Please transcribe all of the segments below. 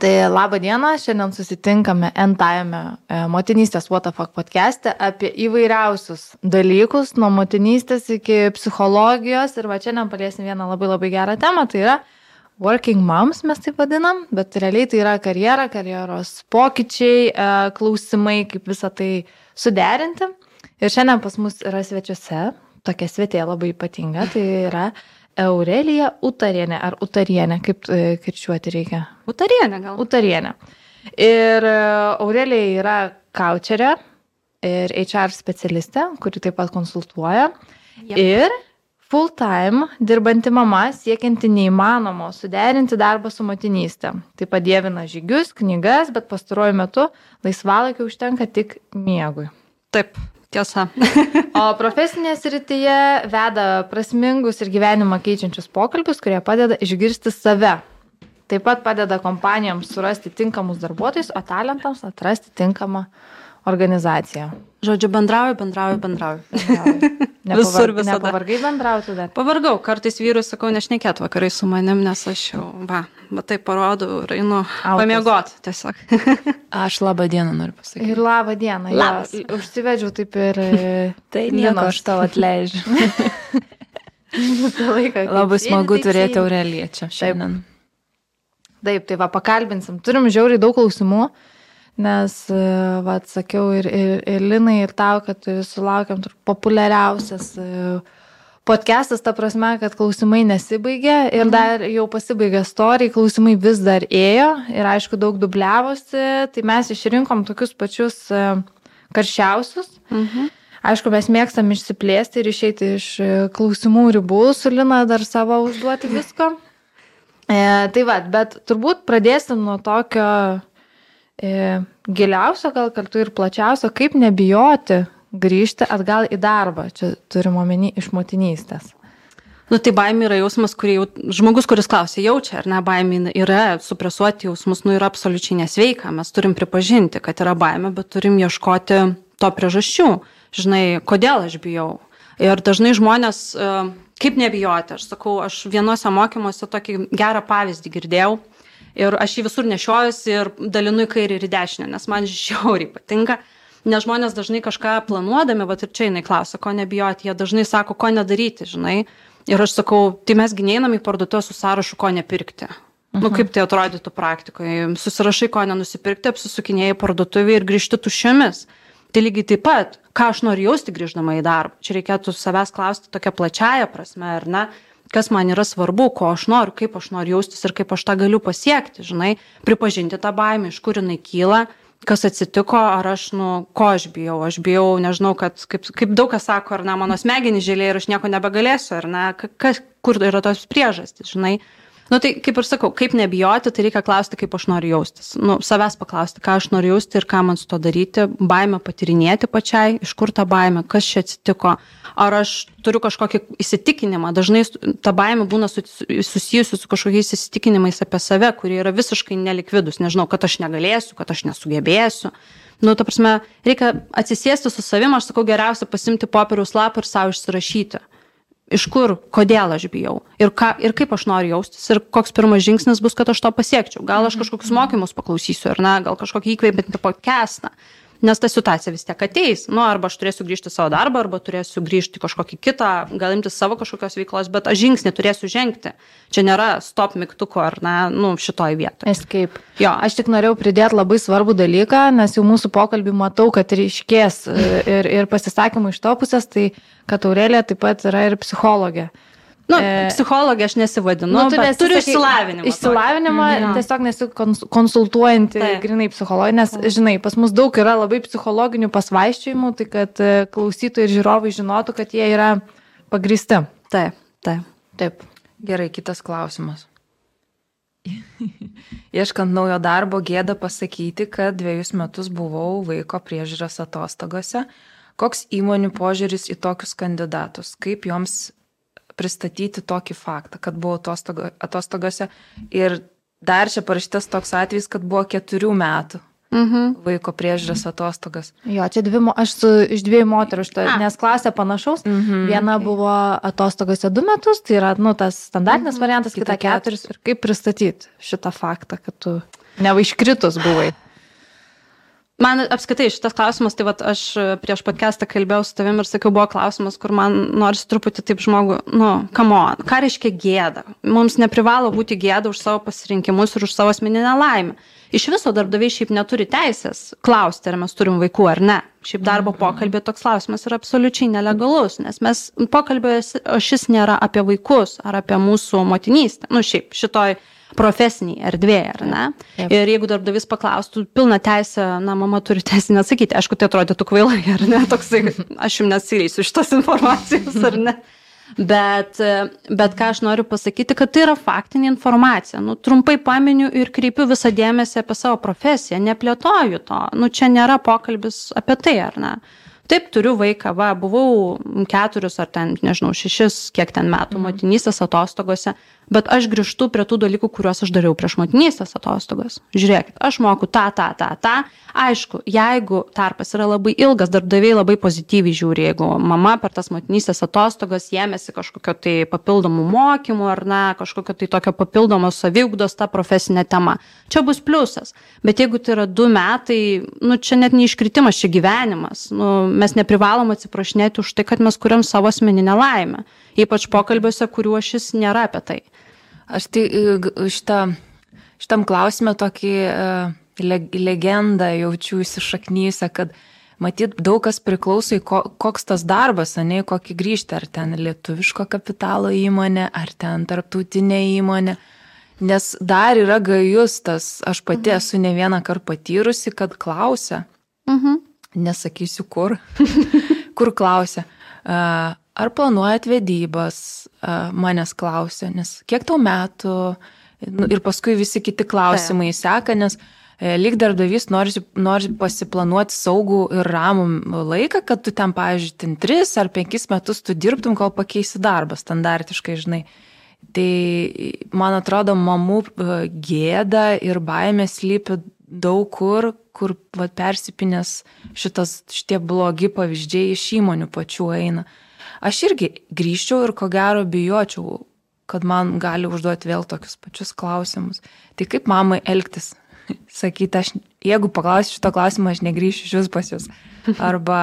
Tai laba diena, šiandien susitinkame N-Time e, motinystės WTF podcast'e apie įvairiausius dalykus, nuo motinystės iki psichologijos ir va šiandien paliesim vieną labai labai gerą temą, tai yra working moms mes taip vadinam, bet realiai tai yra karjera, karjeros pokyčiai, e, klausimai, kaip visą tai suderinti. Ir šiandien pas mus yra svečiuose, tokia svetė labai ypatinga, tai yra Aurelija Utarienė ar Utarienė, kaip e, kirčiuoti reikia? Utarienė gal. Utarienė. Ir e, Aurelija yra kaučerė ir HR specialistė, kuri taip pat konsultuoja. Jep. Ir full time dirbanti mama, siekianti neįmanomo suderinti darbą su motinystė. Taip pat dievina žygius, knygas, bet pastaruoju metu laisvalaikio užtenka tik miegui. Taip, tiesa. O profesinėje srityje veda prasmingus ir gyvenimą keičiančius pokalbius, kurie padeda išgirsti save. Taip pat padeda kompanijoms surasti tinkamus darbuotojus, o talentams atrasti tinkamą organizaciją. Žodžiu, bendrauju, bendrauju, bendrauju. Nepavar, visada. Nepavargai bendrauti dar. Pavargau, kartais vyrui sakau, nešnekėt vakarai su manim, nes aš jau, va, va tai parodau ir einu pamiegot tiesiog. Aš labą dieną noriu pasakyti. Ir labą dieną. Labas. Jo, užsivedžiau taip ir... e, Tai nieko, aš tau atleidžiu. laiką. Labai smagu taip turėti. Aureliją čia šiandien. Taip, tai va, pakalbinsim. Turim žiauriai daug klausimų, nes, e, va, atsakiau ir, ir, ir Linai, ir tau, kad sulaukiam populiariausias e, podcastas, ta prasme, kad klausimai nesibaigė ir dar jau pasibaigė istorija, klausimai vis dar ėjo ir aišku daug dubliavosi, tai mes išrinkom tokius pačius e, karščiausius. Mhm. Aišku, mes mėgstam išsiplėsti ir išeiti iš klausimų ribų, su Lina dar savo užduoti visko. E, tai va, bet turbūt pradėsim nuo tokio giliausio, gal kartu ir plačiausio, kaip nebijoti grįžti atgal į darbą. Čia turim omeny iš motinystės. Nu, tai baimė yra jausmas, kurį jau, žmogus, kuris klausia, jaučia, ar ne, baimė yra, supresuoti jausmus, nu, yra absoliučiai nesveika. Mes turim pripažinti, kad yra baimė, bet turim ieškoti to priežasčių. Žinai, kodėl aš bijau. Ir dažnai žmonės, e, kaip nebijoti, aš sakau, aš vienuose mokymuose tokį gerą pavyzdį girdėjau. Ir aš jį visur nešiojuosi ir dalinu į kairę ir į dešinę, nes man žiauriai patinka. Nes žmonės dažnai kažką planuodami, va ir čia jinai klausia, ko nebijoti, jie dažnai sako, ko nedaryti, žinai. Ir aš sakau, tai mes gynėjame į parduotuvę su sąrašu, ko nepirkti. Uh -huh. Nu, kaip tai atrodytų praktikoje. Susirašai, ko nenusipirkti, apsisukinėjai parduotuvį ir grįžti tuščiomis. Tai lygiai taip pat, ką aš noriu jausti grįždama į darbą. Čia reikėtų savęs klausti tokia plačiaja prasme, ar ne, kas man yra svarbu, ko aš noriu, kaip aš noriu jaustis ir kaip aš tą galiu pasiekti, žinai, pripažinti tą baimę, iš kur jinai kyla, kas atsitiko, ar aš, nu, ko aš bijau. Aš bijau, nežinau, kad, kaip, kaip daug kas sako, ar ne, mano smegenys žėlė ir aš nieko nebegalėsiu, ar ne, ka- kas, kur yra tos priežastys, žinai. Nu tai kaip ir sakau, kaip nebijoti, tai reikia klausti, kaip aš noriu jaustis. Nu, savęs paklausti, ką aš noriu jausti ir ką man su to daryti, baimę patirinėti pačiai, iš kur ta baimė, kas čia atsitiko, ar aš turiu kažkokį įsitikinimą. Dažnai ta baimė būna su- su- susijusi su kažkokiais įsitikinimais apie save, kurie yra visiškai nelikvidus. Nežinau, kad aš negalėsiu, kad aš nesugebėsiu. Nu, ta prasme, reikia atsisėsti su savimi, aš sakau, geriausia pasimti popieriaus lapą ir savo išsirašyti iš kur, kodėl aš bijau ir, ką, ir kaip aš noriu jaustis ir koks pirmas žingsnis bus, kad aš to pasiekčiau. Gal aš kažkokius mokymus paklausysiu ar ne, gal kažkokį įkvėpintį podcastą. Nes ta situacija vis tiek ateis. Nu, arba aš turėsiu grįžti į savo darbą, arba turėsiu grįžti kažkokį kitą, gal imti savo kažkokios veiklos, bet aš žingsnį turėsiu žengti. Čia nėra stop mygtuko ar ne, nu, šitoj vietoje. Escape. Jo, Aš tik norėjau pridėti labai svarbų dalyką, nes jau mūsų pokalbį matau, kad ryškės e, ir, ir pasisakymų iš to pusės, tai kad Aurelija taip pat yra ir psichologė. Nu, E, psichologė aš nesivadinu, Nu, tu bet turiu išsilavinimą. Išsilavinimą, Mhm. tiesiog nesi kons- konsultuojanti Taip. grinai psichologija, nes, žinai, pas mus daug yra labai psichologinių pasvaiščiojimų, tai kad e, klausytojai ir žiūrovai žinotų, kad jie yra pagristi. Taip, taip. Taip. Gerai, kitas klausimas. Ieškant naujo darbo, gėda pasakyti, kad dviejus metus buvau vaiko priežiūros atostogose. Koks įmonių požiūris į tokius kandidatus? Kaip joms pristatyti tokį faktą, kad buvau atostogo, atostogose? Ir dar čia parašytas toks atvejis, kad buvo keturių metų Mhm. vaiko priežiūros atostogas. Jo, čia dvi, aš su, iš dviejų moterų, šito, nes klasė panašaus. Mhm. Viena buvo atostogose du metus, tai yra, nu, tas standartinis Mhm. variantas, kita Kita keturis. Ir kaip pristatyti šitą faktą, kad tu... Ne va iškritus buvai. Man apskaitai šitas klausimas, tai vat, aš prieš podcastą kalbėjau su tavim ir sakiau, buvo klausimas, kur man nors truputį taip žmogų, nu, come on, ką reiškia gėda? Mums neprivalo būti gėda už savo pasirinkimus ir už savo asmeninę laimę. Iš viso darbdaviai šiaip neturi teisės klausti, ar mes turim vaikų ar ne. Šiaip darbo Mhm. pokalbė toks klausimas yra absoliučiai nelegalus, nes mes pokalbė šis nėra apie vaikus ar apie mūsų motinystę. Nu, šiaip šitoj profesiniai erdvėje, ar ne? Taip. Ir jeigu darbdavys paklaustų, pilna teisė, na, mama turi teisę neatsakyti, aišku, tai atrodytų kvailai, ar ne? Toksai, aš jums nesileisiu šitos informacijos, ar ne? Bet, bet ką aš noriu pasakyti, kad tai yra faktinė informacija. Nu, trumpai paminiu ir kreipiu visą dėmesį apie savo profesiją, neplėtoju to. Nu, čia nėra pokalbis apie tai, ar ne? Taip, turiu vaiką, va, buvau keturius ar ten, nežinau, šešis, kiek ten metų Mhm. motinystės atostogose, bet aš grįžtu prie tų dalykų, kuriuos aš dariau prieš motinystės atostogas. Žiūrėkit, aš moku tą, tą, tą, tą. Aišku, jeigu tarpas yra labai ilgas, darbdaviai labai pozityviai žiūri, jeigu mama per tas motinystės atostogas ėmėsi kažkokio tai papildomų mokymų ar ne, kažkokio tai tokio papildomos saviugdos tą profesinę temą. Čia bus pliusas. Bet jeigu tai yra du metai, nu čia net neiškritimas, čia gyvenimas. Nu, mes neprivalom atsiprašinėti už tai, kad mes kuriam savo asmeninę laimę. Ypač pokalbiuose, kuriuo šis nėra apie tai. Aš tai e, šitą, šitam klausime tokį le, legendą jaučiu įsišaknyjusią, kad matyt daug kas priklauso į ko, koks tas darbas, ne į kokį grįžti, ar ten lietuviško kapitalo įmonė, ar ten tarptautinė įmonė. Nes dar yra gajus tas, aš pati esu ne vieną kartą patyrusi, kad klausia, Mhm. nesakysiu kur, kur klausia, "A, ar planuojat vedybas, manęs klausia, nes kiek tau metų Nu, ir paskui visi kiti klausimai seka, nes e, lyg darbdavys nori, nori pasiplanuoti saugų ir ramų laiką, kad tu ten, pavyzdžiui, ten 3 ar 5 metus tu dirbtum, kol pakeisi darbą standartiškai, žinai. Tai man atrodo, mamų e, gėda ir baimė slypi daug kur, kur va, persipinės šitas, šitie blogi pavyzdžiai iš įmonių pačių eina. Aš irgi grįžčiau ir ko gero bijočiau, kad man gali užduoti vėl tokius pačius klausimus. Tai kaip mamai elgtis? Sakyti, aš, jeigu paklausiu šito klausimo, aš negryšiu iš vis pas jūs. Arba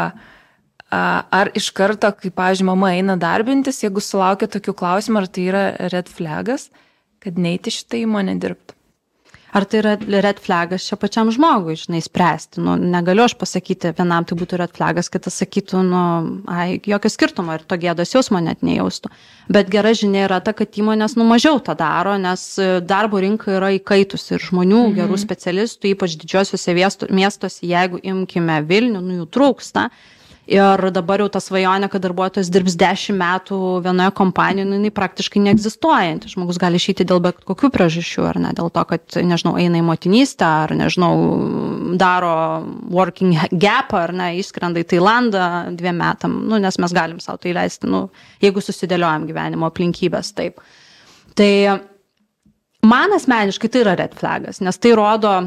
ar iš karto, kai, pavyzdžiui, mama eina darbintis, jeigu sulaukia tokių klausimų, ar tai yra red flagas, kad neiti šitą įmonę dirbti. Ar tai yra red flagas čia pačiam žmogui, žinai, spręsti. Nu, negaliu aš pasakyti, vienam tai būtų red flagas, kitas sakytų, nu, ai, jokio skirtumo ir to gėdos jausmo net nejaustų. Bet gera žinia yra ta, kad įmonės nu mažiau tą daro, nes e, darbo rinka yra įkaitusi ir žmonių, mhm. gerų specialistų, ypač didžiosiuose miestuose, jeigu imkime Vilnių, nu jų trūksta. Ir dabar jau ta svajonė, kad darbuotojas dirbs 10 metų vienoje kompanijoje, nu, jinai praktiškai neegzistuojanti. Žmogus gali išeiti dėl bet kokių priežasčių, ar ne, dėl to, kad, nežinau, eina į motinystę, ar, nežinau, daro working gap, ar ne, išskrenda į Tailandą dviem metam, nu, nes mes galim savo tai leisti, nu, jeigu susidėliojam gyvenimo aplinkybės, taip. Tai man asmeniškai tai yra red flagas, nes tai rodo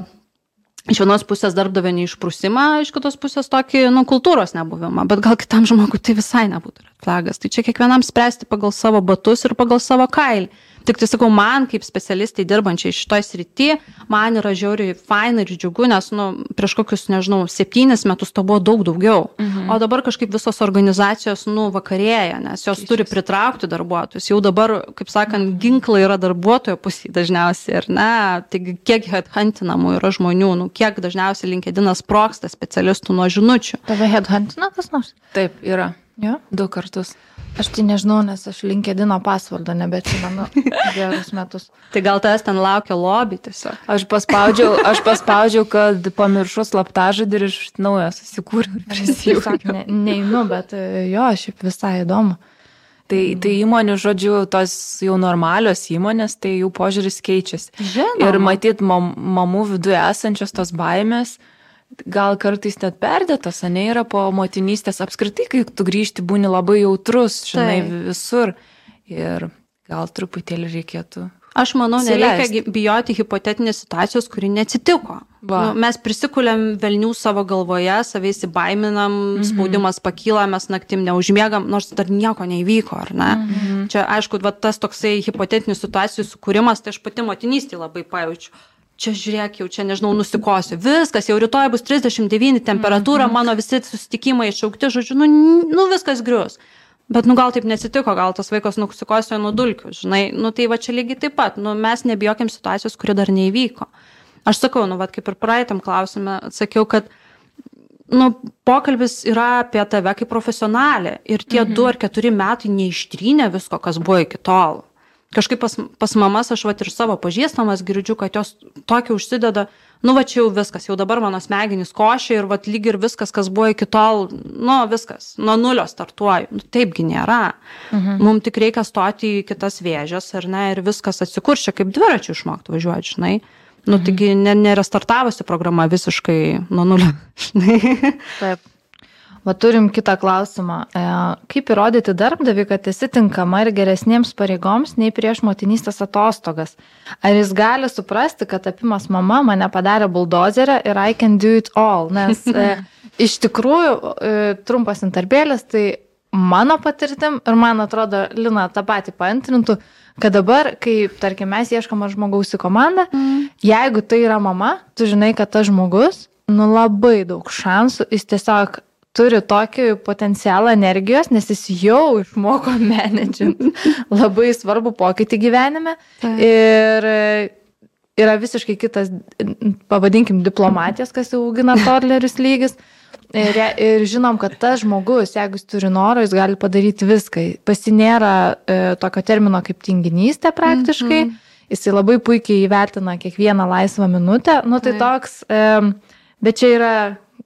iš vienos pusės darbdavio neišprusimą, iš kitos pusės tokį, nu, kultūros nebuvimą, bet gal kitam žmogui tai visai nebūtų red flagas. Tai čia kiekvienam spręsti pagal savo batus ir pagal savo kailį. Tik tai sakau, man kaip specialistai dirbančiai šitoj srity, man yra žiauriai faina ir džiugu, nes, nu, prieš kokius, nežinau, septynis metus to buvo daug daugiau. Mhm. O dabar kažkaip visos organizacijos, nu, vakarėja, nes jos turi pritraukti darbuotojus. Jau dabar, kaip sakant, ginklai yra darbuotojo pusėje dažniausiai, ar ne? Taigi, kiek headhuntinamų yra žmonių, nu, kiek dažniausiai LinkedInas proksta specialistų nuo žinučių. Tave headhuntina kas nors? Taip, yra. Jo. Du kartus. Aš tai nežinau, nes aš LinkedIn pasvardą nebeatsimenu gerus metus. Tai gal tas ten laukia lobby tiesiog. Aš paspaudžiau, aš paspaudžiau, kad pamiršau slaptažodį ir iš naujo susikūriau. Tiesiog ne, neinu, bet e, jo, šiaip visai įdomu. Tai, tai įmonių, žodžiu, tos jau normalios įmonės, tai jų požiūris keičiasi. Žinoma. Ir matyt, mam, mamų viduje esančios tos baimės, gal kartais net perdėtos, ne yra po motinystės apskritai, kai tu grįžti būni labai jautrus, žinai, Taip. visur. Ir gal truputėlį reikėtų. Aš manau, nereikia gi- bijoti hipotetinės situacijos, kuri neatsitiko. Va. Nu, mes prisikūlėm velnių savo galvoje, savai įsibaiminam, mhm. spaudimas pakyla, mes naktim neužmiegam, nors dar nieko neįvyko, ar ne? Mhm. Čia, aišku, va, tas toksai hipotetinių situacijų sukūrimas, tai aš pati motinystį labai pajaučiu. Čia žiūrėk, jau čia nežinau, nusikosiu, viskas, jau rytoj bus 39 temperatūra, mhm. mano visi susitikimai iššaukti, žodžiu, nu, nu viskas grius. Bet, nu, gal taip nesitiko, gal tas vaikas nusikosėjo nuo dulkių, žinai, nu, tai va čia lygiai taip pat, nu, mes nebijokim situacijos, kuri dar neįvyko. Aš sakau, nu, va, kaip ir praeitam klausime, atsakiau, kad, nu, pokalbis yra apie tave kaip profesionalė ir tie mhm. du ar keturi metai neištrynė visko, kas buvo iki tol kažkaip pas, pas mamas aš vat ir savo pažįstamas girdžiu, kad jos tokia užsideda, nu va čia jau viskas, jau dabar mano smegenys košia ir vat lyg ir viskas, kas buvo iki tol, nu viskas, nuo nulio startuoju. Nu, taipgi nėra. Mhm. Mums tik reikia stoti į kitas vėžės ar ne ir viskas atsikuršia, kaip dviračių išmokti važiuoti, žinai. Nu, mhm. taigi nerestartavusi programa visiškai nuo nulio. Taip. Va turim kitą klausimą. E, kaip įrodyti darbdavi, kad esi tinkama ir geresniems pareigoms nei prieš motinystės atostogas? Ar jis gali suprasti, kad apimas mama mane padarė buldozerę ir I can do it all? Nes e, iš tikrųjų, e, trumpas interpėlis, tai mano patirtim ir man atrodo, Lina tą patį paantrintų, kad dabar, kai, tarkim, mes ieškome žmogaus į komandą, mm. jeigu tai yra mama, tu žinai, kad tas žmogus, nu labai daug šansų, jis tiesiog turi tokį potencialą energijos, nes jis jau išmoko menedžinti labai svarbu pokytį gyvenime. Tai. Ir yra visiškai kitas, pavadinkim, diplomatijos, kas jau augina toddlerius lygis. Ir, ir žinom, kad tas žmogus, jeigu jis turi noro, jis gali padaryti viską. Pasinėra e, tokio termino kaip tinginystė praktiškai. Mm -hmm. Jisai labai puikiai įvertina kiekvieną laisvą minutę. Nu tai toks, e, bet čia yra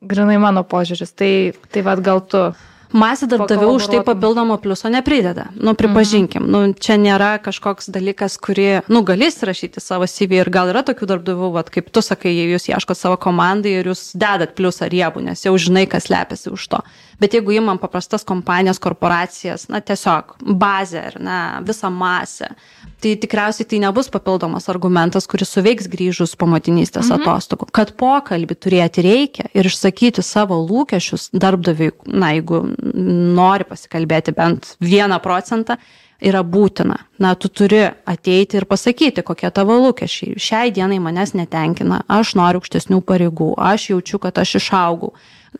grinai mano požiūris. Tai, tai vad gal tu. Masė darbdavių už tai papildomo pliuso neprideda. Nu, pripažinkim, mhm. nu, čia nėra kažkoks dalykas, kurį, nu, galės rašyti savo CV ir gal yra tokių darbdavių, vat, kaip tu sakai, jūs ieškot savo komandai ir jūs dedat pliusą riebų, nes jau žinai, kas lepiasi už to. Bet jeigu imam paprastas kompanijas, korporacijas, na, tiesiog bazę ir, na, visą masę, tai tikriausiai tai nebus papildomas argumentas, kuris suveiks grįžus po motinystės mhm. atostogų. Kad pokalbį turėti reikia ir išsakyti savo lūkesčius darbdaviui, na, jeigu nori pasikalbėti bent vieną procentą, yra būtina. Na, tu turi ateiti ir pasakyti, kokie tavo lūkesčiai. Šiai dienai manęs netenkina, aš noriu aukštesnių pareigų, aš jaučiu, kad aš išaugau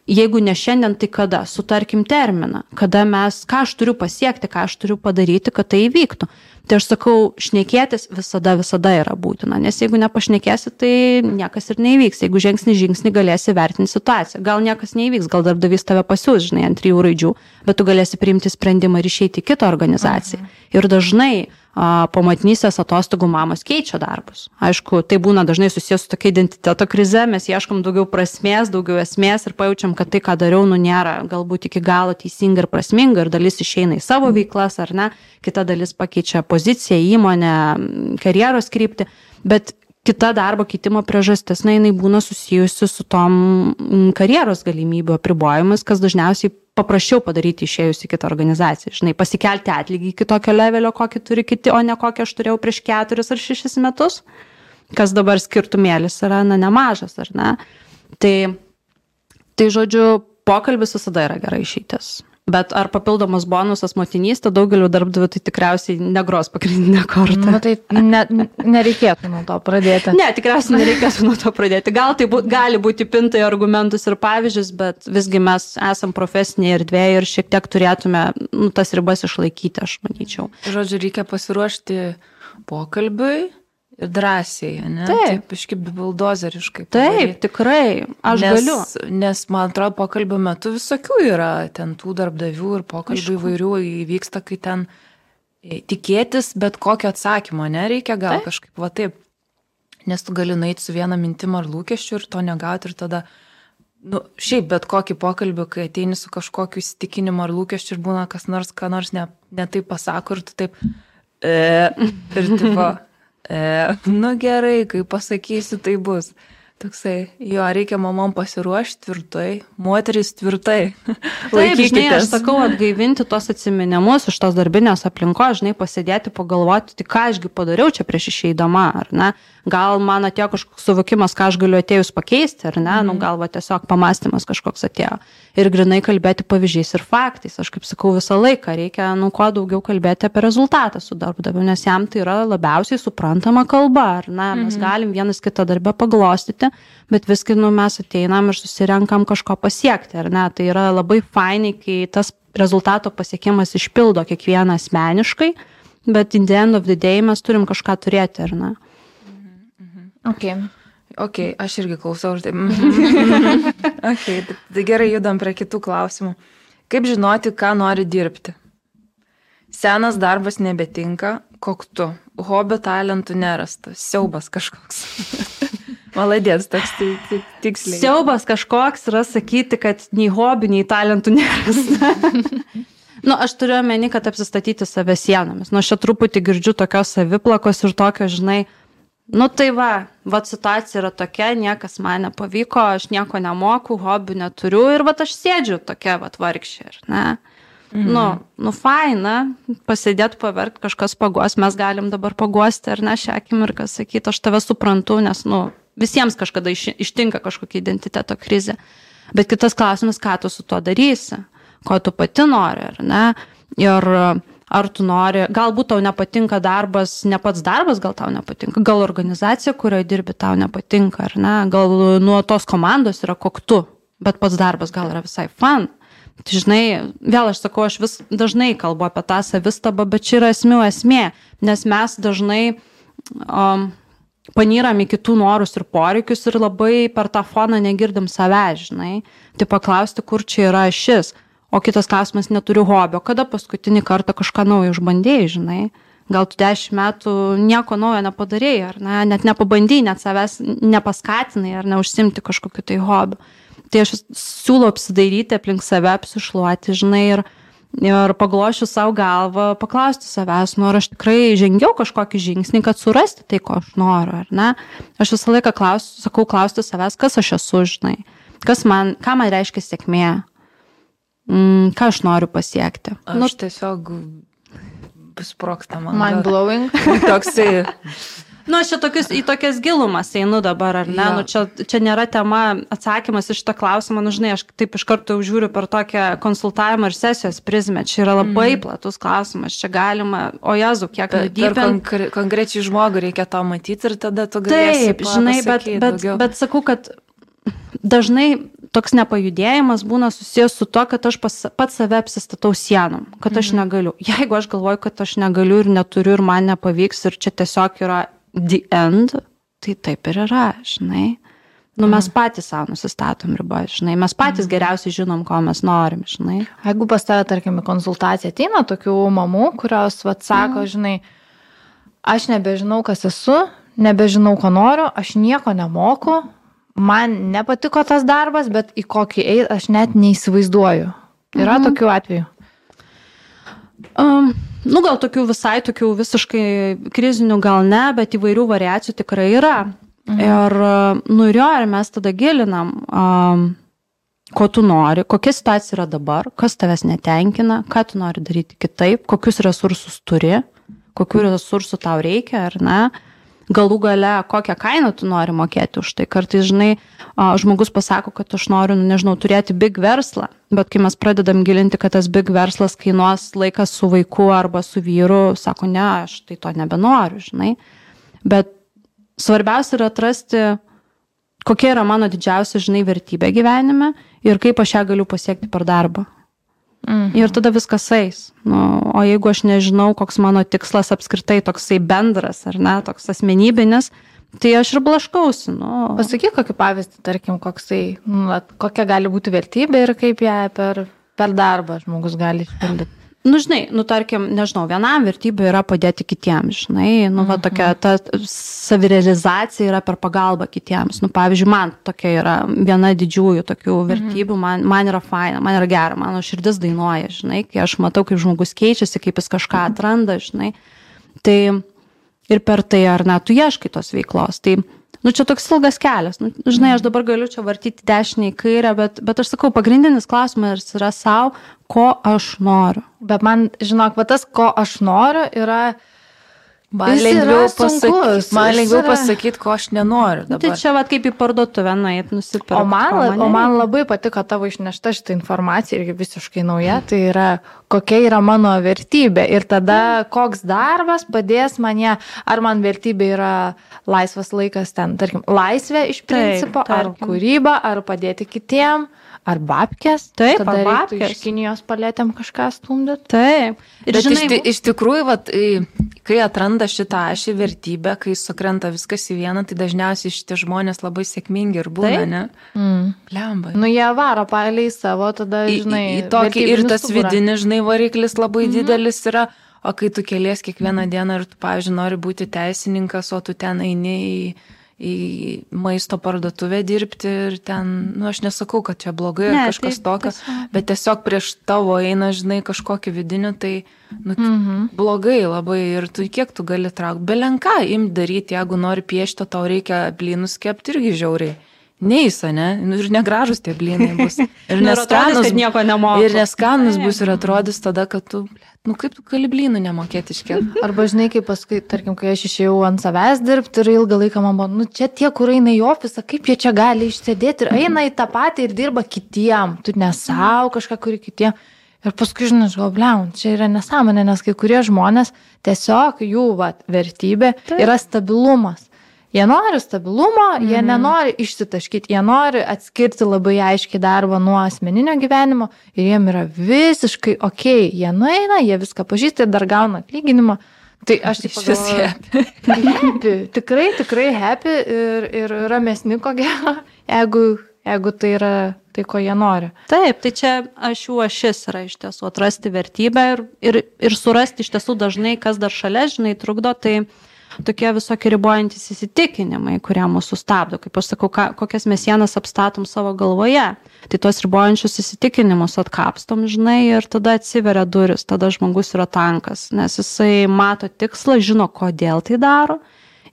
jeigu ne šiandien, tai kada? Sutarkim terminą, kada mes, ką aš turiu pasiekti, ką aš turiu padaryti, kad tai įvyktų. Tai aš sakau, šnekėtis visada, visada yra būtina, nes jeigu nepašnekėsi, tai niekas ir neįvyks. Jeigu žingsnį žingsnį galėsi vertinti situaciją. Gal niekas neįvyks, gal darbdavys tave pasiūs, žinai, ant trijų raidžių, bet tu galėsi priimti sprendimą ir išeiti į kitą organizaciją. Aha. Ir dažnai po motinystės atostogų mamos keičia darbus. Aišku, tai būna dažnai susijęs su tokia identiteto krize, mes ieškom daugiau prasmės, daugiau esmės ir pajaučiam, kad tai, ką dariau, nu nėra galbūt iki galo teisinga ir prasminga ir dalis išeina į savo veiklas ar ne, kita dalis pakeičia poziciją, įmonę, karjeros kryptį, bet kita darbo keitimo priežastis, na, jinai būna susijusi su tom karjeros galimybių apribojimus, kas dažniausiai paprasčiau padaryti išėjus į kitą organizaciją. Žinai, pasikelti atlygį iki tokio levelio, kokį turi kiti, o ne kokį aš turėjau prieš keturis ar šešis metus, kas dabar skirtumėlis yra, na, nemažas, ar ne? Tai, tai žodžiu, pokalbis visada yra gerai išeitis. Bet ar papildomas bonusas motinystė daugeliu darbdavių tai tikriausiai negros pagrindinę kortą. Na nu, tai ne, nereikėtų nuo to pradėti. Ne, tikriausiai nereikėtų nuo to pradėti. Gal tai bu, gali būti pintai argumentus ir pavyzdžius, bet visgi mes esam profesinėje erdvėje ir šiek tiek turėtume nu, tas ribas išlaikyti, aš manyčiau. Žodžiu, reikia pasiruošti pokalbiui Ir drąsiai, ne? Taip. Iškaip bildozeriškai. Taip, padaryt. tikrai, aš nes, galiu. Nes, man atrodo, pokalbio metu visokių yra ten tų darbdavių ir pokalbių įvairių įvyksta, kai ten e, tikėtis bet kokio atsakymo nereikia, gal taip. kažkaip va taip. Nes tu gali nueiti su viena mintim ar lūkesčiu ir to negauti ir tada, nu, šiaip bet kokį pokalbį, kai ateini su kažkokiu įsitikinimu ar lūkesčiu ir būna kas nors, ką nors ne, ne taip pasako ir tu taip... E, ir tipo, E, nu gerai, kai pasakysiu, tai bus. Toksai, jo, reikia mamom pasiruošti tvirtai, moteris tvirtai. Taip, žinai, aš sakau, atgaivinti tos atsiminimus iš tos darbinės aplinkos, žinai, pasidėti, pagalvoti, tai ką ašgi padariau čia prieš išeidama, ar ne? Gal man atėjo kažkoks suvokimas, ką aš galiu atėjus pakeisti, ar ne? Mm. Nu, mhm. gal va tiesiog pamastymas kažkoks atėjo. Ir grinai kalbėti pavyzdžiais ir faktais. Aš kaip sakau, visą laiką reikia, nu, kuo daugiau kalbėti apie rezultatą su darbdaviu, nes jam tai yra labiausiai suprantama kalba, ar ne? Mes mm. galim vienas kitą darbę paglostyti bet visgi nu, mes ateinam ir susirenkam kažko pasiekti, ar ne? Tai yra labai fainai, kai tas rezultato pasiekimas išpildo kiekvieną asmeniškai, bet in the end of the day mes turim kažką turėti, ar ne? Mhm, mhm. Ok. Aš irgi klausau. Tai... ok, tai, gerai judam prie kitų klausimų. Kaip žinoti, ką nori dirbti? Senas darbas nebetinka, koktu, hobio talentų nerastas, siaubas kažkoks. Maladės, toks tai, tai tiksliai. Siaubas kažkoks yra sakyti, kad nei hobių, nei talentų nėra. nu, aš turiu omeny, kad apsistatyti save sienomis. Nu, aš čia truputį girdžiu tokios saviplakos ir tokio, žinai, nu tai va, va situacija yra tokia, niekas man nepavyko, aš nieko nemoku, hobių neturiu ir va aš sėdžiu tokia va vargšė, ar ne? Mhm. Nu, nu faina, pasėdėt, paverkt, kažkas paguos, mes galim dabar paguosti, ar ne, šią akimirką sakyti, aš tave suprantu, nes, nu, visiems kažkada iš, ištinka kažkokia identiteto krizė. Bet kitas klausimas, ką tu su tuo darysi, ko tu pati nori, ar ne? Ir ar tu nori, galbūt tau nepatinka darbas, ne pats darbas, gal tau nepatinka, gal organizacija, kurioje dirbi, tau nepatinka, ar ne? Gal nuo tos komandos yra koktu, bet pats darbas gal yra visai fan. Tai žinai, vėl aš sakau, aš vis dažnai kalbu apie tą savistabą, bet čia yra esmių esmė, nes mes dažnai um, panyram į kitų norus ir poreikius ir labai per tą foną negirdim savęs, žinai. Tai paklausti, kur čia yra šis. O kitas klausimas, neturiu hobio. Kada paskutinį kartą kažką naujo išbandėjai, žinai? Gal tu dešimt metų nieko naujo nepadarėjai, ar ne? Net nepabandėjai, net savęs nepaskatinai, ar neužsimti kažkokiu tai hobiu. Tai aš siūlau apsidairyti aplink save, apsišluoti, žinai, ir ir paglošiu savo galvą, paklausti savęs, nu ar aš tikrai žengiau kažkokį žingsnį, kad surasti tai, ko aš noriu, ar ne? Aš visą laiką klausiu, sakau, klausti savęs, kas aš esu, žinai, kas man, ką man reiškia sėkmė, mm, ką aš noriu pasiekti. Aš nu, tiesiog sproksta man. Mind blowing. Toksai Nu, aš čia tokius, į tokias gilumas einu dabar, ar ne? Ja. Nu, čia, čia nėra tema atsakymas iš tą klausimą, nu, žinai, aš taip iš karto žiūriu per tokią konsultavimo ir sesijos prizmę. Čia yra labai mm. platus klausimas, čia galima, o jezu, kiek per konkre konkrečiai žmogų reikia to matyti ir tada tu galėsi. Taip, žinai, bet, bet, bet sakau, kad dažnai toks nepajudėjimas būna susijęs su to, kad aš pas, pats save apsistatau sienom, kad aš mhm. negaliu. Jeigu aš galvoju, kad aš negaliu ir neturiu ir man nepavyks ir čia tiesiog yra the end, tai taip ir yra, žinai. Nu, mes mhm. patys savo nusistatom ribą, žinai, mes patys mhm. geriausiai žinom, ko mes norim, žinai. Jeigu pas tave, tarkim, į konsultaciją ateina tokių mamų, kurios, vad, sako, mm. žinai, aš nebežinau, kas esu, nebežinau, ko noriu, aš nieko nemoku, man nepatiko tas darbas, bet į kokį eiti aš net neįsivaizduoju. Yra mm. tokių atvejų? Um, nu gal tokių visai tokių visiškai krizinių gal ne, bet įvairių variacijų tikrai yra. Mhm. Ir, nu ir jo, ir mes tada gilinam, um, ko tu nori, kokia situacija yra dabar, kas tavęs netenkina, ką tu nori daryti kitaip, kokius resursus turi, kokių resursų tau reikia ar ne. Uh, galų gale kokią kainą tu nori mokėti už tai. Kartais, žinai, žmogus pasako, kad aš noriu, nu, nežinau, turėti big verslą, bet kai mes pradedam gilinti, kad tas big verslas kainuos laikas su vaiku arba su vyru, sako, ne, aš tai to nebenoriu, žinai. Bet svarbiausia yra atrasti, kokia yra mano didžiausia, žinai, vertybė gyvenime ir kaip aš ją galiu pasiekti per darbą. Mhm. Ir tada viskas eis. Nu, o jeigu aš nežinau, koks mano tikslas apskritai toksai bendras ar ne, toks asmenybinis, tai aš ir blaškausi. Nu. Pasakyk kokį pavyzdį, tarkim, koksai, nu, kokia gali būti vertybė ir kaip ją per, per darbą žmogus gali išpildyti nu žinai nu tarkim nežinau vienam vertybė yra padėti kitiems žinai nu va tokia mhm. ta savirealizacija yra per pagalbą kitiems nu pavyzdžiui man tokia yra viena didžiųjų tokių mhm. vertybių man man yra faina man yra gera mano širdis dainuoja žinai kai aš matau kaip žmogus keičiasi kaip jis kažką atranda žinai tai ir per tai ar ne tu ieškai tos veiklos tai nu čia toks ilgas kelias. Nu, žinai, aš dabar galiu čia vartyti dešinį į kairę, bet, bet aš sakau, pagrindinis klausimas yra savo, ko aš noriu. Bet man, žinok, va tas, ko aš noriu, yra Man lengviau, pasakyti, man lengviau yra- pasakyti, ko aš nenoriu Tai dabar. čia va kaip į parduotuvę nueit nusipirkti. O man, o man labai patiko tavo išnešta šitą informaciją irgi visiškai nauja, tai yra kokia yra mano vertybė ir tada koks darbas padės man ją, ar man vertybė yra laisvas laikas ten, tarkim, laisvė iš Taip, principo, ar tarkim. kūryba, ar padėti kitiem, ar babkės. Taip, tada ar babkės. Iš Kinijos palėtėm kažką stumdyti. Taip. Ir Bet žinai, iš, iš tikrųjų, vat, kai atranda šitą ašį vertybę, kai sukrenta viskas į vieną, tai dažniausiai šitie žmonės labai sėkmingi ir būna, Taip. ne? Mm. Lemba. Nu, jie varo paliai savo, tada, žinai, į, į tokį ir tas stuburą. vidinis, žinai, variklis labai mhm. didelis yra, o kai tu kelies kiekvieną dieną ir tu, pavyzdžiui, nori būti teisininkas, o tu ten eini į, į maisto parduotuvę dirbti ir ten, nu, aš nesakau, kad čia blogai ar Ne, kažkas tai tokio, tiesiog- bet tiesiog prieš tavo eina, žinai, kažkokį vidinį, tai, nu, Mhm. blogai labai ir tu kiek tu gali traukti, belenką im daryti, jeigu nori piešti, tau reikia blynus kepti irgi žiauriai. Neįsa, ne? Nu, Ir negražus tie blynai bus. Ir Nu, ir neskanus. kad nieko nemoku. Ir neskanus bus ir atrodys tada, kad tu, blet, nu kaip tu gali blynų nemokėti iškelti. Arba žinai, kaip paskui, tarkim, kai aš išėjau ant savęs dirbti ir ilgą laiką man buvo, nu čia tie, kur eina į ofisą, kaip jie čia gali išsėdėti ir eina į tą patį ir dirba kitiem, tu ne savo kažką, kurį kitiem. Ir paskui, žinai, aš galvoju, bliaun, čia yra nesąmonė, nes kai kurie žmonės tiesiog jų vat, vertybė Taip. yra stabilumas. Jie nori stabilumo, jie nenori išsitaškyti, jie nori atskirti labai aiškiai darbą nuo asmeninio gyvenimo ir jiem yra visiškai ok, jie nueina, jie viską pažįsta ir dar gauna atlyginimą. Tai aš taip Išvis pagalvoju, happy, tikrai, tikrai happy ir, ir ramesni ko gero, jeigu, jeigu tai yra tai, ko jie nori. Taip, tai čia aš jų ašis yra iš tiesų atrasti vertybę ir, ir, ir surasti iš tiesų dažnai, kas dar šalia, žinai, trukdo, tai tokie visokie ribojantis įsitikinimai, kurie mūsų stabdo. Kaip aš sakau, ką, kokias mes sienas apstatom savo galvoje, tai tuos ribojančius įsitikinimus atkapstom, žinai, ir tada atsiveria duris, tada žmogus yra tankas, nes jisai mato tikslą, žino, kodėl tai daro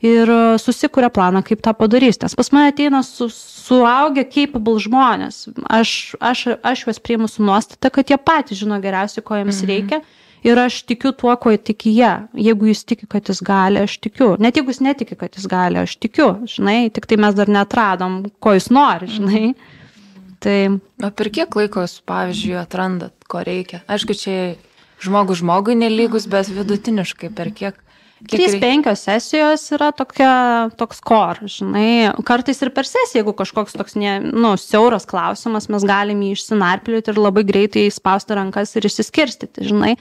ir e, susikuria planą, kaip tą padarys. Nes pas mane ateina su, suaugę capable žmonės. Aš, aš, aš juos priimu su nuostata, kad jie patys žino geriausiai, ko jiems mhm. reikia. Ir aš tikiu tuo, kuo tiki jie. Jeigu jis tiki, kad jis gali, aš tikiu. Net jeigu jis netiki, kad jis gali, aš tikiu. Žinai, tik tai mes dar netradom, ko jis nori, žinai. Tai O per kiek laiko jūs, pavyzdžiui, atrandat, ko reikia? Aišku, čia žmogus žmogui nelygus, bet vidutiniškai per kiek. Trys, penkios sesijos yra tokia, toks kor, žinai, kartais ir per sesiją, jeigu kažkoks toks, ne, nu, siauras klausimas, mes galim jį išsinarplioti ir labai greitai spausti rankas ir išsiskirstyti, žinai.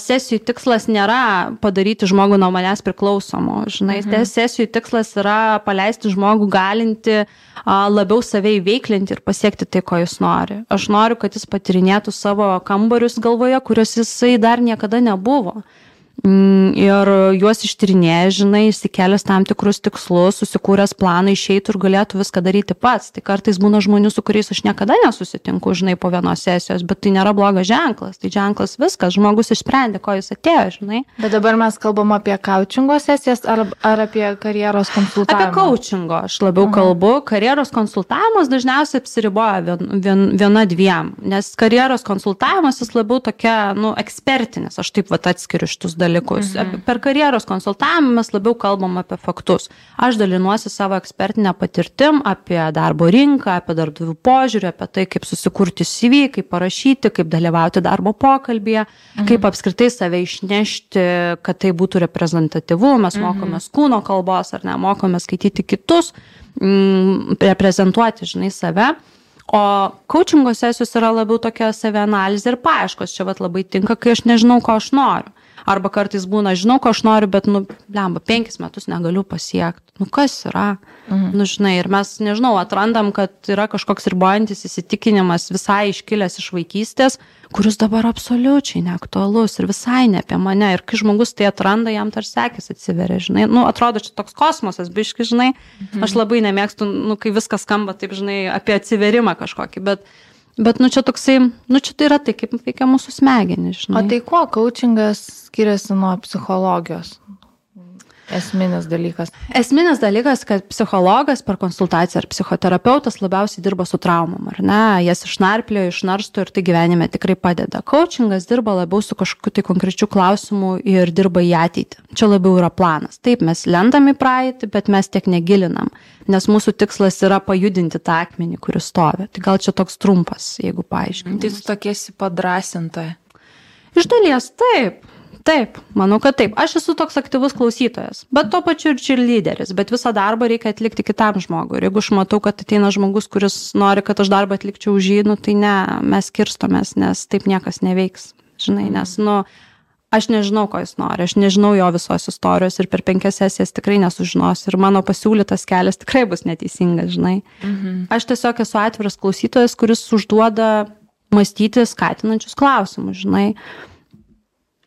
Sesijų tikslas nėra padaryti žmogų nuo manęs priklausomo, žinai, mhm. sesijų tikslas yra paleisti žmogų galinti labiau save įveiklinti ir pasiekti tai, ko jis nori. Aš noriu, kad jis patirinėtų savo kambarius galvoje, kuriuos jisai dar niekada nebuvo. Mm, ir juos ištyrinėję, žinai, įsikelęs tam tikrus tikslus, susikūręs planą, išeitų ir galėtų viską daryti pats. Tai kartais būna žmonių, su kuriais aš niekada nesusitinku, žinai, po vienos sesijos, bet tai nėra blogas ženklas. Tai ženklas viskas, žmogus išsprendė, ko jis atėjo, žinai. Bet dabar mes kalbam apie coachingo sesijas ar, ar apie karjeros konsultavimą. Apie coachingo aš labiau mhm. kalbu. Karjeros konsultavimas dažniausiai apsiriboja vien, vien, viena dviem, nes karjeros konsultavimas jis labiau tokia, nu, ekspertinis, aš taip vat atskiriu šitus dalykus. Mhm. Per karjeros konsultavimą mes labiau kalbam apie faktus. Aš dalinuosi savo ekspertinę patirtim apie darbo rinką, apie darbdavių požiūrį, apie tai, kaip susikurti CV, kaip parašyti, kaip dalyvauti darbo pokalbėje, mhm. kaip apskritai save išnešti, kad tai būtų reprezentatyvu, mes mhm. mokomės kūno kalbos ar ne, mokomės skaityti kitus, mm, reprezentuoti, žinai, save. O coachingo sesijos yra labiau tokia savianalizė ir paaiškos. Čia vat labai tinka, kai aš nežinau, ko aš noriu. Arba kartais būna, žinau, ko aš noriu, bet, nu, lemba, penkis metus negaliu pasiekti. Nu, kas yra? Mhm. Nu, žinai, ir mes, nežinau, atrandam, kad yra kažkoks ribojantis įsitikinimas visai iškilęs iš vaikystės, kuris dabar absoliučiai neaktualus ir visai ne apie mane. Ir kai žmogus tai atranda, jam tarsi akis atsiveria, žinai. Nu, atrodo, čia toks kosmosas, biški, žinai. Mhm. Aš labai nemėgstu, nu, kai viskas skamba taip, žinai, apie atsiverimą kažkokį, bet Bet, nu, čia toksai, nu, čia tai yra tai, kaip veikia mūsų smegenys, žinai. O tai kuo coachingas skiriasi nuo psichologijos? Esminis dalykas? Esminis dalykas, kad psichologas per konsultaciją ar psichoterapeutas labiausiai dirba su traumom, ar ne? Jas išnarplio, išnarsto ir tai gyvenime tikrai padeda. Coachingas dirba labiau su kažkokiu tai konkrečiu klausimu ir dirba į ateitį. Čia labiau yra planas. Taip, mes lendam į praeitį, bet mes tiek negilinam, nes mūsų tikslas yra pajudinti tą akmenį, kuris stovi. Tai gal čia toks trumpas, jeigu paaiškinti. Tai tu tokiesi padrasintoje. Iš dalies taip. Taip, manau, kad taip. Aš esu toks aktyvus klausytojas, bet tuo pačiu ir čia lyderis, bet visą darbą reikia atlikti kitam žmogui. Ir jeigu aš matau, kad ateina žmogus, kuris nori, kad aš darbą atlikčiau už jį, nu, tai ne, mes kirstomės, nes taip niekas neveiks. Žinai, nes, nu, aš nežinau, ko jis nori, aš nežinau jo visos istorijos ir per penkias sesijas tikrai nesužinosiu ir mano pasiūlytas kelias tikrai bus neteisingas, žinai. Mhm. Aš tiesiog esu atviras klausytojas, kuris užduoda mąstyti skatinančius klausimus, žinai.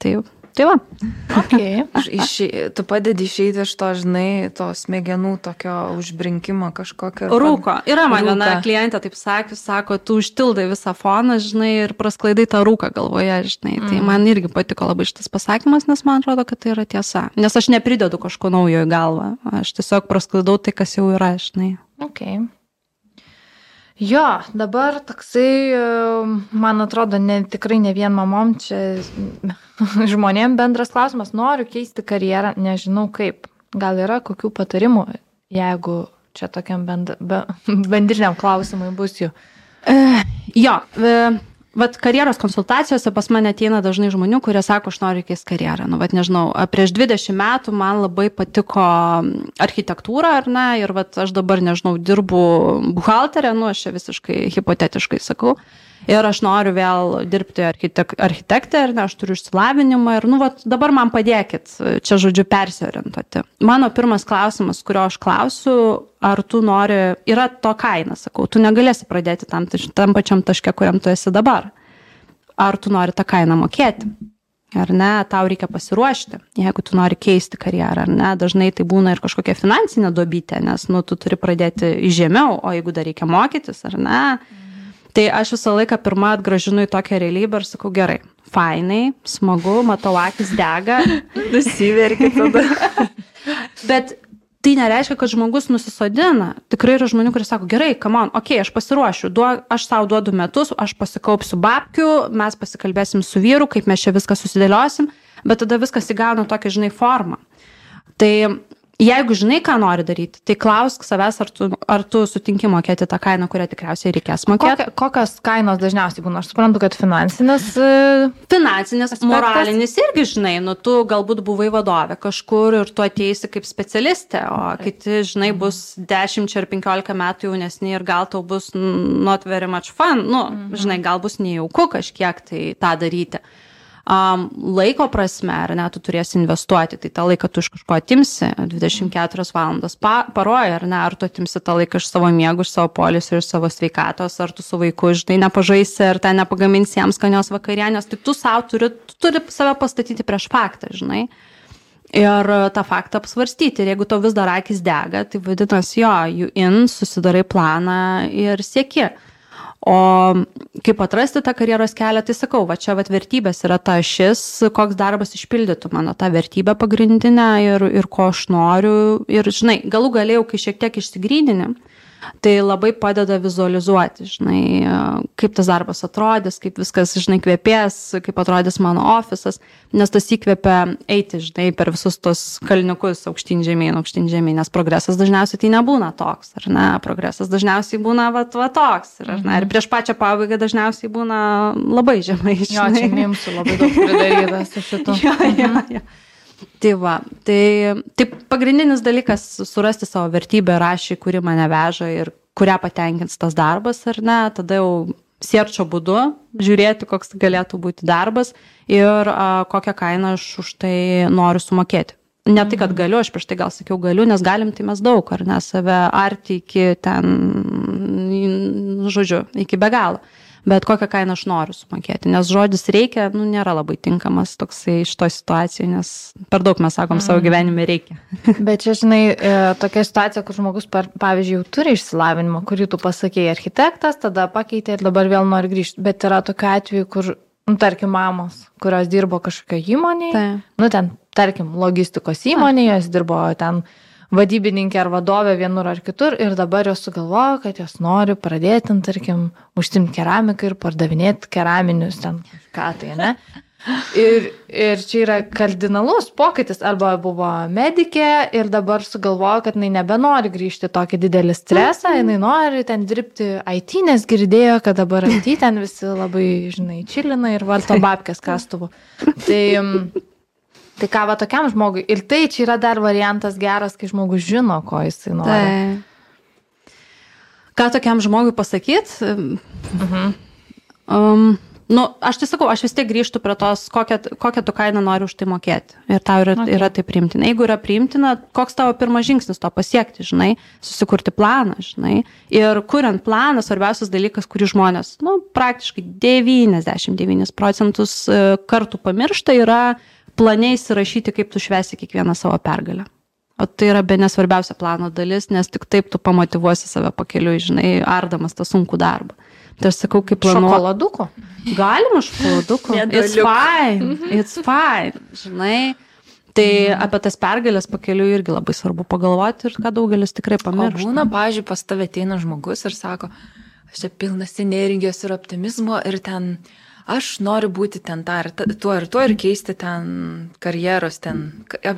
Taip. Tai va. Okay. Iš, tu padedi išeiti iš to, žinai, to smegenų tokio užbrinkimo kažkokio. Rūko. Yra man viena klientė, taip sakius, sako, tu užtildai visą foną, žinai, ir prasklaidai tą rūką galvoje, žinai. Tai mm. Tai man irgi patiko labai šitas pasakymas, nes man atrodo, kad tai yra tiesa. Nes aš nepridedu kažko naujo į galvą. Aš tiesiog prasklaidau tai, kas jau yra, žinai. Okay. Jo, dabar toksai, man atrodo, ne, tikrai ne vien mamom, čia žmonėm bendras klausimas, noriu keisti karjerą, nežinau kaip. Gal yra kokių patarimų, jeigu čia tokiam bend, be, bendriniam klausimui bus jų? E, jo, e, vat karjeros konsultacijose pas mane ateina dažnai žmonių, kurie sako, aš noriu keisti karjerą. Nu, vat nežinau, prieš 20 metų man labai patiko architektūra, ar ne, ir vat aš dabar, nežinau, dirbu buhalterę, nu, aš čia visiškai hipotetiškai sakau. Ir aš noriu vėl dirbti architek architektę, ir ne, aš turiu išsilavinimą, ir, nu, vat, dabar man padėkit, čia žodžiu, persiorientuoti. Mano pirmas klausimas, kurio aš klausiu, ar tu nori, yra to kaina, sakau, tu negalėsi pradėti tam, tam pačiam taške, kuriam tu esi dabar. Ar tu nori tą kainą mokėti? Ar ne, tau reikia pasiruošti, jeigu tu nori keisti karjerą, ar ne, dažnai tai būna ir kažkokia finansinė dobytė, nes, nu, tu turi pradėti žemiau, o jeigu dar reikia mokytis, ar ne, mm Tai aš visą laiką pirmą atgražinu į tokią realybę ir sakau, gerai, fainai, smagu, matau, akis dega. Nusiverki tada. Bet tai nereiškia, kad žmogus nusisodina. Tikrai yra žmonių, kurie sako, gerai, kamon, okei, okay, aš pasiruošiu, duo, aš savo duodu metus, aš pasikaupsiu babkių, mes pasikalbėsim su vyru, kaip mes čia viską susidėliosim, bet tada viskas įgauna tokią, žinai, formą. Tai jeigu žinai, ką nori daryti, tai klausk savęs, ar tu, ar tu sutinki mokėti tą kainą, kurią tikriausiai reikės mokėti. Kokia, kokios kainos dažniausiai būna? Aš suprantu, kad finansinis. E, finansinis, aspektas. moralinis irgi, žinai, nu tu galbūt buvai vadovė kažkur ir tu ateisi kaip specialistė, o kiti, žinai, bus 10 ar 15 metų jaunesni ir gal tau bus not very much fun, nu, mhm. žinai, gal bus nejauku kažkiek tai tą daryti um, laiko prasme, ar ne, tu turėsi investuoti, tai tą laiką tu iš kažko atimsi, 24 valandas pa, paroje, ar ne, ar tu atimsi tą laiką iš savo miegų, iš savo polisio, iš savo sveikatos, ar tu su vaiku, žinai, nepažaisi, ar ten nepagaminsi jam skanios vakarienės, tai tu savo turi, tu turi save pastatyti prieš faktą, žinai. Ir tą faktą apsvarstyti. Ir jeigu to vis dar akis dega, tai vadinasi, jo, jų in, susidarai planą ir sieki. O kaip atrasti tą karjeros kelią, tai sakau, va čia va vertybės yra ta šis, koks darbas išpildytų mano tą vertybę pagrindinę ir, ir ko aš noriu. Ir, žinai, galų galėjau, kai šiek tiek išsigrydini, tai labai padeda vizualizuoti, žinai, kaip tas darbas atrodys, kaip viskas, žinai, kvepės, kaip atrodys mano ofisas, nes tas įkvepia eiti, žinai, per visus tos kalniukus aukštyn žemyn, aukštyn žemyn, nes progresas dažniausiai tai nebūna toks, ar ne, progresas dažniausiai būna va, va toks, ar ne, ir prieš pačią pabaigą dažniausiai būna labai žemai. Žinai. Jo, čia mimsų labai daug pridaryta su šitu. jo, jo, jo. Tai va, tai, tai pagrindinis dalykas - surasti savo vertybę rašį, kuri mane veža ir kurią patenkins tas darbas ar ne, tada jau sierčio būdu žiūrėti, koks galėtų būti darbas ir a, kokią kainą aš už tai noriu sumokėti. Ne tai, kad galiu, aš prieš tai gal sakiau galiu, nes galim tai mes daug, ar ne, save arti iki ten, žodžiu, iki be galo bet kokią kainą aš noriu sumokėti, nes žodis reikia, nu, nėra labai tinkamas toksai iš to situacijų, nes per daug mes sakom savo mhm. gyvenime reikia. bet čia, žinai, e, tokia situacija, kur žmogus, pavyzdžiui, jau turi išsilavinimą, kurį tu pasakėjai architektas, tada pakeitė ir dabar vėl nori grįžti, bet yra tokia atveju, kur, nu, tarkim, mamos, kurios dirbo kažkokio įmonėje, tai. nu, ten tarkim, logistikos įmonėje, jos dirbo ten vadybininkė ar vadovė vienur ar kitur ir dabar jos sugalvojo, kad jos nori pradėti, tarkim, užsimti keramiką ir pardavinėti keraminius ten ką tai, ne? Ir, ir čia yra kardinalus pokytis. Arba buvo medikė ir dabar sugalvojo, kad jinai nebenori grįžti tokį didelį stresą, jinai nori ten dirbti IT, nes girdėjo, kad dabar IT ten visi labai, žinai, čilina ir valto babkės kastuvu. Tai, tai ką va tokiam žmogui. Ir tai čia yra dar variantas geras, kai žmogus žino, ko jisai nori. Tai. Ką tokiam žmogui pasakyti? Mhm. Um, Nu, aš tai sakau, aš vis tiek grįžtu prie tos, kokią, kokią tu kainą nori už tai mokėti. Ir tau yra, okay. yra tai priimtina. Jeigu yra priimtina, koks tavo pirmas žingsnis to pasiekti, žinai, susikurti planą, žinai. Ir kuriant planą, svarbiausias dalykas, kurį žmonės, nu, praktiškai 99 procentus e, kartų pamiršta, yra plane įsirašyti, kaip tu švesi kiekvieną savo pergalę. O tai yra be nesvarbiausia plano dalis, nes tik taip tu pamotivuosi save pakeliu, žinai, ardamas tą sunkų darbą. Tai aš sakau, kaip planuoju. Šokoladuko? Galima šokoladuko. It's fine. It's fine. Žinai. Tai apie tas pergalės pakeliu irgi labai svarbu pagalvoti ir ką daugelis tikrai pamiršta. Būna, pažiūrėjau, pas tave ateina žmogus ir sako, aš čia pilnas energijos ir optimizmo ir ten aš noriu būti ten tą ir tuo ir tuo ir keisti ten karjeros, ten,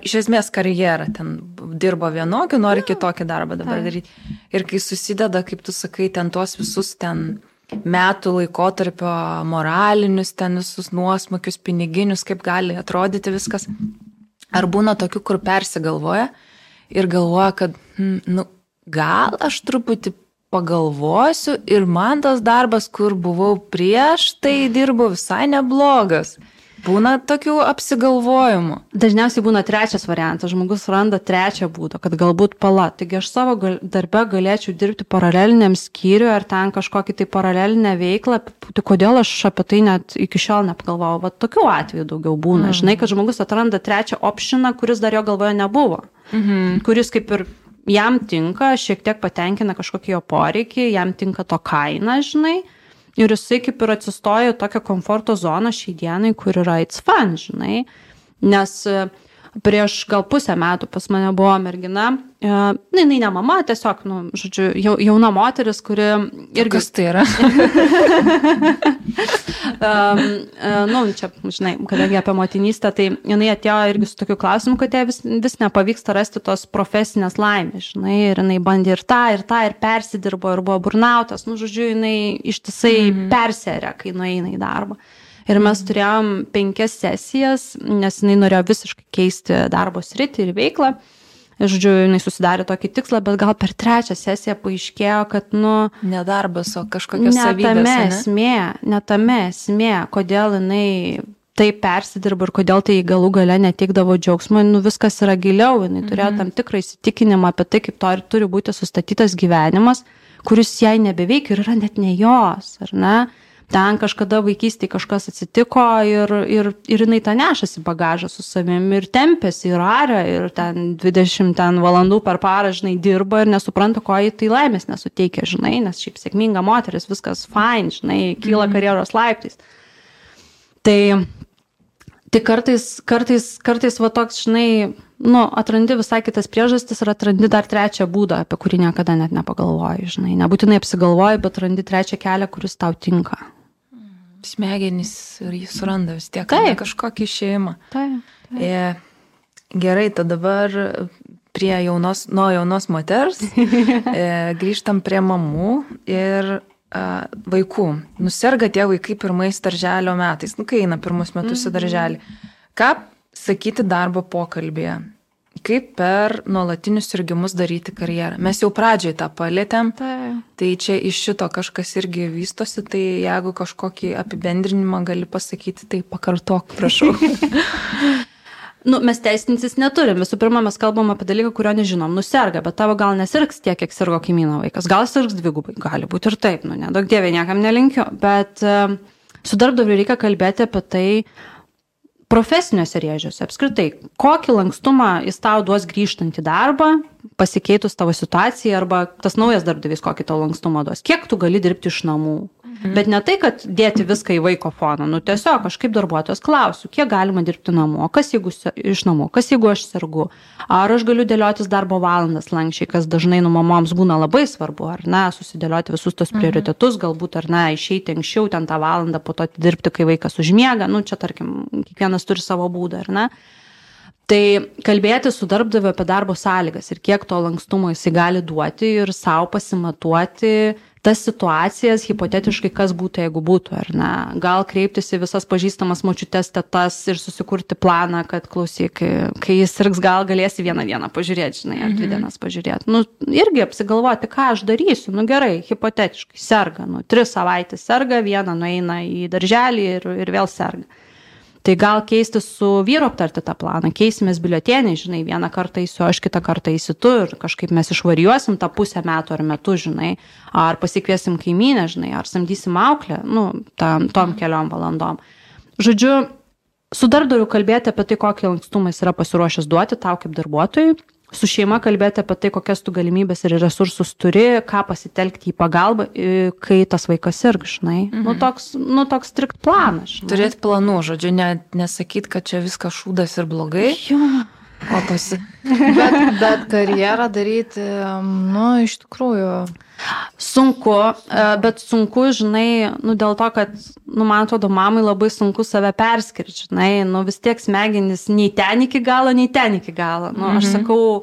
iš esmės karjerą, ten dirbo vienokiu, nori kitokį darbą dabar daryti. Ir kai susideda, kaip tu sakai, ten tuos visus ten metų laikotarpio moralinius, ten visus nuosmukius, piniginius, kaip gali atrodyti viskas. Ar būna tokių, kur persigalvoja ir galvoja, kad, hm, nu, gal aš truputį pagalvosiu ir man tas darbas, kur buvau prieš, tai dirbu visai neblogas. Būna tokių apsigalvojimų. Dažniausiai būna trečias variantas, žmogus randa trečią būdą, kad galbūt pala, taigi aš savo gal, darbę galėčiau dirbti paraleliniam skyriui ar ten kažkokį tai paralelinę veiklą, tai kodėl aš apie tai net iki šiol neapgalvojau. Va tokių atvejų daugiau būna. Mm. Žinai, kad žmogus atranda trečią opšiną, kuris dar jo galvoje nebuvo. Mm -hmm. Kuris kaip ir jam tinka, šiek tiek patenkina kažkokį jo poreikį, jam tinka to kaina, žinai. Ir jisai kaip ir atsistoja tokią komforto zoną šiai dienai, kur yra it's fun, žinai. Nes uh, prieš gal pusę metų pas mane buvo mergina, e, na, jinai ne mama, tiesiog, nu, žodžiu, jauna moteris, kuri irgi... Kas tai yra? um, nu, čia, žinai, kadangi apie motinystę, tai jinai atėjo irgi su tokiu klausimu, kad jai vis, vis nepavyksta rasti tos profesinės laimės, žinai, ir jinai bandė ir tą, ir tą, ir persidirbo, ir buvo burnautas, nu, žodžiu, jinai ištisai mm -hmm. perserė, kai nueina į darbą. Ir mes turėjom penkias sesijas, nes jinai norėjo visiškai keisti darbo sritį ir veiklą. Žodžiu, jinai susidarė tokį tikslą, bet gal per trečią sesiją paaiškėjo, kad, nu... Nedarbas, o kažkokia savybė. Ne tame esmė, ne tame esmė, kodėl jinai taip persidirba ir kodėl tai galų gale netikdavo džiaugsmo, nu viskas yra giliau, jinai turėjo mhm. tam tikrą įsitikinimą apie tai, kaip to ir turi būti sustatytas gyvenimas, kuris jai nebeveikia ir yra net ne jos, ar ne? Ten kažkada vaikystėje kažkas atsitiko ir, ir, ir jinai tą nešasi bagažą su savimi ir tempėsi ir aria ir ten 20 ten valandų per parą, žinai, dirba ir nesupranta, ko jai tai laimės nesuteikia, žinai, nes šiaip sėkminga moteris, viskas fine, žinai, kyla mm. karjeros laiptais. Tai, tai kartais, kartais, kartais va toks, žinai, nu, atrandi visai kitas priežastis ir atrandi dar trečią būdą, apie kurį niekada net nepagalvoji, žinai. Nebūtinai apsigalvoji, bet atrandi trečią kelią, kuris tau tinka smegenys ir jis suranda vis tiek tai. kažkokį išėjimą. Taip. taip. E, gerai, tada dabar prie jaunos, nuo jaunos moters e, grįžtam prie mamų ir vaikų. Nusirga tie vaikai pirmais darželio metais, nu kai eina pirmus metus į mhm. darželį. Ką sakyti darbo pokalbėje? Kaip per nuolatinius sirgimus daryti karjerą. Mes jau pradžioj tą palėtėm, tai. tai čia iš šito kažkas irgi vystosi, tai jeigu kažkokį apibendrinimą gali pasakyti, tai pakartok, prašau. nu, mes teisintis neturim. Visų pirma, mes kalbam apie dalyką, kurio nežinom. Nuserga, bet tavo gal nesirgs tiek, kiek sirgo kaimyno vaikas. Gal sirgs dvigubai, gali būti ir taip, nu, nedaug dievė, niekam nelinkiu. Bet uh, su darbdaviu reikia kalbėti apie tai, uh, profesiniuose rėžiuose apskritai, kokį lankstumą jis tau duos grįžtant į darbą, pasikeitus tavo situaciją arba tas naujas darbdavys kokį tau lankstumą duos, kiek tu gali dirbti iš namų. Mhm. Bet ne tai, kad dėti viską į vaiko foną, nu tiesiog aš kaip darbuotojas klausiu, kiek galima dirbti namo, kas jeigu iš namų, kas jeigu aš sergu, ar aš galiu dėliotis darbo valandas lankščiai, kas dažnai nu mamoms būna labai svarbu, ar ne, susidėlioti visus tos mhm. prioritetus, mhm. galbūt ar ne, išeiti anksčiau ten tą valandą, po to dirbti, kai vaikas užmiega, nu čia tarkim, kiekvienas turi savo būdą, ar ne. Tai kalbėti su darbdaviu apie darbo sąlygas ir kiek to lankstumo jisai gali duoti ir savo pasimatuoti tas situacijas, hipotetiškai, kas būtų, jeigu būtų, ar ne. Gal kreiptis į visas pažįstamas močiutės tetas ir susikurti planą, kad klausyk, kai jis sirgs, gal galėsi vieną dieną pažiūrėti, žinai, ar dvi mhm. dienas pažiūrėti. Nu, irgi apsigalvoti, ką aš darysiu. Nu gerai, hipotetiškai, serga, nu, tris savaitės serga, vieną nueina į darželį ir, ir vėl serga. Tai gal keisti su vyru aptarti tą planą, keisimės biliotėnį, žinai, vieną kartą įsiu, aš kitą kartą įsiu tu ir kažkaip mes išvarijuosim tą pusę metų ar metų, žinai, ar pasikviesim kaimynę, žinai, ar samdysim auklę, nu, tam, tom keliom valandom. Žodžiu, su darbdaviu kalbėti apie tai, kokį lankstumą jis yra pasiruošęs duoti tau kaip darbuotojui, su šeima kalbėti apie tai, kokias tu galimybės ir resursus turi, ką pasitelkti į pagalbą, kai tas vaikas irgi, žinai. Nu, mhm. Nu, toks, nu, toks strikt planas. Turėti planų, žodžiu, ne, nesakyti, kad čia viskas šūdas ir blogai. Jo. O pasi. bet, bet karjerą daryti, nu, iš tikrųjų. Sunku, e, bet sunku, žinai, nu, dėl to, kad, nu, man atrodo, mamai labai sunku save perskirti, žinai, nu, vis tiek smegenys nei ten iki galo, nei ten iki galo. Nu, aš mhm.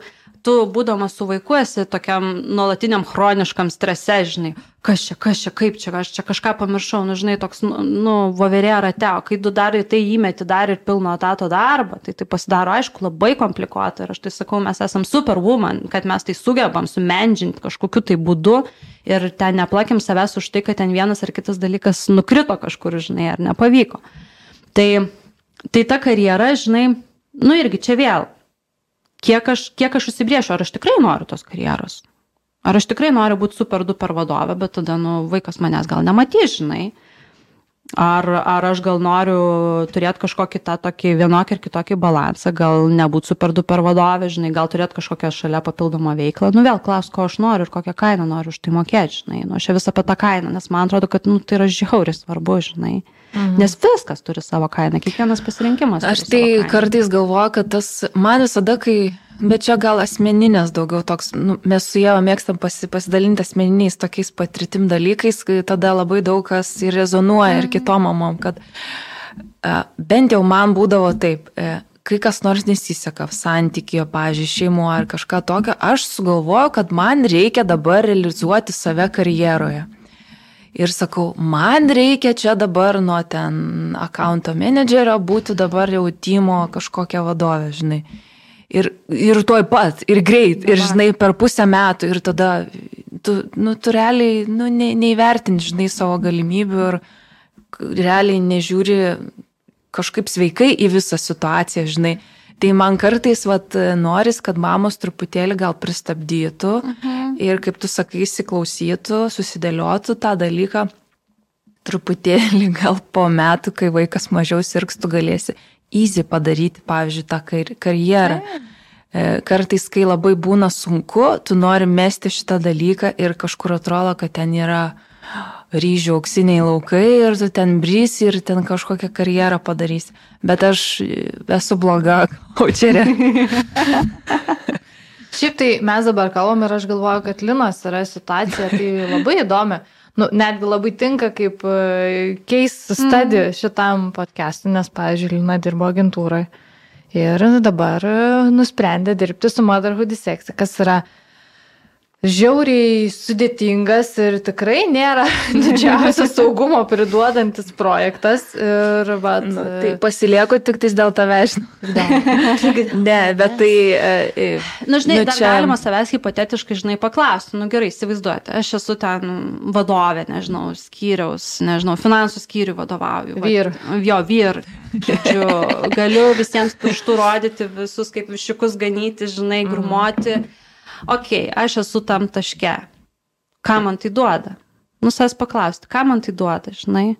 Tu būdamas su vaiku esi tokiam nuolatiniam chroniškam strese, žinai, kas čia, kas čia, kaip čia, aš čia kažką pamiršau, nu, žinai, toks, nu, nu voverė rate, o kai tu dar į tai įmeti dar ir pilno etato darbą, tai tai pasidaro, aišku, labai komplikuota ir aš tai sakau, mes esam superwoman, kad mes tai sugebam sumendžinti kažkokiu tai būdu ir ten neplakim savęs už tai, kad ten vienas ar kitas dalykas nukrito kažkur, žinai, ar nepavyko. Tai, tai ta karjera, žinai, nu irgi čia vėl kiek aš, kiek aš užsibriešiu, ar aš tikrai noriu tos karjeros. Ar aš tikrai noriu būti super duper vadovė, bet tada, nu, vaikas manęs gal nematys, žinai. Ar, ar aš gal noriu turėti kažkokį tą tokį vienokį ir kitokį balansą, gal nebūti super duper vadovė, žinai, gal turėti kažkokią šalia papildomą veiklą. Nu vėl klaus, ko aš noriu ir kokią kainą noriu už tai mokėti, žinai. Nu, aš vis apie tą kainą, nes man atrodo, kad nu, tai yra žiauriai svarbu, žinai. Mhm. Nes viskas turi savo kainą, kiekvienas pasirinkimas. Aš tai kartais galvoju, kad tas man visada, kai Bet čia gal asmeninės daugiau toks, nu, mes su Jėva mėgstam pasi, pasidalinti asmeniniais tokiais patirtim dalykais, kai tada labai daug kas ir rezonuoja ir mhm. kitom mamom, kad uh, bent jau man būdavo taip, uh, kai kas nors nesiseka santykijo, pažiūrėjau, šeimo ar kažką tokio, aš sugalvoju, kad man reikia dabar realizuoti save karjeroje. Ir sakau, man reikia čia dabar nuo ten akaunto menedžerio būti dabar jau timo kažkokią vadovę, žinai. Ir, ir tuoj pat, ir greit, ir žinai, per pusę metų, ir tada tu, nu, tu realiai nu, ne, neįvertini, žinai, savo galimybių ir realiai nežiūri kažkaip sveikai į visą situaciją, žinai. Tai man kartais, vat, noris, kad mamos truputėlį gal pristabdytų uh mhm. -huh. ir, kaip tu sakai, įsiklausytų, susidėliotų tą dalyką truputėlį gal po metų, kai vaikas mažiau sirgs, tu galėsi easy padaryti, pavyzdžiui, tą kar karjerą. E, kartais, kai labai būna sunku, tu nori mesti šitą dalyką ir kažkur atrodo, kad ten yra ryžių auksiniai laukai ir tu ten brysi ir ten kažkokią karjerą padarysi. Bet aš esu bloga kočerė. Šiaip tai mes dabar kalbam ir aš galvoju, kad Linos yra situacija, tai labai įdomi nu, netgi labai tinka kaip case study mm. šitam podcast'ui, nes, pavyzdžiui, Lina dirbo agentūroje. Ir dabar nusprendė dirbti su Motherhood Sex, kas yra žiauriai sudėtingas ir tikrai nėra didžiausio saugumo priduodantis projektas. Ir, vat, nu, tai pasilieku tik tais dėl tavęs. ne, bet tai... E, Na, nu, žinai, nu, čia... galima savęs hipotetiškai, žinai, paklausti. Nu gerai, įsivaizduojate, aš esu ten vadovė, nežinau, skyriaus, nežinau, finansų skyrių vadovauju. Vyr. Jo, vyr. Žodžiu, galiu visiems pirštų rodyti, visus kaip višiukus ganyti, žinai, grumoti. Mm okei, okay, aš esu tam taške. Ką man tai duoda? Nusas paklausti, ką man tai duoda, žinai?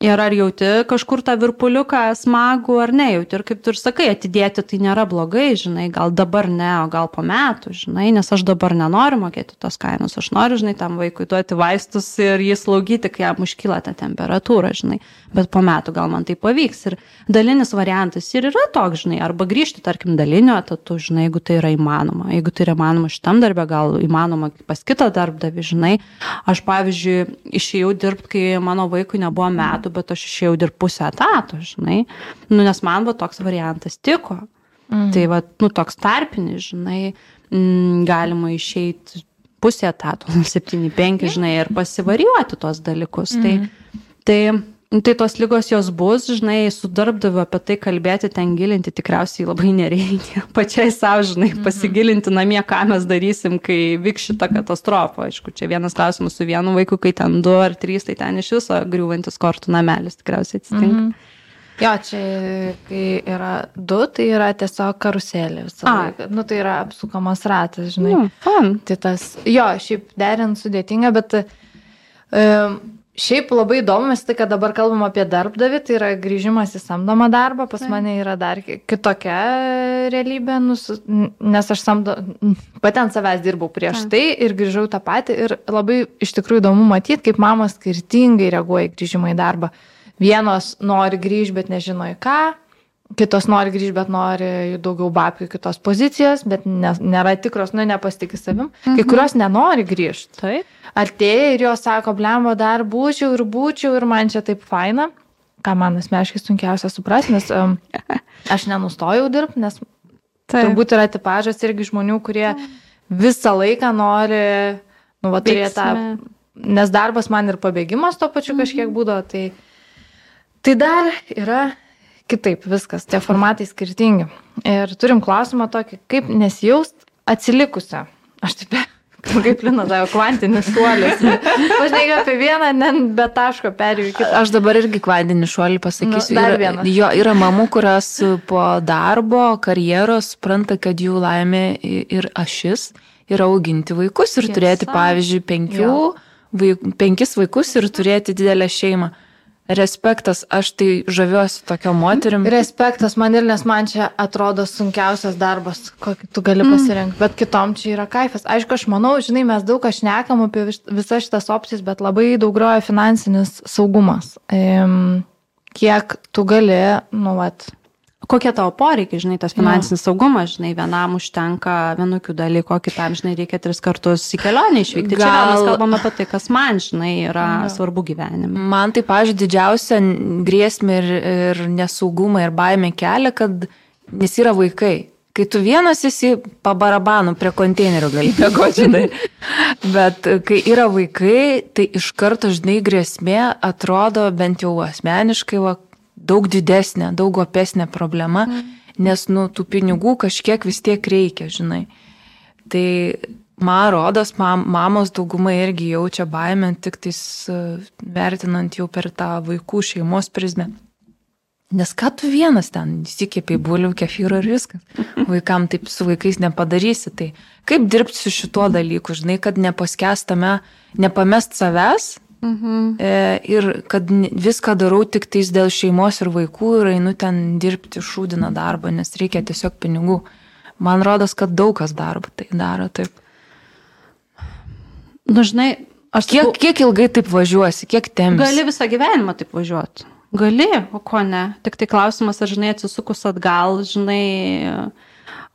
Ir ar jauti kažkur tą virpuliuką smagų ar nejauti. Ir kaip tu ir sakai, atidėti tai nėra blogai, žinai, gal dabar ne, o gal po metų, žinai, nes aš dabar nenoriu mokėti tos kainos. Aš noriu, žinai, tam vaikui duoti vaistus ir jį slaugyti, kai jam užkyla ta temperatūra, žinai. Bet po metų gal man tai pavyks. Ir dalinis variantas ir yra toks, žinai, arba grįžti, tarkim, dalinio atatu, žinai, jeigu tai yra įmanoma. Jeigu tai yra įmanoma šitam darbė, gal įmanoma pas kitą darbdavį, žinai. Aš, pavyzdžiui, išėjau dirbti, kai mano vaikui nebuvo metų bet aš išėjau dirbti pusę etato, žinai, nu, nes man va toks variantas tiko. Mm. Tai va, nu, toks tarpinis, žinai, m, mm, galima išeiti pusę etato, 7-5, žinai, ir pasivarijuoti tuos dalykus. Mm. Tai, tai Nu, tai tos lygos jos bus, žinai, su darbdaviu apie tai kalbėti, ten gilinti tikriausiai labai nereikia. Pačiai savo, žinai, mhm. pasigilinti namie, ką mes darysim, kai vyks šita katastrofa. Aišku, čia vienas klausimas su vienu vaiku, kai ten du ar trys, tai ten iš viso griūvantis kortų namelis tikriausiai atsitinka. Mm -hmm. Jo, čia, kai yra du, tai yra tiesiog karuselė visą laiką. Nu, tai yra apsukamas ratas, žinai. Mm, fun. Tai tas, jo, šiaip derint sudėtinga, bet um, Šiaip labai įdomus, tai kad dabar kalbam apie darbdavį, tai yra grįžimas į samdomą darbą, pas tai. mane yra dar kitokia realybė, nus, nes aš samdo, pati ant savęs dirbau prieš tai. tai ir grįžau tą patį ir labai iš tikrųjų įdomu matyti, kaip mama skirtingai reaguoja į grįžimą į darbą. Vienos nori grįžti, bet nežino į ką, kitos nori grįžti, bet nori daugiau babkių kitos pozicijos, bet ne, nėra tikros, nu, nepasitikė savim. Mhm. Kai kurios nenori grįžti. Taip. Artėja ir jos sako, blembo, dar būčiau ir būčiau ir man čia taip faina. Ką man asmeniškai sunkiausia suprasti, nes um, aš nenustojau dirbti, nes Taip. turbūt yra tipažas irgi žmonių, kurie visą laiką nori, nu, va, turėti tą, nes darbas man ir pabėgimas to pačiu kažkiek mhm. būdavo, tai, tai dar yra kitaip viskas, tie formatai skirtingi. Ir turim klausimą tokį, kaip nesijaust atsilikusią. Aš taip, kaip Lina, tai kvantinis šuolis. Pažinai apie vieną, ne be taško perėjau kitą. Aš dabar irgi kvantinį šuolį pasakysiu. Nu, dar vieną. Jo, yra mamų, kurios po darbo, karjeros supranta, kad jų laimė ir ašis yra auginti vaikus ir Tiesa. turėti, pavyzdžiui, penkių, vaik, penkis vaikus ir turėti didelę šeimą respektas, aš tai žaviuosi tokio moterim. Respektas man ir, nes man čia atrodo sunkiausias darbas, kokį tu gali pasirinkti, mm. bet kitom čia yra kaifas. Aišku, aš manau, žinai, mes daug aš nekam apie visas šitas opcijas, bet labai daug groja finansinis saugumas. Ehm, kiek tu gali, nu, vat, kokie tavo poreikiai, žinai, tas finansinis saugumas, žinai, vienam užtenka vienokių dalykų, kitam, žinai, reikia tris kartus į kelionę išvykti. Gal... Čia mes kalbame apie tai, kas man, žinai, yra ja. svarbu gyvenime. Man tai, pažiūrėjau, didžiausia grėsmė ir, ir nesaugumą ir baimė kelia, kad nes yra vaikai. Kai tu vienas esi pabarabanų prie konteinerių gali žinai. Bet kai yra vaikai, tai iš karto, žinai, grėsmė atrodo bent jau asmeniškai, va, daug didesnė, daug opesnė problema, mm. nes, nu, tų pinigų kažkiek vis tiek reikia, žinai. Tai man rodos, mam, mamos daugumai irgi jaučia baimę, tik tais uh, vertinant jau per tą vaikų šeimos prizmę. Nes ką tu vienas ten įsikėpiai bulių, kefyro ir viskas. Vaikam taip su vaikais nepadarysi. Tai kaip dirbti su šituo dalyku, žinai, kad nepaskestame, nepamest savęs, Mhm. E, ir kad viską darau tik tais dėl šeimos ir vaikų ir einu ten dirbti šūdiną darbą, nes reikia tiesiog pinigų. Man rodos, kad daug kas darbą tai daro taip. Nu, žinai, aš kiek, kiek ilgai taip važiuosi, kiek tempi? Gali visą gyvenimą taip važiuoti. Gali, o ko ne. Tik tai klausimas, ar žinai, atsisukus atgal, žinai,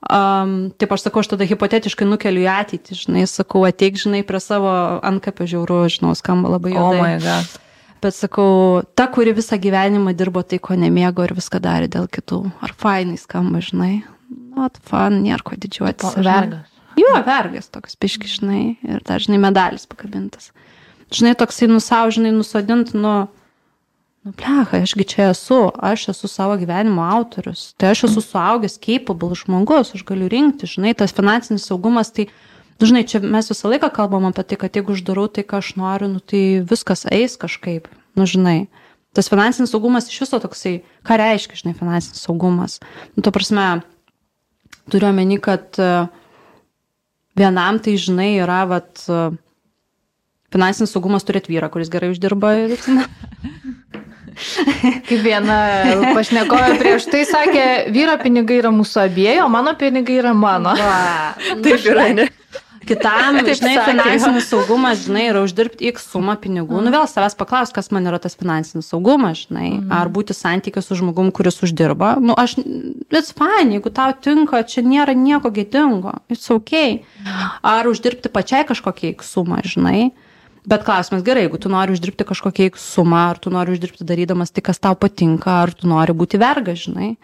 Um, taip aš sakau, aš tada hipotetiškai nukeliu į ateitį, žinai, sakau, ateik, žinai, prie savo ankapio žiaurų, žinau, skamba labai juodai. Oh my god. Bet sakau, ta, kuri visą gyvenimą dirbo tai, ko nemėgo ir viską darė dėl kitų. Ar fainai skamba, žinai? Not fun, nėra ko didžiuotis. Vergas. Jo, vergas toks piški, žinai, ir dar, žinai, medalis pakabintas. Žinai, toksai nusau, žinai, nusodint, nu, nu plecha, ašgi čia esu, aš esu savo gyvenimo autorius, tai aš esu suaugęs, capable žmogus, aš galiu rinkti, žinai, tas finansinis saugumas, tai, nu, žinai, čia mes visą laiką kalbam apie tai, kad jeigu uždarau tai, ką aš noriu, nu, tai viskas eis kažkaip, nu, žinai. Tas finansinis saugumas iš viso toksai, ką reiškia, žinai, finansinis saugumas. Nu, to prasme, turiu omeny, kad uh, vienam tai, žinai, yra, vat, uh, finansinis saugumas turėti vyrą, kuris gerai uždirba. Kaip viena pašnekovė prieš tai sakė, vyro pinigai yra mūsų abiejų, o mano pinigai yra mano. Va, Taip yra, ne? Kitam, Taip žinai, sakė. finansinis saugumas, žinai, yra uždirbti X sumą pinigų. Nu vėl savęs paklaus, kas man yra tas finansinis saugumas, žinai. Ar būti santykiu su žmogum, kuris uždirba. Nu, aš, it's fine, jeigu tau tinka, čia nėra nieko gėdingo. It's ok. Ar uždirbti pačiai kažkokią X sumą, žinai. Bet klausimas gerai, jeigu tu nori uždirbti kažkokią sumą, ar tu nori uždirbti darydamas tai, kas tau patinka, ar tu nori būti vergas, žinai.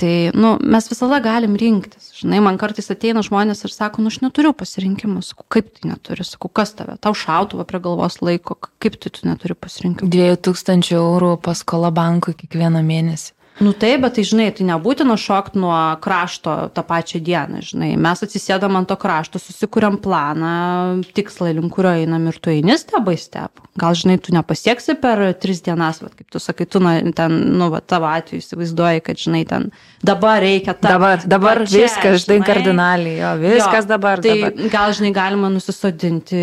Tai, nu, mes visada galim rinktis. Žinai, man kartais ateina žmonės ir sako, nu, aš neturiu pasirinkimų. Sakau, kaip tai neturi? Sakau, kas tave? Tau šautuvą prie galvos laiko. Kaip tai tu neturi pasirinkimų? 2000 eurų paskola bankui kiekvieną mėnesį. Nu taip, bet tai žinai, tai nebūtina šokti nuo krašto tą pačią dieną, žinai. Mes atsisėdam ant to krašto, susikūrėm planą, tikslą, link kurio einam ir tu eini step by step. Gal, žinai, tu nepasieksi per tris dienas, vat, kaip tu sakai, tu na, ten, nu, va, tavo atveju įsivaizduoji, kad, žinai, ten dabar reikia tą. Dabar, dabar čia, viskas, žinai, kardinaliai, jo, viskas Jo, dabar. Tai dabar. gal, žinai, galima nusisodinti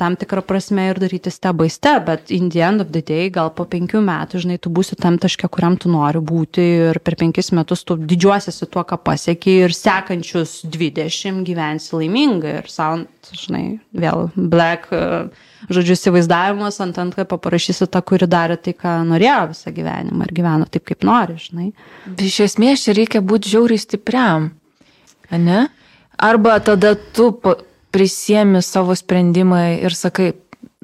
tam tikrą prasme ir daryti step by step, bet in the end of the day, gal po penkių metų, žinai, tu būsi tam taške, kuriam tu nori būti ir per penkis metus tu didžiuosiesi tuo, ką pasiekiai ir sekančius 20 gyvensi laimingai ir sound, žinai, vėl black, e, žodžiu, įsivaizdavimas ant ant, kad paprašysi tą, kuri darė tai, ką norėjo visą gyvenimą ir gyveno taip, kaip nori, žinai. Iš esmės čia reikia būti žiauriai stipriam. Ne? Arba tada tu prisiemi savo sprendimą ir sakai,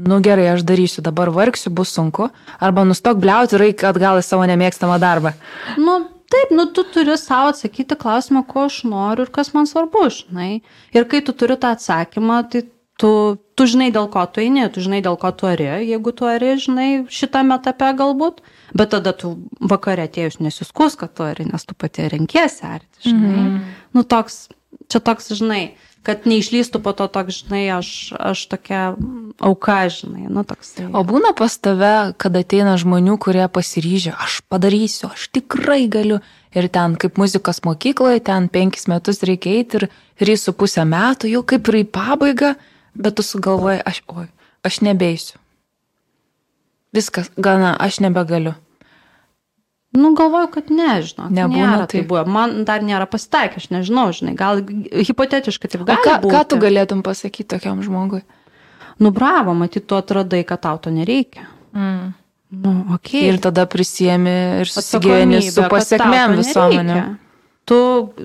nu gerai, aš darysiu, dabar vargsiu, bus sunku. Arba nustok bliauti ir eik atgal į savo nemėgstamą darbą. Nu, taip, nu, tu turi savo atsakyti klausimą, ko aš noriu ir kas man svarbu, žinai. Ir kai tu turi tą atsakymą, tai tu, tu žinai, dėl ko tu eini, tu žinai, dėl ko tu ari, jeigu tu ari, žinai, šitame etape galbūt, bet tada tu vakare atėjus nesiskus, kad tu ari, nes tu pati renkiesi arti, žinai. Mm. Nu, toks, čia toks, žinai, kad neišlystų po to toks, žinai, aš, aš tokia auka, žinai, nu toks. O būna pas tave, kad ateina žmonių, kurie pasiryžę, aš padarysiu, aš tikrai galiu. Ir ten kaip muzikos mokykloje, ten penkis metus reikia eiti ir trys su pusę metų, jau kaip ir į pabaigą, bet tu sugalvoji, aš, oi, aš nebeisiu. Viskas, gana, aš nebegaliu. Nu, galvoju, kad ne, žinok. Nebūna tai buvo. Man dar nėra pasitaikę, aš nežinau, žinai, gal hipotetiškai taip gali ką, būti. ką tu galėtum pasakyti tokiam žmogui? Nu, bravo, matyt, tu atradai, kad tau to nereikia. Mm. Nu, okei. Ir tada prisiemi ir susigyveni su pasiekmėm visuomenė. Tu,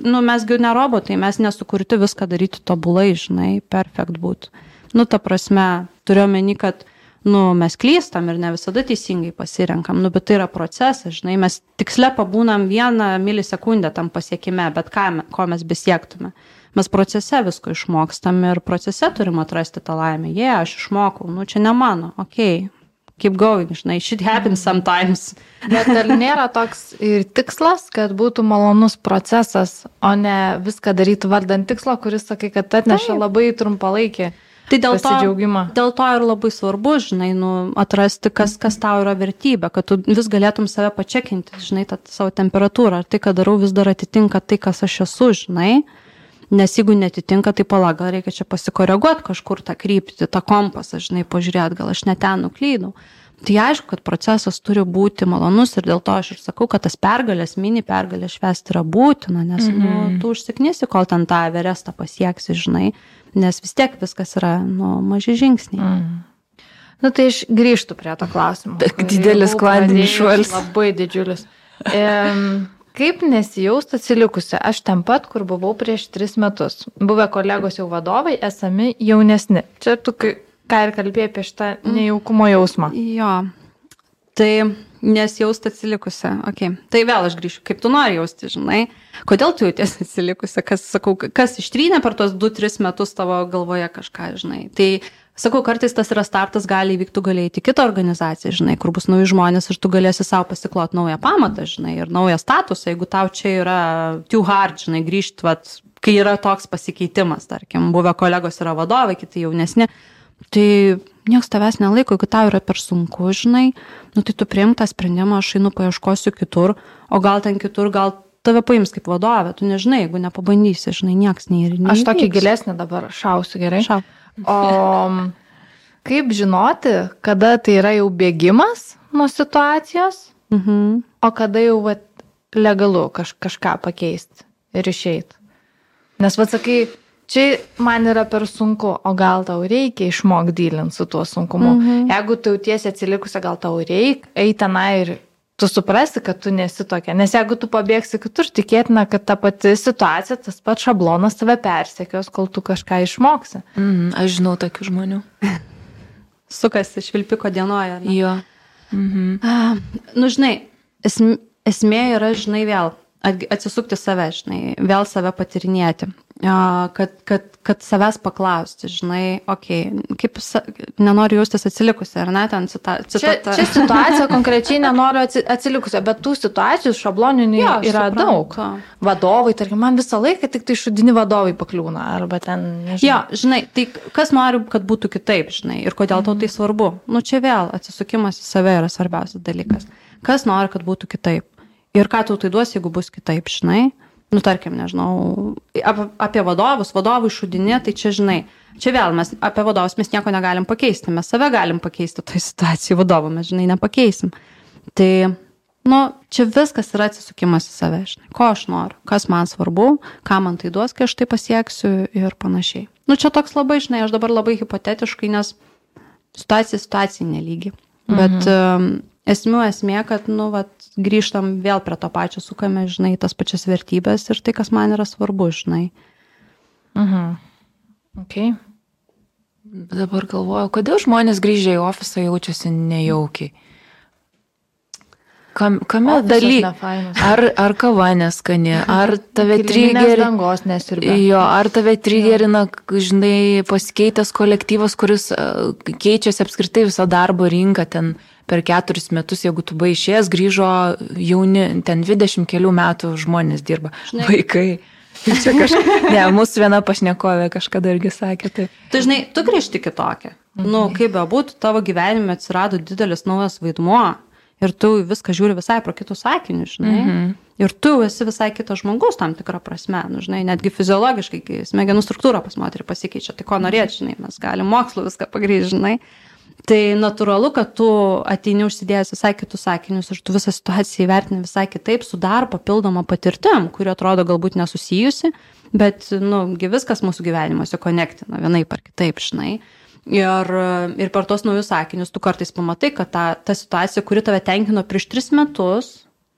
nu, mesgi ne robotai, mes nesukurti viską daryti tobulai, žinai, perfekt būt. Nu, ta prasme, turiu meni, kad, nu, mes klystam ir ne visada teisingai pasirenkam, nu, bet tai yra procesas, žinai, mes tiksle pabūnam vieną milisekundę tam pasiekime, bet ką, ko mes besiektume. Mes procese visko išmokstam ir procese turim atrasti tą laimę. Jie, yeah, aš išmokau, nu, čia ne mano, okei, okay. keep going, žinai, shit happens sometimes. Bet ar nėra toks ir tikslas, kad būtų malonus procesas, o ne viską daryti vardant tikslo, kuris sakai, kad atneša Taip. labai trumpalaikį Tai dėl to, dėl to ir labai svarbu, žinai, nu, atrasti, kas, kas tau yra vertybė, kad tu vis galėtum save pačekinti, žinai, tą savo temperatūrą. Ar tai, ką darau, vis dar atitinka tai, kas aš esu, žinai. Nes jeigu netitinka, tai palauk, gal reikia čia pasikoreguoti kažkur tą kryptį, tą kompasą, žinai, pažiūrėti, gal aš net ten nuklydau. Tai aišku, kad procesas turi būti malonus ir dėl to aš ir sakau, kad tas pergalės, mini pergalės švesti yra būtina, nes mm -hmm. nu, tu užsiknisi, kol ten tą verestą pasieksi, žinai, nes vis tiek viskas yra nu, maži žingsniai. Mm. Na tai aš grįžtu prie to klausimo. Didelis kvantinis šuolis. Labai didžiulis. Em, kaip nesijausti atsilikusi? Aš ten pat, kur buvau prieš tris metus. Buvę kolegos jau vadovai, esami jaunesni. Čia tu kai- ką ir kalbėjai apie šitą nejaukumo jausmą. Jo. Tai nesijausti atsilikusi. Okay. Tai vėl aš grįšiu, kaip tu nori jausti, žinai. Kodėl tu jautiesi atsilikusi, kas, sakau, kas ištrynė per tuos 2-3 metus tavo galvoje kažką, žinai. Tai sakau, kartais tas yra startas, gali įvykti, tu gali eiti į kitą organizaciją, žinai, kur bus nauji žmonės ir tu galėsi savo pasiklot naują pamatą, žinai, ir naują statusą, jeigu tau čia yra too hard, žinai, grįžti, vat, kai yra toks pasikeitimas, tarkim, buvę kolegos yra vadovai, kiti jaunesni, tai niekas tavęs nelaiko, jeigu tau yra per sunku, žinai, nu tai tu priimk tą sprendimą, aš einu paieškosiu kitur, o gal ten kitur, gal tave paims kaip vadovė, tu nežinai, jeigu nepabandysi, žinai, niekas neįrinė. Aš tokį gilesnį dabar šausiu gerai. Šau. O kaip žinoti, kada tai yra jau bėgimas nuo situacijos, Mhm. o kada jau vat, legalu kaž, kažką pakeisti ir išeiti. Nes vad sakai, čia man yra per sunku, o gal tau reikia išmokti dylinti su tuo sunkumu. Mhm. Jeigu tu jautiesi atsilikusi, gal tau reikia eiti tenai ir tu suprasi, kad tu nesi tokia. Nes jeigu tu pabėgsi kitur, tikėtina, kad ta pati situacija, tas pats šablonas tave persekios, kol tu kažką išmoksi. Mhm, aš žinau tokių žmonių. Sukasi švilpiko dienoje. ne? Jo. Mhm. A, Nu, žinai, esm, esmė yra, žinai, vėl atsisukti save, žinai, vėl save patirinėti. Kad, kad, kad savęs paklausti, žinai, okei, okay, kaip nenoriu jaustis atsilikusi, ar ne, ten cita, Čia, citata. čia situacija konkrečiai nenoriu atsi- atsilikusi, bet tų situacijų šabloninių Jo, yra suprantu. daug. Vadovai, tarkim, man visą laiką tik tai šudini vadovai pakliūna, arba ten, nežinau. Jo, žinai, tai kas nori, kad būtų kitaip, žinai, ir kodėl tau tai svarbu. Nu, čia vėl atsisukimas į save yra svarbiausias dalykas. Kas nori, kad būtų kitaip. Ir ką tau tai duos, jeigu bus kitaip, žinai. Nu, tarkim, nežinau, ap, apie vadovus, vadovų išudinė, tai čia, žinai, čia vėl mes apie vadovus mes nieko negalim pakeisti, mes save galim pakeisti toj situacijai, vadovų mes, žinai, nepakeisim. Tai, nu, čia viskas yra atsisukimas į save, žinai, ko aš noriu, kas man svarbu, ką man tai duos, kai aš tai pasieksiu ir panašiai. Nu, čia toks labai, žinai, aš dabar labai hipotetiškai, nes situacija situacijai nelygi. Bet mhm. Esmių esmė, kad, nu, vat, grįžtam vėl prie to pačio, sukame, žinai, tas pačias vertybės ir tai, kas man yra svarbu, žinai. Mhm. Okay. Dabar galvoju, kodėl žmonės grįžę į ofisą jaučiasi nejaukiai. Kam, kame Ofisas daly? nefainas. Ar, ar kava neskani, ar tave trigerina. Jo, ar tave trigerina, žinai, pasikeitęs kolektyvas, kuris e, keičiasi apskritai visą darbo rinką ten per keturis metus, jeigu tu buvai išėjęs, grįžo jauni, ten 20 kelių metų žmonės dirba. Žinai. Vaikai. Čia kažkaip. Ne, mūsų viena pašnekovė kažkada irgi sakė, tai. Tai žinai, tu grįžti kitokia. Mhm. Nu, kaip bebūtų, tavo gyvenime atsirado didelis naujas vaidmuo ir tu viską žiūri visai pro kitus sakinius, žinai. Mhm. Ir tu esi visai kitas žmogus tam tikrą prasme, nu, žinai, netgi fiziologiškai, kai smegenų struktūra pas moterį pasikeičia, tai ko norėt, žinai, mes galim mokslu viską pagrįžti, žinai. Tai natūralu, kad tu ateini užsidėjęs visai kitus sakinius ir tu visą situaciją įvertini visai kitaip, su dar papildoma patirtim, kuri atrodo galbūt nesusijusi, bet, nu, viskas mūsų gyvenimuose konektina vienaip ar kitaip, žinai. Ir, ir per tos naujus sakinius tu kartais pamatai, kad ta, ta situacija, kuri tave tenkino prieš tris metus,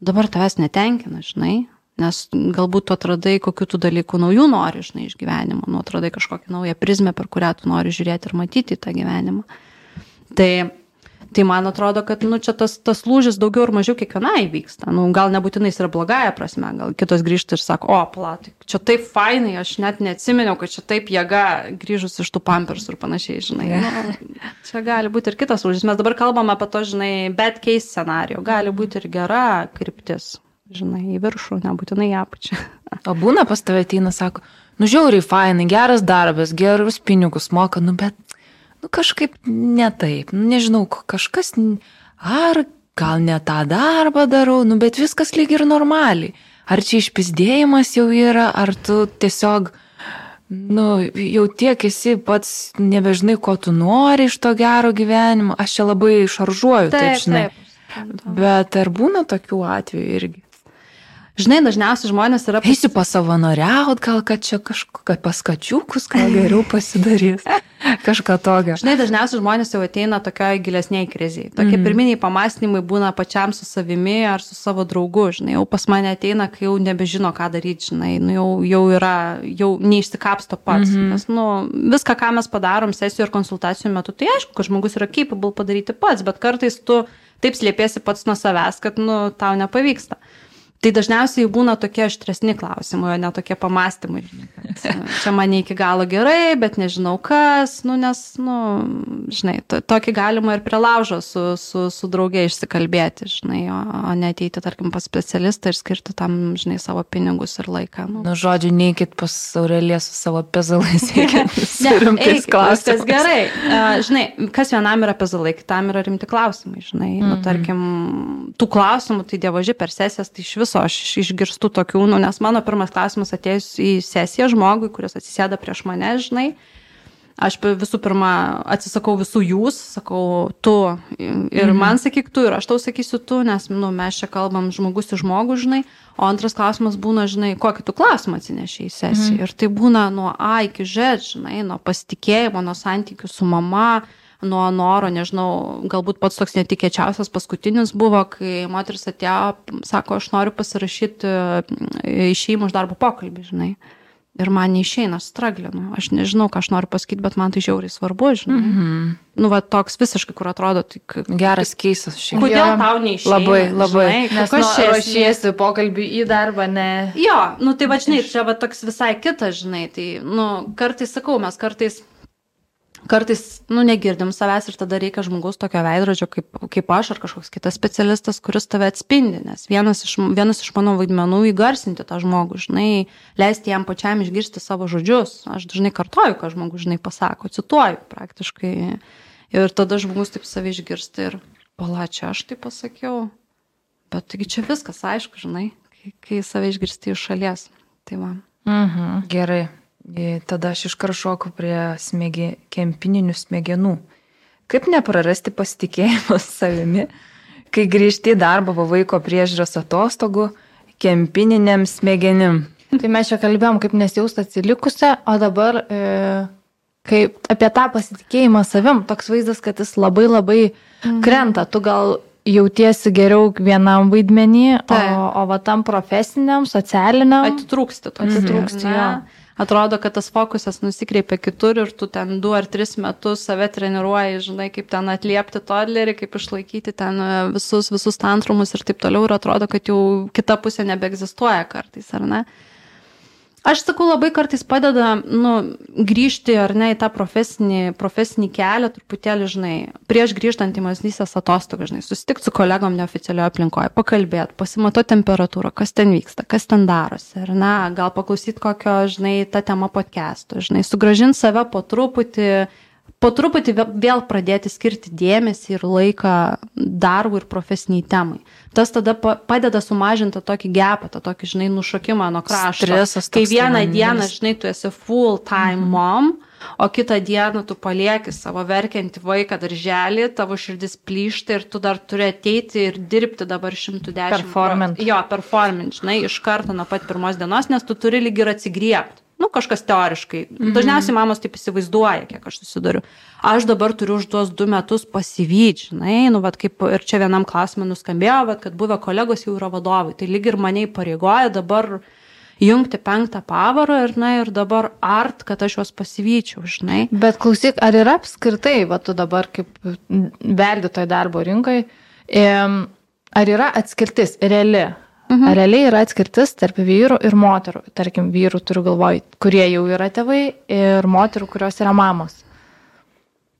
dabar tavęs netenkina, žinai. Nes galbūt tu atradai, kokiu tu dalykų naujų nori, žinai, iš gyvenimo, nu, atradai kažkokią naują prizmę, per kurią tu nori žiūrėti ir matyti tą gyvenimą. Tai, tai man atrodo, kad nu, čia tas, tas lūžis daugiau ir mažiau kiekvienai vyksta. Nu, gal nebūtinai jis yra blogąją prasme, gal kitos grįžta ir sako, o, palatai, čia taip fainai, aš net neatsiminiau, kad čia taip jėga grįžus iš tų pampersų ir panašiai, žinai. Nu, čia gali būti ir kitas lūžis. Mes dabar kalbam apie to, žinai, bad case scenarijų. Gali būti ir gera kryptis, žinai, į viršų, nebūtinai į apačią. O būna pas tave ateina, sako, nu žiauriai fainai, geras darbas, gerus pinigus moka, nu bet, nu kažkaip ne taip, nu nežinau, kažkas, ar gal ne tą darbą darau, nu bet viskas lyg ir normaliai. Ar čia išpizdėjimas jau yra, ar tu tiesiog, nu, jau tiek esi pats, nebežinai, ko tu nori iš to gero gyvenimo, aš čia labai šaržuoju, taip, taip žinai. Taip. Bet ar būna tokių atvejų irgi? Žinai, dažniausiai žmonės yra Eisiu pasavanoriaut, gal kad čia kažkokia paskačiukus, gal geriau pasidarys. Kažką tokio. Žinai, dažniausiai žmonės jau ateina tokioj gilesniai kriziai. Tokie mm. pirminiai pamastymai būna pačiam su savimi ar su savo draugu, žinai, jau pas mane ateina, kai jau nebežino, ką daryti, žinai, nu, jau, jau yra, jau neišsikapsto pats. Mm -hmm. Nes, nu, viską, ką mes padarom sesijų ir konsultacijų metu, tai aišku, kad žmogus yra capable padaryti pats, bet kartais tu taip slėpėsi pats nuo savęs, kad, nu, tau nepavyksta. Tai dažniausiai būna tokie aštresni klausimai, o ne tokie pamastymai. Čia mane iki galo gerai, bet nežinau kas, nu, nes, nu, žinai, to, tokį galima ir prie laužo su, su, su draugė išsikalbėti, žinai, o, o ne ateiti, tarkim, pas specialistą ir skirti tam, žinai, savo pinigus ir laiką. Nu. Nu, žodžiu, neikit pas Aurelė su savo pezalais, reikia Ne, rimtais eik, viskas klausimais. gerai. Uh, žinai, kas vienam yra pezalai, kitam yra rimti klausimai, žinai. Mm -hmm. nu, tarkim, tų klausimų, tai dievoži per sesijas, tai iš viso aš iš- išgirstu tokių, nu, nes mano pirmas klausimas atėjus į sesiją žmogui, kuris atsisėda prieš mane, žinai. aš visų pirma atsisakau visų jūs, sakau tu ir Mhm. man sakyk tu ir aš tau sakysiu tu, nes nu, mes čia kalbam žmogus į žmogų, žinai, o antras klausimas būna, žinai, kokį tu klausimą atsineši į sesiją. Mhm. Ir tai būna nuo A iki Ž, žinai, nuo pasitikėjimo, nuo santykių su mama, nuo noro, nežinau, galbūt pats toks netikėčiausias paskutinis buvo, kai moteris atėjo, sako, aš noriu pasirašyti e, išėjimą iš darbo pokalbį, žinai. Ir man neišeina, aš straglinu. Aš nežinau, ką aš noriu pasakyti, bet man tai žiauriai svarbu, žinai. Mhm. Nu, va, toks visiškai, kur atrodo, tai k- Geras keisas šiaip. kodėl Jo. tau neišeina? Labai, labai. Žinai, Nes kas nu, ruošiesi pokalbį į darbą, ne. Jo, nu tai va, žinai, čia va toks visai kitas, žinai, tai, nu, kartais sakau, mes kartais, kartais, nu, negirdim savęs ir tada reikia žmogaus tokio veidrodžio kaip, kaip aš ar kažkoks kitas specialistas, kuris tave atspindi, nes vienas iš, vienas iš mano vaidmenų įgarsinti tą žmogų, žinai, leisti jam pačiam išgirsti savo žodžius. Aš dažnai kartoju, ką žmogus, žinai, pasako, cituoju praktiškai. Ir tada žmogus taip save išgirsti ir, pala, čia aš tai pasakiau. Bet taigi čia viskas aišku, žinai, kai, kai save išgirsti iš šalies. Tai va. Mhm. Gerai. E, Tada aš iškart šoku prie smėgi, kempininių smegenų. Kaip neprarasti pasitikėjimo savimi, kai grįžti į darbą po vaiko priežiūros atostogų kempininiam smegenim? Tai mes čia kalbėjom, kaip nesijausti atsilikusią, o dabar e, kaip apie tą pasitikėjimą savim, toks vaizdas, kad jis labai labai mhm. krenta. Tu gal jautiesi geriau vienam vaidmenį, o, Taip. o va tam profesiniam, socialiniam. Atitrūksti to. Atitrūksti, jo. Atrodo, kad tas fokusas nusikreipia kitur ir tu ten du ar tris metus save treniruoji, žinai, kaip ten atliepti tolerį, kaip išlaikyti ten e, visus, visus tantrumus ir taip toliau ir atrodo, kad jau kita pusė nebeegzistuoja kartais, ar ne? Aš sakau, labai kartais padeda, nu, grįžti ar ne į tą profesinį, profesinį kelią, truputėlį, žinai, prieš grįžtant į maznysės atostogą, žinai, susitikti su kolegom neoficialioje aplinkoje, pakalbėti, pasimato temperatūrą, kas ten vyksta, kas ten darosi, ar ne, gal paklausyti kokio, žinai, tą temą podcast'o, žinai, sugražinti save po truputį, po truputį vė- vėl pradėti skirti dėmesį ir laiką darbui ir profesiniai temai. Tas tada pa- padeda sumažinti tokį gepą, tą tokį, žinai, nušokimą nuo krašto. Stresas Kai vieną tėvanilis. dieną, žinai, tu esi full time mom, o kitą dieną tu palieki savo verkiantį vaiką darželį, tavo širdis plyšta ir tu dar turi ateiti ir dirbti dabar 110. Performant. Jo, performant, žinai, iš karto nuo pat pirmos dienos, nes tu turi lyg ir atsigriepti. Nu, kažkas teoriškai. Mhm. Dažniausiai mamos taip įsivaizduoja, kiek aš susiduriu. Aš dabar turiu už tuos du metus pasivyti, žinai, nu, vat, kaip ir čia vienam klausimui nuskambėjo, vat, kad buvę kolegos jau yra vadovai. Tai lyg ir mane įpareigoja dabar jungti penktą pavarą ir, na, ir dabar art, kad aš juos pasivyčiau, žinai. Bet klausyk, ar yra apskritai, va tu dabar kaip verdi toj darbo rinkoje, ar yra atskirtis reali? Mhm. Realiai yra atskirtis tarp vyrų ir moterų? Tarkim, vyrų turiu galvoj, kurie jau yra tėvai ir moterų, kurios yra mamos.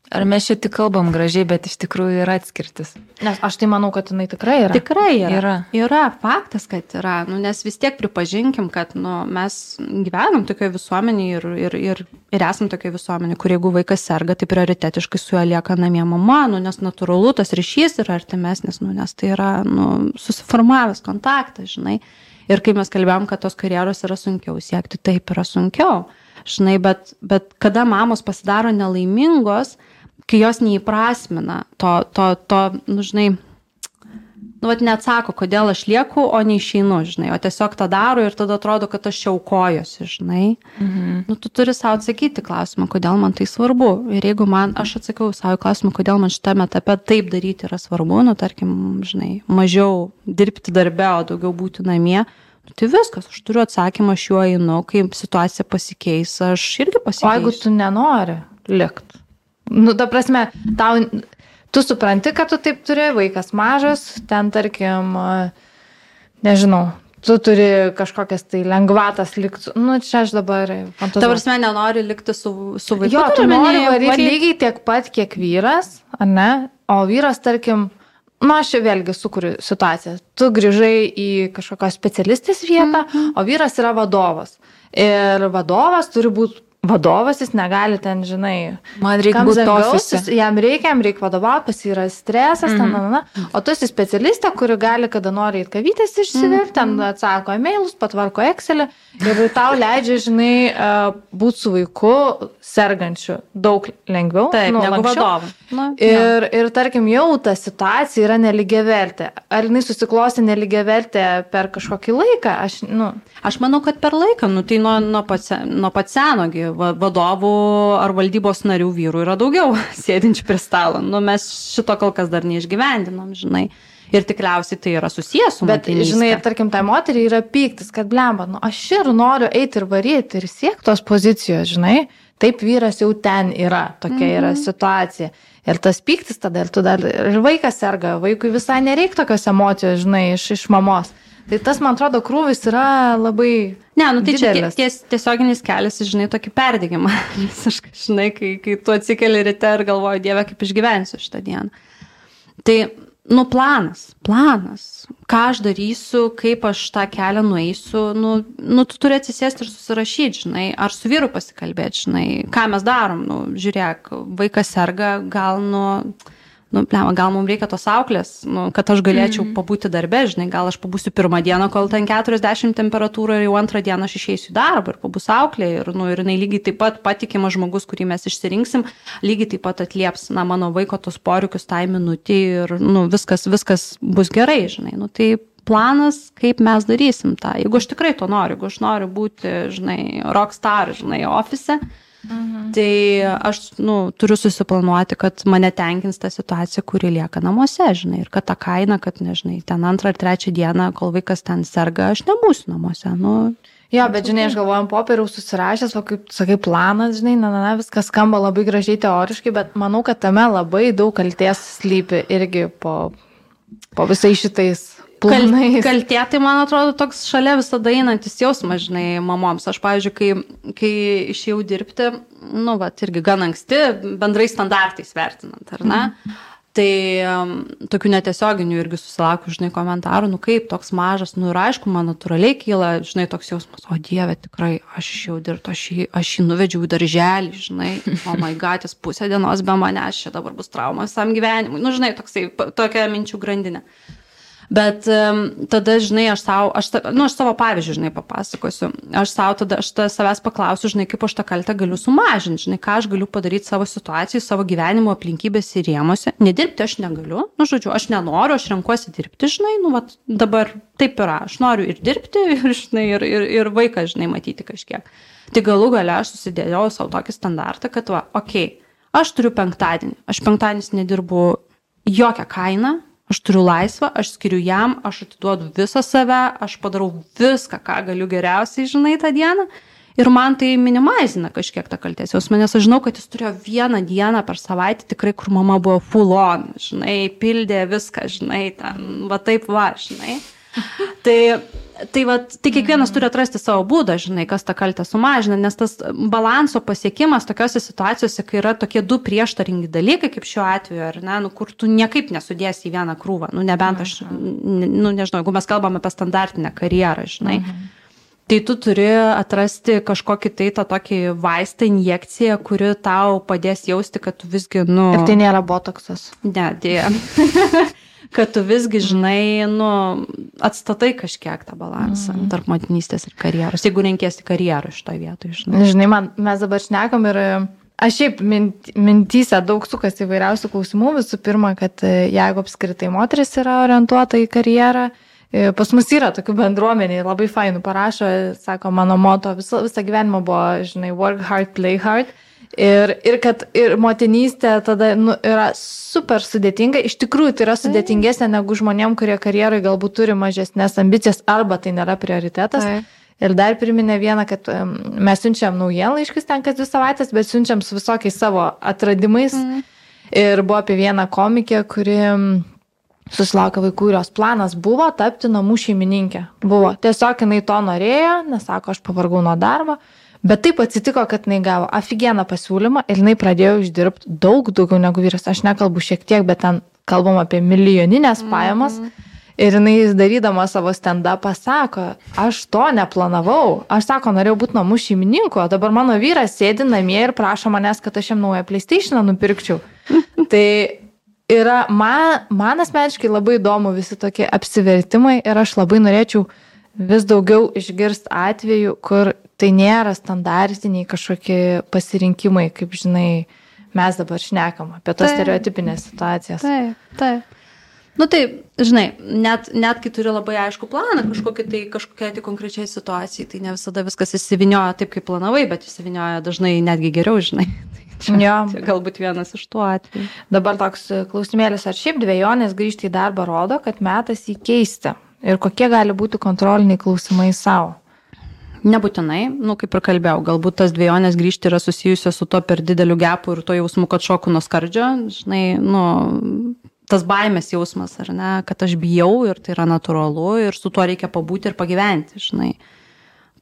Ar mes čia tik kalbam gražiai, bet iš tikrųjų yra atskirtis? Nes aš tai manau, kad jinai tikrai yra. Tikrai yra. Yra. Yra faktas, kad yra, nu, nes vis tiek pripažinkim, kad nu, mes gyvenam tokioje visuomenėje ir, ir, ir, ir esam tokioje visuomenėje, kur jeigu vaikas serga, tai prioritetiškai su juo lieka namie mama, nu, nes natūralu tas ryšys yra artimesnis, nu, nes tai yra nu, susiformavęs kontaktas, žinai. Ir kai mes kalbėjom, kad tos karjeros yra sunkiau siekti, taip yra sunkiau. Žinai, bet, bet kada mamos pasidaro nelaimingos, kai jos neįprasmina to, to, to nu, žinai, nu, vat neatsako, kodėl aš lieku, o neišeinu, žinai, o tiesiog tą daro ir tada atrodo, kad aš čia aukojosi, žinai. Mhm. Nu, tu turi savo atsakyti klausimą, kodėl man tai svarbu. Ir jeigu man, aš atsakiau savo klausimą, kodėl man šitame etape taip daryti yra svarbu, nu, tarkim, žinai, mažiau dirbti darbe, o daugiau būti namie. Nu, tai viskas, aš turiu atsakymą, aš juo einu, kai situacija pasikeis, aš irgi O pasikeisiu. jeigu tu nenori likti? Nu, ta prasme, tau, tu supranti, kad tu taip turi, vaikas mažas, ten tarkim, nežinau, tu turi kažkokias tai lengvatas likti. Nu, čia aš dabar Ta fantazuoju. prasme, nenori likti su, su vaiku. Jo, tu nori varyti varyt- lygiai tiek pat, kiek vyras, ar ne? O vyras, tarkim, nu, aš vėlgi sukuriu situaciją. Tu grįžai į kažkokios specialistės vietą, Mhm. o vyras yra vadovas. Ir vadovas turi būti vadovas, jis negali ten, žinai, Man reikia būti jis- jam reikia, jam reikia vadovauti, pas yra stresas, mm. -hmm. ten, na, na, o tu esi specialistė, kuri gali, kada nori į kavytės išsivirti, ten Mhm. atsako emailus, patvarko Excelį ir tau leidžia, žinai, būti su vaiku sergančiu daug lengviau. Taip, nu, negu vadovui. Nu. Ir, ir tarkim, jau ta situacija yra neligiavertė. Ar jinai susiklosti neligiavertė per kažkokį laiką? Aš, nu, Aš manau, kad per laiką, nu, tai nuo, nuo, pat, nuo pat senogi va, vadovų ar valdybos narių vyrų yra daugiau sėdinčių prie stalo. Nu, mes šito kol kas dar neišgyvendinom, žinai. Ir tikriausiai tai yra susijęs su Bet, motinyste. žinai, tarkim, tai moteriai yra pyktis, kad blemba, nu, aš ir noriu eiti ir varyti ir siekti tos pozicijos, žinai. Taip vyras jau ten yra, tokia yra situacija. Ir tas pyktis tada, ir tu dar, ir vaikas serga, vaikui visai nereikia tokios emocijos, žinai, iš, iš mamos. Tai tas, man atrodo, krūvis yra labai... Ne, nu tai čia didelis. tie- ties, tiesioginis kelias, žinai, tokį perdėgymą. Visiškai, žinai, kai, kai tu atsikeli ryte ir galvoji, Dieve, kaip išgyvensiu šitą dieną. Tai, nu, planas, planas. Ką aš darysiu, kaip aš tą kelią nueisiu, nu, nu tu turi atsisėsti ir susirašyti, žinai, ar su vyru pasikalbėti, žinai, ką mes darom, nu, žiūrėk, vaikas serga, gal, nu, nu, plema, gal mums reikia tos auklės, nu, kad aš galėčiau mm -hmm. pabūti darbe, žinai, gal aš pabūsiu pirmą dieną, kol ten 40 temperatūra ir jau antrą dieną aš išeisiu į darbą ir pabūsiu auklė ir, nu, ir jinai lygiai taip pat patikimas žmogus, kurį mes išsirinksim, lygiai taip pat atlieps, na, mano vaiko tos poreikius tai minutį ir, nu, viskas, viskas bus gerai, žinai, nu, tai planas, kaip mes darysim tą. Jeigu aš tikrai to noriu, jeigu aš noriu būti, žinai, rockstar, žinai, ofise, Mhm. Tai aš nu, turiu susiplanuoti, kad mane tenkins ta situacija, kuri lieka namuose, žinai, ir kad ta kaina, kad, nežinai, ten antrą ar trečią dieną, kol vaikas ten serga, aš nebūsiu namuose. Nu, Jo, bet žinai, aš galvoju, ant popieriaus susirašęs, o kaip sakai, planas, žinai, na, na, na, viskas skamba labai gražiai teoriškai, bet manau, kad tame labai daug kalties slypi irgi po, po visais šitais Kal, kaltė, tai man atrodo toks šalia visada einantis jausmas, žinai, mamoms. Aš, pavyzdžiui, kai, kai išėjau dirbti, nu, va, irgi gan anksti, bendrai standartais vertinant, ar ne? Mm. Tai um, tokių netiesioginių irgi susilaukiu, žinai, komentarų, nu kaip toks mažas, nu ir aišku, man natūraliai kyla, žinai, toks jausmas, o dieve, tikrai, aš išėjau dirbti, aš, jį- aš jį nuvedžiau į darželį, žinai, o my gatis pusę dienos be manęs, čia dabar bus trauma visam gyvenimui, nu, žinai, toksai, tokia minčių grandinė. Bet um, tada, žinai, aš savo, aš, nu, aš savo pavyzdžių, žinai, papasakosiu. Aš savo tada, aš ta, savęs paklausiu, žinai, kaip aš tą kaltę galiu sumažinti, žinai, ką aš galiu padaryti savo situacijai, savo gyvenimo aplinkybės ir rėmose. Nedirbti aš negaliu, nu, žodžiu, aš nenoriu, aš renkuosi dirbti, žinai, nu, vat, dabar taip yra, aš noriu ir dirbti, ir, žinai, ir, ir, ir vaiką, žinai, matyti kažkiek. Tai galų gale aš susidėjau savo tokį standartą, kad, va, okei, okay, aš turiu penktadienį, aš penktadienis nedirbu jokią kainą, aš turiu laisvą, aš skiriu jam, aš atiduodu visą save, aš padarau viską, ką galiu geriausiai, žinai, tą dieną. Ir man tai minimalizina kažkiek tą kaltės jausmą, nes aš žinau, kad jis turėjo vieną dieną per savaitę tikrai, kur mama buvo full on, žinai, pildė viską, žinai, ten, va taip va, žinai. Tai, tai, va, tai kiekvienas turi atrasti savo būdą, žinai, kas tą kaltę sumažina, nes tas balanso pasiekimas tokiuose situacijose, kai yra tokie du prieštaringi dalykai, kaip šiuo atveju, ar ne, nu, kur tu niekaip nesudėsi į vieną krūvą, nu, nebent aš, nu, nežinau, jeigu mes kalbame apie standartinę karjerą, žinai. Tai tu turi atrasti kažkokį tai tą tokį vaistą, injekciją, kuri tau padės jausti, kad tu visgi, nu... Ir tai nėra botoksas. Ne, dėja. kad tu visgi, žinai, nu, atstatai kažkiek tą balansą mm. tarp motinystės ir karjeros. Jeigu renkėsi karjerą šitoje vietoje, žinai. Žinai, man, mes dabar šnekam ir aš šiaip mint, mintyse daug sukas įvairiausių klausimų. Visų pirma, kad jeigu apskritai moteris yra orientuota į karjerą, e, pas mus yra tokių bendruomeniai, labai fainų parašo, sako, mano moto visą, visą gyvenimą buvo, žinai, work hard, play hard. Ir, ir kad ir motinystė tada nu, yra super sudėtinga, iš tikrųjų tai yra sudėtingesnė negu žmonėm, kurie karjerai galbūt turi mažesnės ambicijas arba tai nėra prioritetas. Taip. Ir dar priminė vieną, kad mes siunčiam naujienlaiškius ten kas dvi savaitės, bet siunčiam su visokiais savo atradimais. Mm. Ir buvo apie vieną komikę, kuri susilaukė vaikų ir jos planas buvo tapti namų šeimininkė. Buvo. Tiesiog jinai to norėjo, nes sako, aš pavargau nuo darbo. Bet taip atsitiko, kad jinai gavo aфиgeną pasiūlymą ir jinai pradėjo uždirbti daug daugiau negu vyras. Aš nekalbu šiek tiek, bet ten kalbam apie milijoninės pajamas. Ir jinai darydama savo stand-upą sako, aš to neplanavau. Aš sako, norėjau būti namų šeimininku, o dabar mano vyras sėdi namie ir prašo manęs, kad aš jam naują PlayStation nupirkčiau. tai yra, man, man asmeniškai labai įdomu visi tokie apsivertimai ir aš labai norėčiau vis daugiau išgirsti atvejų, kur tai nėra standartiniai kažkokie pasirinkimai, kaip žinai, mes dabar šnekam apie tos stereotipinės situacijas. Taip, taip. Nu tai, žinai, net, net kai turi labai aišku planą kažkokiai tai, kažkokiai tai konkrečiai situacijai, tai ne visada viskas įsivinioja taip, kaip planavai, bet įsivinioja dažnai netgi geriau, žinai. Čia, Jo. čia galbūt vienas iš tų atvejų. Dabar toks klausimėlis, ar šiaip dviejonės grįžti į darbą rodo, kad metas jį keisti? Ir kokie gali būti kontroliniai klausimai savo? Nebūtinai, nu kaip ir kalbėjau, galbūt tas dviejonės grįžti yra susijusios su to per dideliu gepu ir to jausmu, kad šoku nuo skardžio, žinai, nu, tas baimės jausmas, ar ne, kad aš bijau ir tai yra natūralu ir su tuo reikia pabūti ir pagyventi, žinai.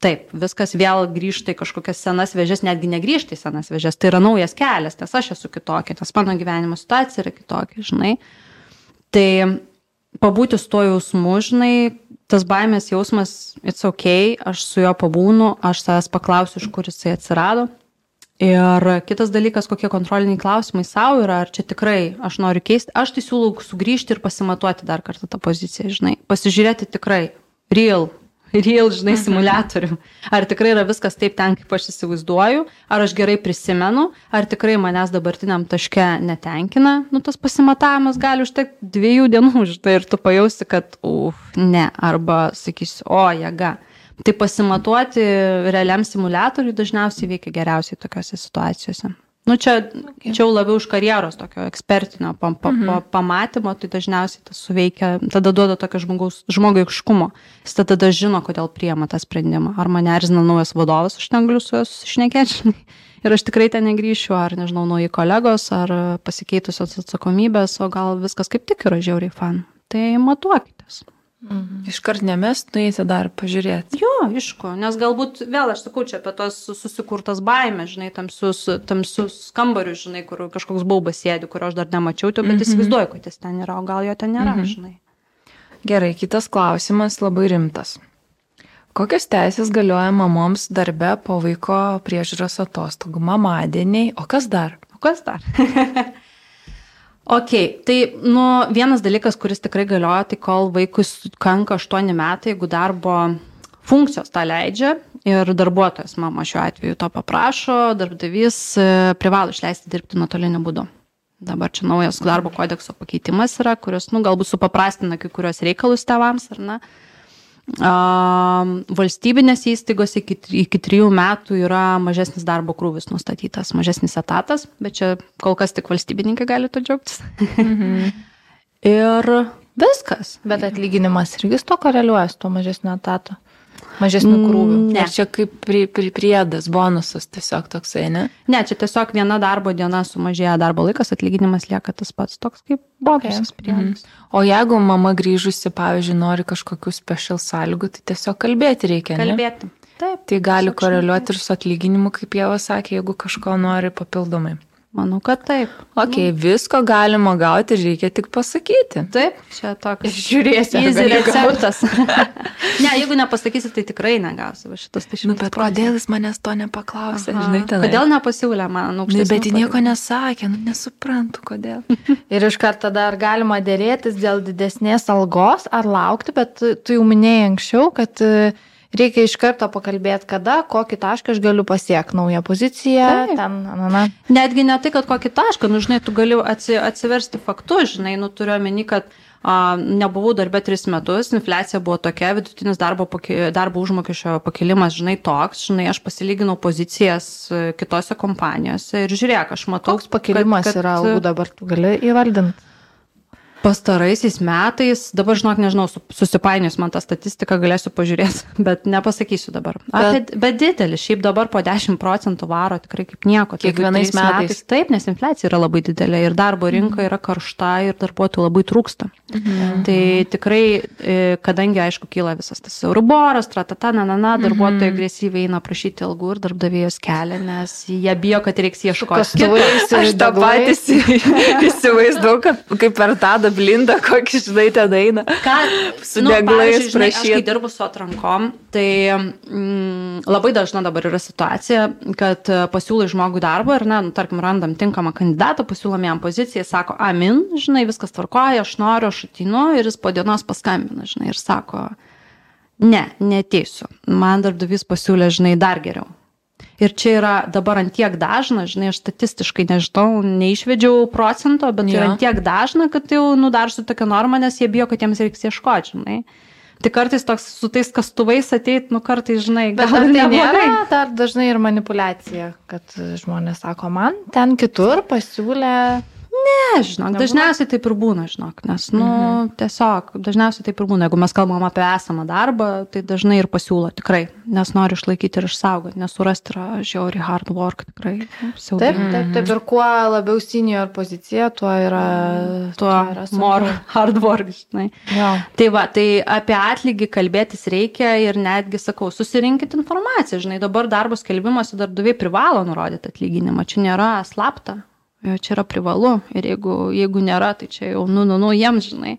Taip, viskas vėl grįžta į kažkokias senas vėžės, netgi negrįžta į senas vėžės, tai yra naujas kelias, nes aš esu kitokia, nes mano gyvenimo situacija yra kitokia, žinai. Tai pabūti su tuo jausmu, žinai, tas baimės jausmas, it's ok, aš su juo pabūnu, aš savęs paklausiu, iš kur jisai atsirado. Ir kitas dalykas, kokie kontroliniai klausimai savo yra, ar čia tikrai aš noriu keisti, aš tai siūlau sugrįžti ir pasimatuoti dar kartą tą poziciją, žinai, pasižiūrėti tikrai, real, real, žinai, simulatorių. Ar tikrai yra viskas taip ten, kaip aš įsivaizduoju, ar aš gerai prisimenu, ar tikrai manęs dabartiniam taške netenkina. Nu, tas pasimatavimas gali užtekti dviejų dienų, žinai, ir tu pajausi, kad, uf, ne, arba sakysi, o, jėga. Tai pasimatuoti realiam simulatoriui dažniausiai veikia geriausiai tokiuose situacijose. Nu, čia, okay. čia labiau iš karjeros tokio ekspertinio pa, pa, pamatymo, tai dažniausiai tas suveikia, tada duoda tokio žmogaus, žmogiškumo. Jis tada, tada žino, kodėl priema tą sprendimą. Ar mane erzina naujas vadovas, aš ten galiu su juo susišnekėti. Ir aš tikrai ten negryšiu, ar nežinau, nauji kolegos, ar pasikeitusios atsakomybės, o gal viskas kaip tik yra žiauriai fan. Tai matuokitės. Mhm. Iškart nemest, nueiti dar pažiūrėti. Jo, aišku, nes galbūt vėl aš sakau čia apie tos susikurtas baimės, žinai, tamsius, tamsius kambarius, žinai, kur kažkoks baubas sėdi, kurio aš dar nemačiau, bet -hmm. įsivaizduoju, kad jis ten yra, o gal jo ten nėra, -hmm. žinai. Gerai, kitas klausimas labai rimtas. Kokios teisės galioja mamoms darbe po vaiko priežiūros atostogų? Mamadieniai, o kas dar? O kas dar? Ok, tai nu, vienas dalykas, kuris tikrai galioja, tai kol vaikui kanka 8 metai, jeigu darbo funkcijos tą leidžia ir darbuotojas mama šiuo atveju to paprašo, darbdavys e, privalo išleisti dirbti nuotoliniu būdu. Dabar čia naujas darbo kodekso pakeitimas yra, kuris, nu, galbūt supaprastina kai kurios reikalus tevams, ar ne? Valstybinės įstaigos iki, iki trijų metų yra mažesnis darbo krūvis nustatytas, mažesnis etatas, bet čia kol kas tik valstybininkai gali to džiaugtis. Mhm. Ir viskas. Bet atlyginimas irgi to koreliuoja su to mažesniu etatu. Mažesnių krūvių. Ne. Ir čia kaip pri, pri, priedas, bonusas tiesiog toksai, ne? Ne, čia tiesiog viena darbo diena sumažėja darbo laikas, atlyginimas lieka tas pats toks kaip bonusas okay. priedas. Mhm. O jeigu mama grįžusi, pavyzdžiui, nori kažkokių special sąlygų, tai tiesiog kalbėti reikia. Kalbėti. Ne? Taip. Tai gali koreliuoti ir su atlyginimu, kaip Jėva sakė, jeigu kažko nori papildomai. Manau, kad taip. Ok, nu. visko galima gauti, reikia tik pasakyti. Taip, čia toks. Žiūrėsiu. Easy receptas. ne, jeigu nepasakysi, tai tikrai negausi. Šitas tai žinai. Nu, bet kodėl jis manęs to nepaklausė, Aha. žinai, tada. Kodėl nepasiūlė man aukštesnį? Nu, bet jis nieko nesakė, nu nesuprantu, kodėl. Ir iš karto dar galima dėrėtis dėl didesnės algos ar laukti, bet tu jau minėjai anksčiau, kad uh, reikia iš karto pakalbėti, kada, kokį tašką aš galiu pasiekti, naują poziciją. Taip. Ten, na, na. Netgi ne tai, kad kokį tašką, nu, žinai, tu gali atsi, atsiversti faktus, žinai, nu, turiu omeny, kad a, nebuvau darbė tris metus, infliacija buvo tokia, vidutinis darbo, darbo užmokesčio pakilimas, žinai, toks, žinai, aš pasilyginau pozicijas e, kitose kompanijose ir žiūrėk, aš matau. Koks pakilimas kad, kad, yra dabar, tu gali įvardinti? Pastaraisiais metais, dabar žinok, nežinau, susipainius man tą statistiką galėsiu pažiūrėti, bet nepasakysiu dabar. Apie, bet, bet didelis, šiaip dabar po 10 procentų varo tikrai kaip nieko. Kiekvienais metais. metais. Taip, nes infliacija yra labai didelė ir darbo rinka mhm. yra karšta ir darbuotojų labai trūksta. Mhm. Tai tikrai, e, kadangi, aišku, kyla visas tas euruboras, tratata, na, na, na, darbuotojai mhm. agresyviai eina prašyti algų ir darbdavėjos kelia, nes jie bijo, kad reiks ieškoti. Aš tą patys įsivaizduoju, kad kaip per tą blindą, kokį žinai ten eina. Ką, Su nu, deglais žinai, aš kai dirbu su atrankom, tai mm, labai dažna dabar yra situacija, kad e, pasiūlai žmogui darbą ir, na, nu, tarkim, randam tinkamą kandidatą, pasiūlom jam poziciją, sako, amin, žinai, viskas tvarkoja, aš noriu, aš atinu ir jis po dienos paskambina, žinai, ir sako, ne, neteisiu. Man darbdavys pasiūlė, žinai, dar geriau. Ir čia yra dabar antiek dažna, žinai, aš statistiškai nežinau, neišvedžiau procento, bet tai yra Jo. antiek dažna, kad jau nudarsiu tokią normą, nes jie bijo, kad jiems reiks ieškoti, žinai. Tai kartais toks su tais kastuvais ateit, nu kartais, žinai, Bet gal ar ir tai neblogai. nėra dar dažnai ir manipulacija, kad žmonės sako, man ten kitur pasiūlė. Ne, žinok, Nebūna? dažniausiai taip ir būna, žinok, nes, nu, Mhm. tiesiog, dažniausiai taip ir būna, jeigu mes kalbam apie esamą darbą, tai dažnai ir pasiūlo, tikrai, nes nori išlaikyti ir išsaugoti, nes surasti yra žiauri hard work, tikrai, nu, Taip, taip, taip. Ir kuo labiau senior pozicija, tuo yra. tuo yra sunkiau. more hard work, žinai. Jo. Tai va, tai apie atlygį kalbėtis reikia ir netgi sakau, susirinkit informaciją, žinai, dabar darbo skelbimuose darbdaviai privalo nurodyti atlyginimą, čia nėra slapta, čia yra privalu ir jeigu, jeigu nėra, tai čia jau, nu, nu, nu, jiems, žinai.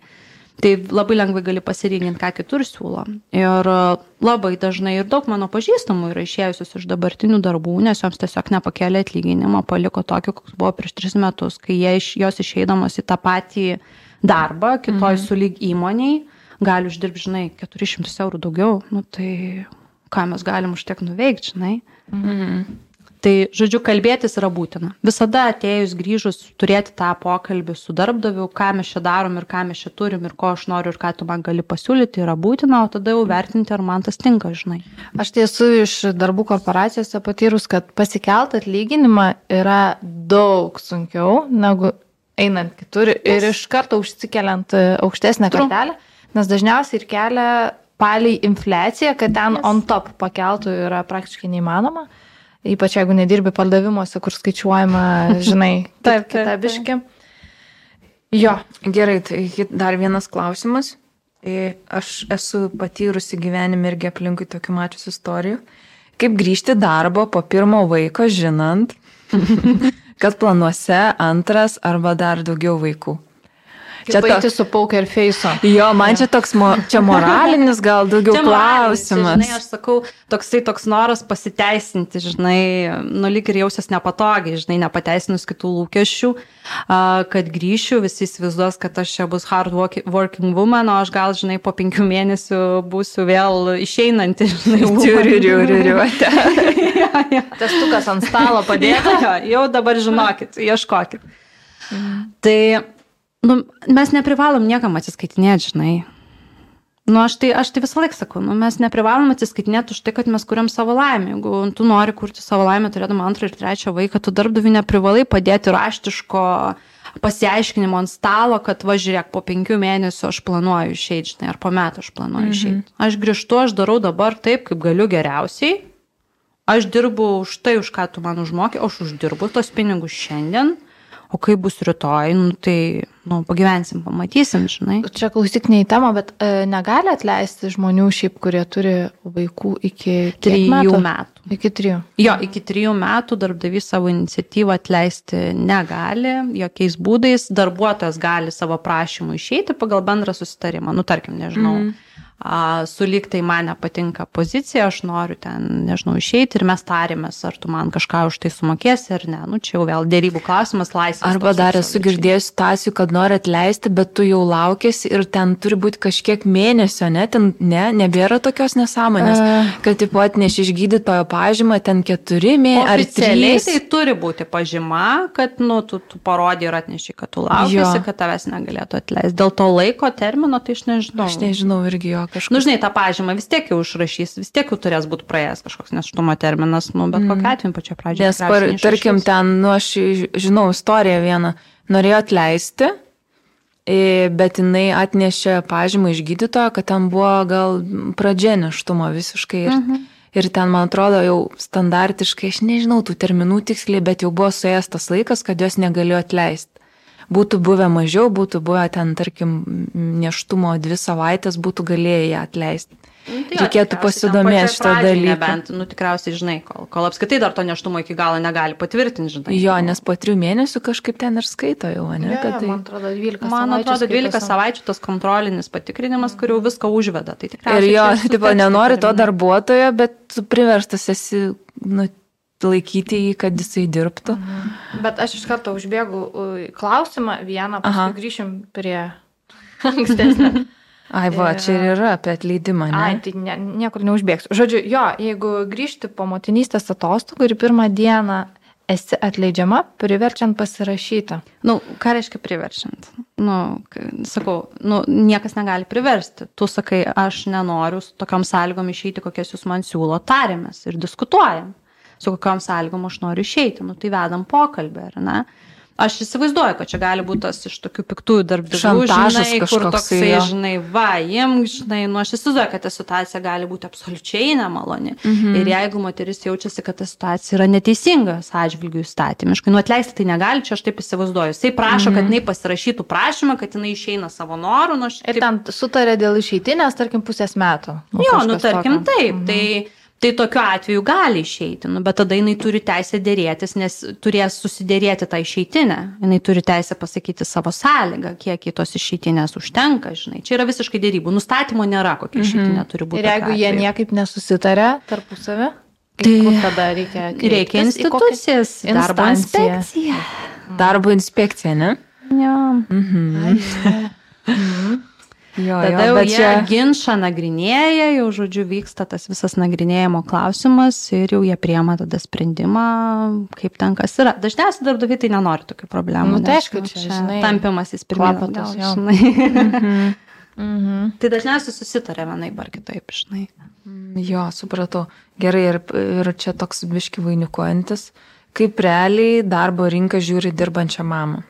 Tai labai lengvai gali pasirinkinti, ką kitur siūlo. Ir e, labai dažnai ir daug mano pažįstamų yra išėjusios iš dabartinių darbų, nes joms tiesiog nepakėlė atlyginimą, paliko tokį, koks buvo prieš tris metus, kai iš, jos išeidamos į tą patį darbą, kitoj mhm. sulyg įmoniai, gali uždirbti, žinai, 400 eurų daugiau, nu tai ką mes galim už tiek nuveikti, žinai. Mhm. Tai, žodžiu, kalbėtis yra būtina. Visada atėjus grįžus turėti tą pokalbį su darbdaviu, ką mes čia darom ir ką mes čia turim ir ko aš noriu ir ką tu man gali pasiūlyti, yra būtina, o tada jau vertinti, ar man tas tinka, žinai. Aš esu iš darbų korporacijose patyrus, kad pasikelt atlyginimą yra daug sunkiau negu einant kitur ir iš karto užsikeliant aukštesnę kartelę, nes dažniausiai ir kelia paliai infliaciją, kad ten Yes. on top pakeltų yra praktiškai neįmanoma. Ypač jeigu nedirbi pardavimuose, kur skaičiuojama, žinai, Taip, kita taip, biški. Jo, Gerai, tai dar vienas klausimas. E, Aš esu patyrusi gyvenime irgi aplinkui tokių mačius istorijų. Kaip grįžti į darbą po pirmo vaiko, žinant, kad planuose antras arba dar daugiau vaikų. Čia to- paėti su poker face. Jo, man čia toks, mo, čia moralinis gal daugiau moralinis, klausimas. Žinai, aš sakau, toksai toks noras pasiteisinti, žinai, nu lyg ir jausias nepatogiai, žinai, nepateisinus kitų lūkesčių, a, kad grįšiu, visi įsivaizduos, kad aš čia bus hard worki- working woman, o aš gal, žinai, po penkių mėnesių būsiu vėl išeinanti, žinai, ja. Testukas ant stalo padėta. Jau dabar žinokit, ieškokit. Tai nu, mes neprivalom niekam atsiskaitinėti, žinai. Nu, aš tai, aš tai visą laiką sakau, nu, mes neprivalom atsiskaitinėti už tai, kad mes kuriam savo laimę. Jeigu tu nori kurti savo laimę, turėdama antrą ir trečią vaiką, tu darbdavi neprivalai padėti raštiško pasiaiškinimo ant stalo, kad va žiūrėk, po penkių mėnesių aš planuoju išeiti, žinai, ar po metų aš planuoju mhm. išeiti. Aš grįžtu, aš darau dabar taip, kaip galiu geriausiai. Aš dirbu už tai, už ką tu man užmokė, aš uždirbu tos pinigus šiandien, o kaip bus rytoj, nu, tai nu, pagyvensim, pamatysim, žinai. Čia klausyk ne į temą, bet e, negali atleisti žmonių šiaip, kurie turi vaikų iki Trijų metų. metų. Iki trijų. Jo, iki trijų metų darbdavys savo iniciatyvą atleisti negali, jokiais būdais. Darbuotojas gali savo prašymų išeiti pagal bendrą susitarimą. Nu, tarkim, nežinau. Mm. Sulik tai man nepatinka pozicija, aš noriu ten, nežinau, išeiti ir mes tarėmės, ar tu man kažką už tai sumokėsi ar ne. Nu, čia jau vėl dėrybų klausimas, laisvas. Arba dar esu girdėjęs situacijų, kad nori atleisti, bet tu jau laukėsi ir ten turi būti kažkiek mėnesio, ne, ten ne, nebėra tokios nesąmonės, E. kad tipo atneši iš gydytojo pažymą, ten keturi mėnesiai ar trys. tai turi būti pažyma, kad nu, tu, tu parodai ir atneši, kad tu laukiasi, Jo. kad tavęs negalėtų atleisti. Dėl to laiko termino tai aš nežinau. Aš nežinau irgi jo kažkaip. Nu, žinai, tą pažymą vis tiek jau užrašys, vis tiek jau turės būti praėjęs kažkoks neštumo terminas, nu, bet mm. kokia atveju pačioje pradžioje. Nes, par, tarkim, ten, nu, aš žinau istoriją vieną, norėjo atleisti, bet jinai atnešė pažymą iš gydytojo, kad ten buvo gal pradžia neštumo visiškai. Ir, mhm. ir ten, man atrodo, jau standartiškai, aš nežinau tų terminų tiksliai, bet jau buvo suėjęs tas laikas, kad jos negalėjo atleisti. Būtų buvę mažiau, būtų buvę ten, tarkim, neštumo dvi savaitės, būtų galėję ją atleisti. Nu, tai reikėtų pasidomėti pradžioj dalyko. Nebent, nu tikriausiai žinai, kol, kol apskritai dar to neštumo iki galo negali patvirtinti, žinai. Jo, nes po trijų mėnesių kažkaip ten ir skaito jau, ne? Kad tai... Man atrodo, 12 Man savaičių atrodo, 12 skaitosi. savaičių tas kontrolinis patikrinimas, kur jau viską užveda. Tai Ir jo, tipo, nenori to darbuotojo, bet tu priverstas esi, nu, laikyti jį, kad jisai dirbtų. Bet aš iš karto užbėgu klausimą vieną, Aha. paskui grįšim prie ankstesnio. Ai, va, Ir- čia ir yra apie atleidimą, ne? Ai, tai ne, niekur neužbėgsiu. Žodžiu, jo, jeigu grįžti po motinystės atostogų ir pirmą dieną esi atleidžiama, priverčiant pasirašyti. Nu, ką reiškia priverčiant? Nu, sakau, nu, niekas negali priversti. Tu sakai, aš nenoriu su tokiam sąlygom išeiti, kokias jūs man siūlo, tarėmės ir diskutuojam. Su kokiam sąlygom aš noriu išeiti. Nu, tai vedam pokalbį, ar ne? Aš įsivaizduoju, kad čia gali būti tas iš tokių piktųjų darbdavių, žinai, kur kažkoksai, toksai, jo. žinai, va, imk, žinai, nu aš įsivaizduoju, kad ta situacija gali būti absoliučiai nemaloni. Mhm. Ir jeigu moteris jaučiasi, kad ta situacija yra neteisinga sąžvilgių įstatymiškai, nu atleisti tai negali, čia aš taip įsivaizduoju. Jisai prašo, mhm. kad jinai pasirašytų prašymą, kad jinai išeina savo norų, nu aš Ir taip ten sutarė dėl išeitinės, tarkim, pusės metų. Jo, nu tarkim tokio. taip, tai, tai tokiu atveju gali išeiti, nu, bet tada jinai turi teisę dėrėtis, nes turės susidėrėti tą išeitinę. Jinai turi teisę pasakyti savo sąlygą, kiek į tos išeitinės užtenka, žinai. Čia yra visiškai dėrybų. Nustatymo nėra, kokia išeitinė turi būti. Ir jeigu jie niekaip nesusitarė tarpusavį, tai Tai tada reikia? Reikia kreiptis? Kokią institucijas, darbo inspekciją. Darbo inspekcija, ne? Jo. Jo, Tada jo, jau čia... ginčą nagrinėja, jau žodžiu vyksta tas visas nagrinėjimo klausimas ir jau jie priema tada sprendimą, kaip ten kas yra. Dažniausiai darbdaviai tai nenori tokių problemų. Nu, tai aišku, nu, čia, žinai, Tampimasis pirmyn klapatos, atgal, jo. žinai. Mhm. tai dažniausiai susitarė vienaip ar kitaip, žinai. Mm, Jo, supratau. Gerai, ir, ir čia toks biški vainikuojantis. Kaip realiai darbo rinka žiūri dirbančią mamą?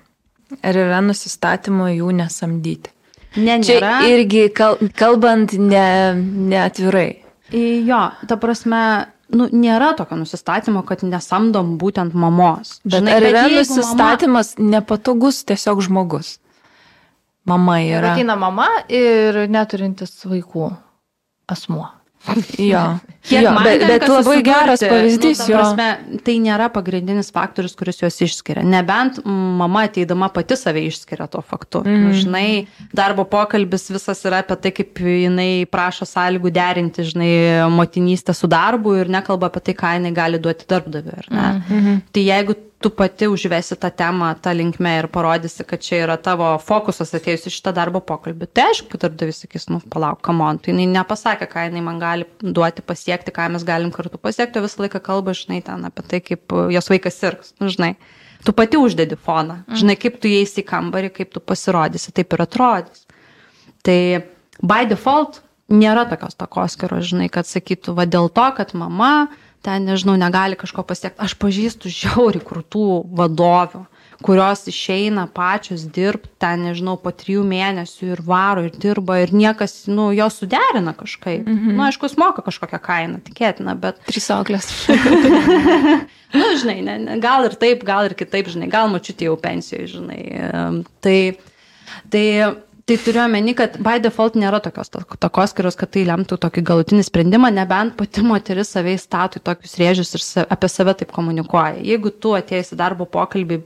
Ar yra nusistatymo jų nesamdyti? Ne, Čia nėra. irgi kal, kalbant ne, ne atvirai. Jo, ta prasme, nu, nėra tokio nusistatymo, kad nesamdom būtent mamos. Bet Žinai, ar yra jeigu nusistatymas mama... nepatogus tiesiog žmogus? Mama yra. ateina mama ir neturintis vaikų asmuo. Jo, Kiek jo man bet, bet labai geras pavyzdys, nu, ta jo. prasme, tai nėra pagrindinis faktorius, kuris juos išskiria. Nebent mama ateidama pati save išskiria tuo faktu. Mm. Nu, žinai, darbo pokalbis visas yra apie tai, kaip jinai prašo sąlygų derinti, žinai, motinystę su darbu ir nekalba apie tai, ką jinai gali duoti darbdaviui. Mm. Tai jeigu tu pati užvesi tą temą tą linkmę ir parodysi, kad čia yra tavo fokusas atėjus į šitą darbo pokalbį, tai aišku, kad darbdavys sakys, nu, palauk, kamon, tai jinai nepasakė, ką jinai man gali duoti pasiekti, ką mes galim kartu pasiekti, visą laiką kalba, žinai, ten apie tai, kaip uh, jos vaikas sirgs, nu, žinai. Tu pati uždedi foną, žinai, kaip tu įeisi į kambarį, kaip tu pasirodysi, taip ir atrodys. Tai by default nėra tokios takoskiros, žinai, kad sakytų, va dėl to, kad mama ten, nežinau, negali kažko pasiekti. Aš pažįstu žiauri krūtų vadovių, kurios išeina pačios dirbti ten, nežinau, po trijų mėnesių ir varo ir dirba ir niekas, nu, jos suderina kažkaip. Mm -hmm. Na, aišku, jis moka kažkokią kainą, tikėtina, bet Trys auklės. nu, žinai, ne, ne, gal ir taip, gal ir kitaip, žinai, gal mačiutė jau pensijoje, žinai. Tai, tai, tai turiu omeny, kad by default nėra tokios takos, kurios, kad tai lemtų tokį galutinį sprendimą, nebent pati moteris savai statų į tokius rėžius ir apie save taip komunikuoja. Jeigu tu atėjai į darbo pokalbį,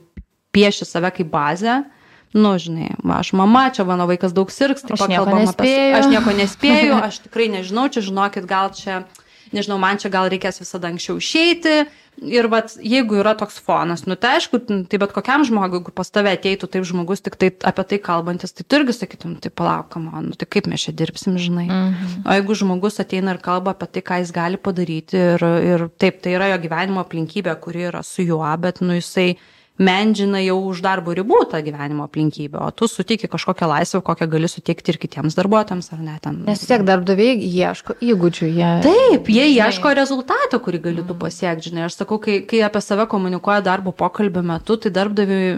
pieši save kaip bazę, Nu, žinai, va, aš mama, čia mano vaikas daug sirgs, tai Aš nieko pakalbam apie... nespėju. Aš nieko nespėju, aš tikrai nežinau, čia žinokit, gal čia, nežinau, man čia gal reikės visada anksčiau išeiti. Ir vat, jeigu yra toks fonas, nu tai aišku, tai bet kokiam žmogui, jeigu pas tave ateitų taip žmogus, tik tai apie tai kalbantis, tai tu irgi sakytum, tai palauk, man, nu tai kaip mes čia dirbsim, žinai. Mhm. O jeigu žmogus ateina ir kalba apie tai, ką jis gali padaryti ir, ir taip, tai yra jo gyvenimo aplinkybė, kuri yra su juo, bet nu jisai mendžina jau už darbo ribų tą gyvenimo aplinkybę, o tu suteiki kažkokią laisvę, kokią gali suteikti ir kitiems darbuotojams, ar ne ten. Nes tiek darbdaviai ieško įgūdžių. Jie... Taip, jie ieško rezultato, kurį gali tu pasiekti, žinai. Aš sakau, kai, kai apie save komunikuoja darbo pokalbio metu, tai darbdaviui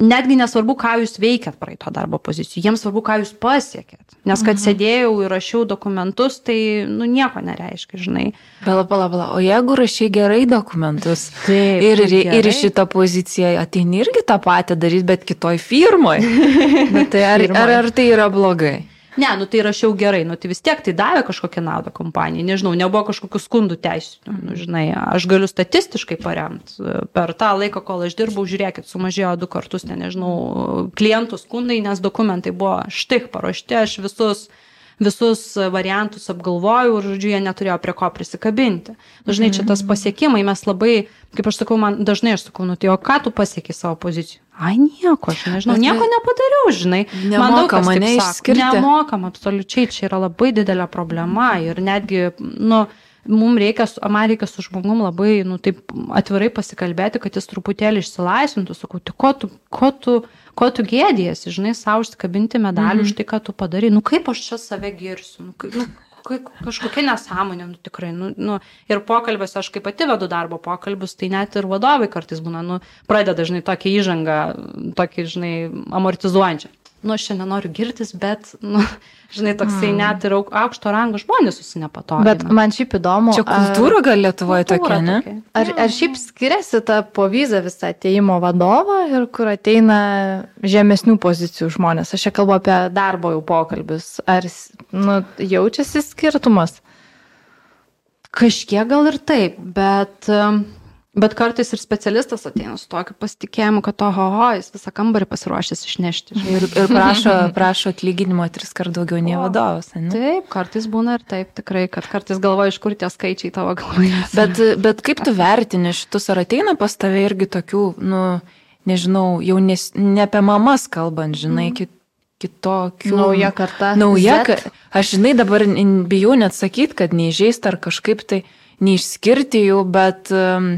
netgi nesvarbu, ką jūs veikiat praeito darbo pozicijų, jiems svarbu, ką jūs pasiekėt. Nes kad mhm. sėdėjau ir rašiau dokumentus, tai, nu, nieko nereiškia, žinai. Pala, pala, pala. O jeigu rašai gerai dokumentus Taip, ir, ir, ir gerai. į šitą poziciją ateini irgi tą patį daryti, bet kitoj firmoje. tai ar, ar, ar tai yra blogai? Ne, nu tai rašiau gerai, nu tai vis tiek tai davė kažkokią naudą kompanijai, nežinau, nebuvo kažkokių skundų teisų, nu, žinai, aš galiu statistiškai paremti. Per tą laiką, kol aš dirbau, žiūrėkit, sumažėjo du kartus, ne, nežinau, klientų skundai, nes dokumentai buvo štik paruošti, aš visus visus variantus apgalvojau ir, žodžiu, jie neturėjo prie ko prisikabinti. Dažnai čia tas pasiekimai, mes labai, kaip aš sakau, man dažnai aš sakau, nu tai o ką tu pasiekiai savo poziciją? Ai, nieko, aš nežinau, Bet nieko ne- nepadariau, žinai. Nemoka mane išskirti. Nemokam, absoliučiai, čia yra labai didelė problema ir netgi, nu, mums reikia, man reikia su žmogum labai, nu, taip atvirai pasikalbėti, kad jis truputėlį išsilaisvintų, sakau, tai ko tu, ko tu, ko tu gėdėjasi, žinai, savo užsikabinti medalių už tai, ką tu padarai, nu kaip aš čia save girsiu, nu, kaip, nu, kažkokia nesąmonė, nu, tikrai, nu, nu, ir pokalbės, aš kaip pati vedu darbo pokalbius, tai net ir vadovai kartais būna, nu, pradeda dažnai tokią įžangą, tokį, žinai, amortizuojančią. Nu, aš čia nenoriu girtis, bet, nu, žinai, toksai mm. net ir auk- aukšto rango žmonės susinepatogina. Bet man šiaip įdomu. Čia ar- kultūra gal Lietuvoje tokia, ne? Ar, ar šiaip skiriasi ta po vizą visą ateimo vadovą ir kur ateina žemesnių pozicijų žmonės? Aš čia kalbu apie darbo jau pokalbius. Ar nu, jaučiasi skirtumas? Kažkiek gal ir taip, bet, um, bet kartais ir specialistas ateina su tokiu pasitikėjimu, kad oho, jis visą kambarį pasiruošęs išnešti. Ir, ir prašo, prašo atlyginimo tris kart daugiau nei vadovas. Ne? Taip, kartais būna ir taip, tikrai, kad kartais galvoju, iš kur tie skaičiai tavo galvoje. Bet, bet kaip tu vertini šitus, ar ateina pas tave irgi tokių, nu, nežinau, jau nes, ne apie mamas kalbant, žinai, kit, kitokių. Nauja karta. Nauja, Z. ka- aš žinai dabar bijau net sakyti, kad neižeist ar kažkaip tai neišskirti jų, bet um,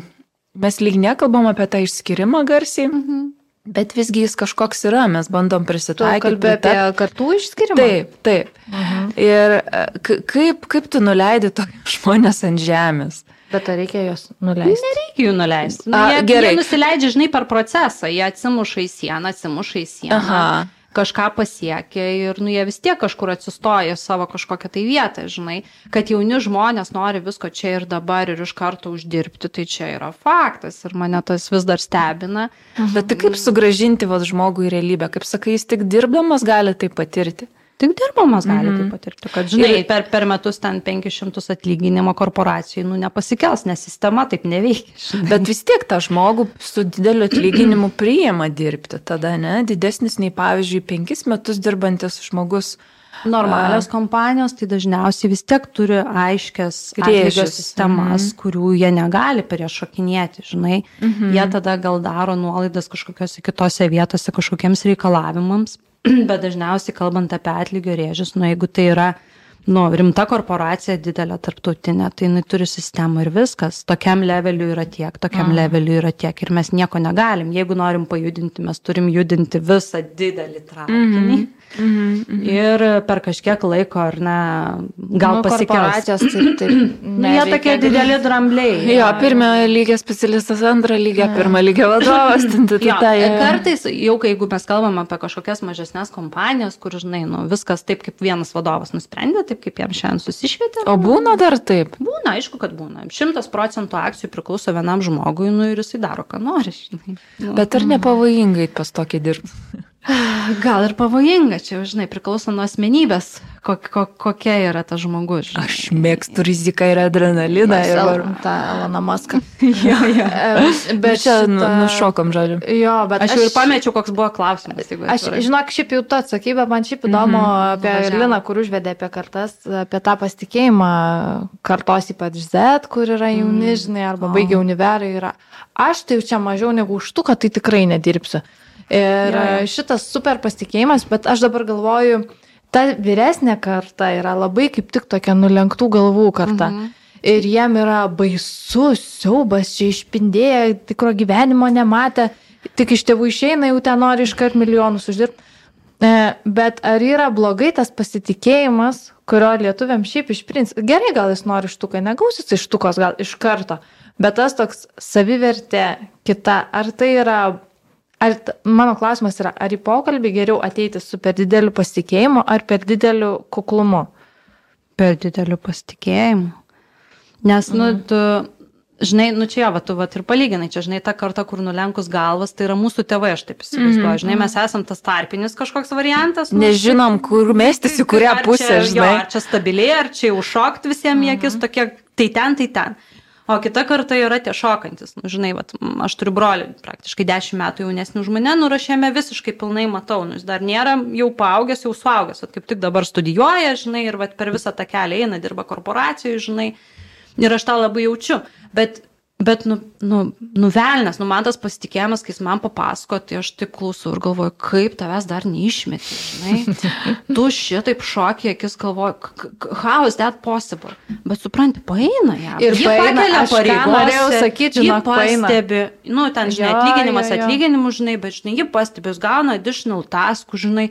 mes lyg nekalbam apie tą išskirimą garsiai, Mhm. bet visgi jis kažkoks yra, mes bandom prisitaikyti. kalbė apie kartų išskirimą? Taip, taip. Mhm. Ir e, kaip, kaip tu nuleidi tokius žmonės ant žemės? Bet ar reikia juos nuleisti? Nereikia jų nuleisti. Nu, A, jie, gerai. jie nusileidžia, žinai, per procesą, jie atsimuša į sieną, atsimuša į sieną. Aha. Kažką pasiekia ir nu, jie vis tiek kažkur atsistoja savo kažkokią tai vietą, žinai, kad jauni žmonės nori visko čia ir dabar ir iš karto uždirbti, tai čia yra faktas ir mane tas vis dar stebina. Bet tai kaip sugražinti vad žmogų į realybę? Kaip sakai, jis tik dirbdamas gali tai patirti. Tik dirbamas gali mm Mhm. -hmm. taip patirti, kad, žinai, Ir- per, per metus ten 500 atlyginimo korporacijų, nu, nepasikels, nes sistema taip neveikia. Žinai. Bet vis tiek tą žmogų su dideliu atlyginimu priima dirbti tada, ne? Didesnis nei, pavyzdžiui, penkis metus dirbantis žmogus. Normalios kompanijos tai dažniausiai vis tiek turi aiškias Rėžius, sistemas, mhm. mm. kurių jie negali priešakinėti, žinai. Mhm. Mm. Jie tada gal daro nuolaidas kažkokiose kitose vietose kažkokiems reikalavimams, bet dažniausiai kalbant apie atlygio rėžius, nu jeigu tai yra nu, rimta korporacija, didelė tarptautinė, tai jinai turi sistemą ir viskas. Tokiam leveliu yra tiek, tokiam Mhm. leveliu yra tiek ir mes nieko negalim. Jeigu norim pajudinti, mes turim judinti visą didelį traukinį. Mhm. Ir per kažkiek laiko, ar ne, gal nu, taip, taip. Nu, jie tokie dideli drambliai. Jo, pirmą lygio specialistas, antrą lygio, pirmą lygio vadovas. Jo, ten, kartais, jau kai jeigu mes kalbam apie kažkokias mažesnės kompanijas, kur, žinai, nu, viskas taip, kaip vienas vadovas nusprendė, taip kaip jam šiandien susišvietė. O būna dar taip. Būna, aišku, kad būna. Šimtas procentų akcijų priklauso vienam žmogui, nu ir jisai daro, ką nori. Žinai. Nu, Bet ar nepavojingai pas tokį dirbti? gal ir pavojinga, čia, žinai, priklauso nuo asmenybės, kok, kok, kokia yra tas žmogus. Žinai. Aš mėgstu riziką ir adrenaliną. Ir... var- tą Eloną Maską. jo, jo. Bet Bet čia nu, šita- nušokom žaliu. Jo, bet Aš jau ir pamečiau, koks buvo klausimas. Aš, atvirai. žinok, šiaip jau tu atsakai, bet man šiaip įdomu mm -hmm. apie Nuvažiavo. Liną, kur užvedė apie kartas, apie tą pasitikėjimą kartos ypač Z, kur yra jauni, žinai, arba baigia univerai. Yra. Aš tai jau čia mažiau negu užtuką, tai tikrai nedirbsiu. Ir Jo, jo. šitas super pasitikėjimas, bet aš dabar galvoju, ta vyresnė karta yra labai kaip tik tokia nulenktų galvų karta. Mhm. Ir jiem yra baisus siaubas, čia išpindėję, tikro gyvenimo nematę, tik iš tėvų išeina, jau ten nori iškart milijonus uždirbti. E, Bet ar yra blogai tas pasitikėjimas, kurio lietuviam šiaip iš principo, gerai gal jis nori štuką, negausis iš štukos gal iš karto, bet tas toks savivertė kita, ar tai yra, ar mano klausimas yra, ar į pokalbį geriau ateiti su per dideliu pasitikėjimu ar per dideliu kuklumu? per dideliu pasitikėjimu. Nes, nu, tu, žinai, nu čia, va, tu va, ir palyginai, čia, žinai, ta karta, kur nulenkus galvas, tai yra mūsų tėvai, aš taip įsivaizduoju, -hmm. žinai, mes esam tas tarpinis kažkoks variantas. Nu, Nežinom, kur mestis, į kurią pusę, čia, žinai. Jo, ar čia stabiliai, ar čia užšokti visiems į akis, -hmm. tokie, tai ten, tai ten. O kita karta yra tie šokantis. Nu, žinai, vat, aš turiu brolį, praktiškai 10 metų jaunesnį už mane, nurašėme visiškai pilnai matau, nu, jis dar nėra jau paaugęs, jau suaugęs, vat, kaip tik dabar studijuoja, žinai, ir vat, per visą tą kelią eina, dirba korporacijoje, žinai. Ir aš tą labai jaučiu. Bet Bet, nu, nu, nuvelnės, nu, man tas pasitikėjimas, kai jis man papasako, tai aš taip klausau ir galvoju, kaip tavęs dar neišmeti, žinai. tu šitaip šokį, akis galvoju, how is that possible? Bet supranti, paeina ją. Ir ji pakelia pareigą. Norėjau sakyti, žinai, pastebi, nu, ten, žinai, atlyginimas atlyginimu, žinai, bet, žinai, ji pastebi, jis gauna additional taskų, žinai.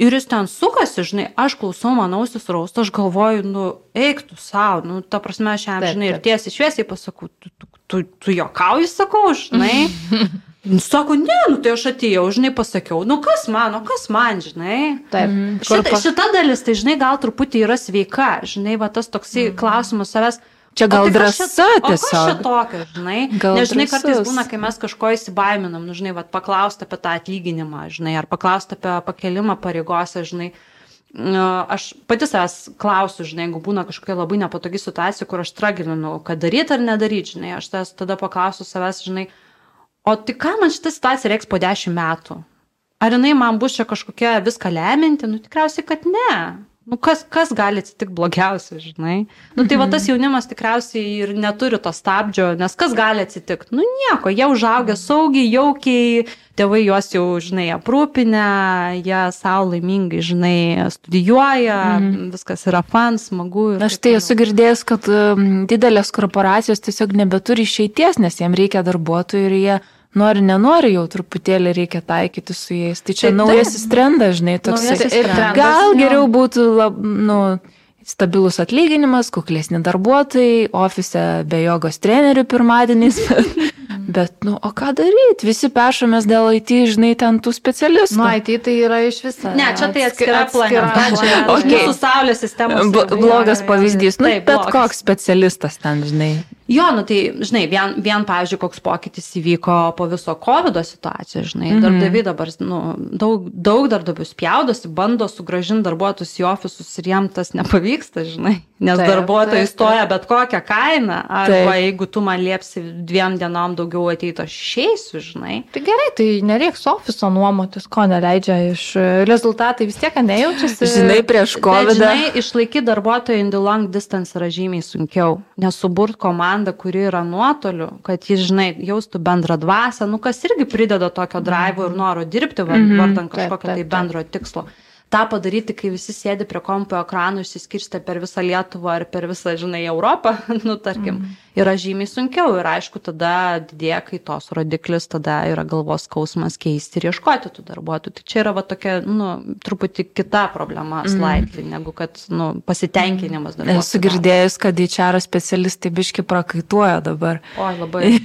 Ir jis ten sukasi, žinai, aš klausau, man ausis rausto, aš galvoju, nu, eik tu savo, nu, ta prasme, aš jam, žinai, ir tiesiai šviesiai pasakau, tu, tu, tu, tu jokauji, sakau, žinai. Nu, sako, ne, nu tai aš atėjau, žinai, pasakiau, nu kas man, o kas man, žinai. Taip. Mm. Šita, pa... šita dalis, tai žinai, gal truputį yra sveika, žinai, va tas toksai mm. klausimas savęs. Čia gal tai drąsa tiesiog. Kas čia tokio, žinai? Gal Nes, žinai, kartais būna, kai mes kažko įsibaiminam, nu, žinai, va, paklausti apie tą atlyginimą, žinai, ar paklausti apie pakelimą pareigose, žinai. Aš pati savęs klausiu, žinai, jeigu būna kažkokia labai nepatogi situacija, kur aš stragilinu, kad daryti ar nedaryti, žinai, aš tas tada paklausiu savęs, žinai, o tai ką man šitą situaciją reiks po dešimt metų? Ar jinai man bus čia kažkokia viską leminti? Nu tikriausiai, kad ne. Nu, kas, kas gali atsitikti blogiausia, žinai? Nu, tai va tas mhm. jaunimas tikriausiai ir neturi to stabdžio, nes kas gali atsitikti? Nu, nieko, jie užaugia saugiai, jaukiai, tėvai juos jau, žinai, aprūpinę, jie savo laimingai, žinai, studijuoja, mm. viskas yra fan, smagu. Aš tai esu girdėjęs, kad um, didelės korporacijos tiesiog nebeturi išeities, nes jiems reikia darbuotojų ir jie nori, nenori, jau truputėlį reikia taikyti su jais. Tai čia tai, naujasis trendas, žinai, toks. Gal geriau būtų, lab, nu, stabilus atlyginimas, kuklesni darbuotojai, ofise be jogos trenerių pirmadieniais. Bet, nu, o ką daryti? Visi pešamės dėl IT, žinai, ten tų specialistų. Nu, IT tai yra iš viso. Ne, čia tai atskira planeta. Čia okay. mūsų Saulės sistemos. Blogas pavyzdys. Nu, bet blogas. koks specialistas ten, žinai. Jo, nu tai, žinai, vien, vien pavyzdžiui, koks pokytis įvyko po viso COVID situacijos, žinai, mm -hmm. darbdaviai dabar, nu, daug, daug darbdavių spjaudosi, bando sugražinti darbuotojus į ofisus ir jiem tas nepavyksta, žinai, nes taip, darbuotojai taip, stoja bet kokią kainą, arba taip. jeigu tu man liepsi dviem dienom daugiau ateiti, aš išeisiu, žinai. Tai gerai, tai nereiks ofiso nuomotis, ko neleidžia iš rezultatai vis tiek nejaučiasi. Žinai, prieš COVID. Bet, žinai, išlaikyti darbuotojų in the long distance yra žymiai sunkiau, nes suburt komandą komanda, kuri yra nuotoliu, kad jis, žinai, jaustų bendrą dvasę, nu kas irgi prideda tokio drivo ir noro dirbti, vardan kažkokio tai bendro tikslo tą padaryti, kai visi sėdi prie kompo ekranų, išsiskirstę per visą Lietuvą ar per visą, žinai, Europą, nu, tarkim, mm. yra žymiai sunkiau ir aišku, tada didėja kaitos rodiklis, tada yra galvos skausmas keisti ir ieškoti tų darbuotojų. Tai čia yra va tokia, nu, truputį kita problema, mm. slightly, negu kad, nu, pasitenkinimas mhm. darbuotojų. Esu girdėjus, kad HR specialistai biški prakaituoja dabar. O, labai.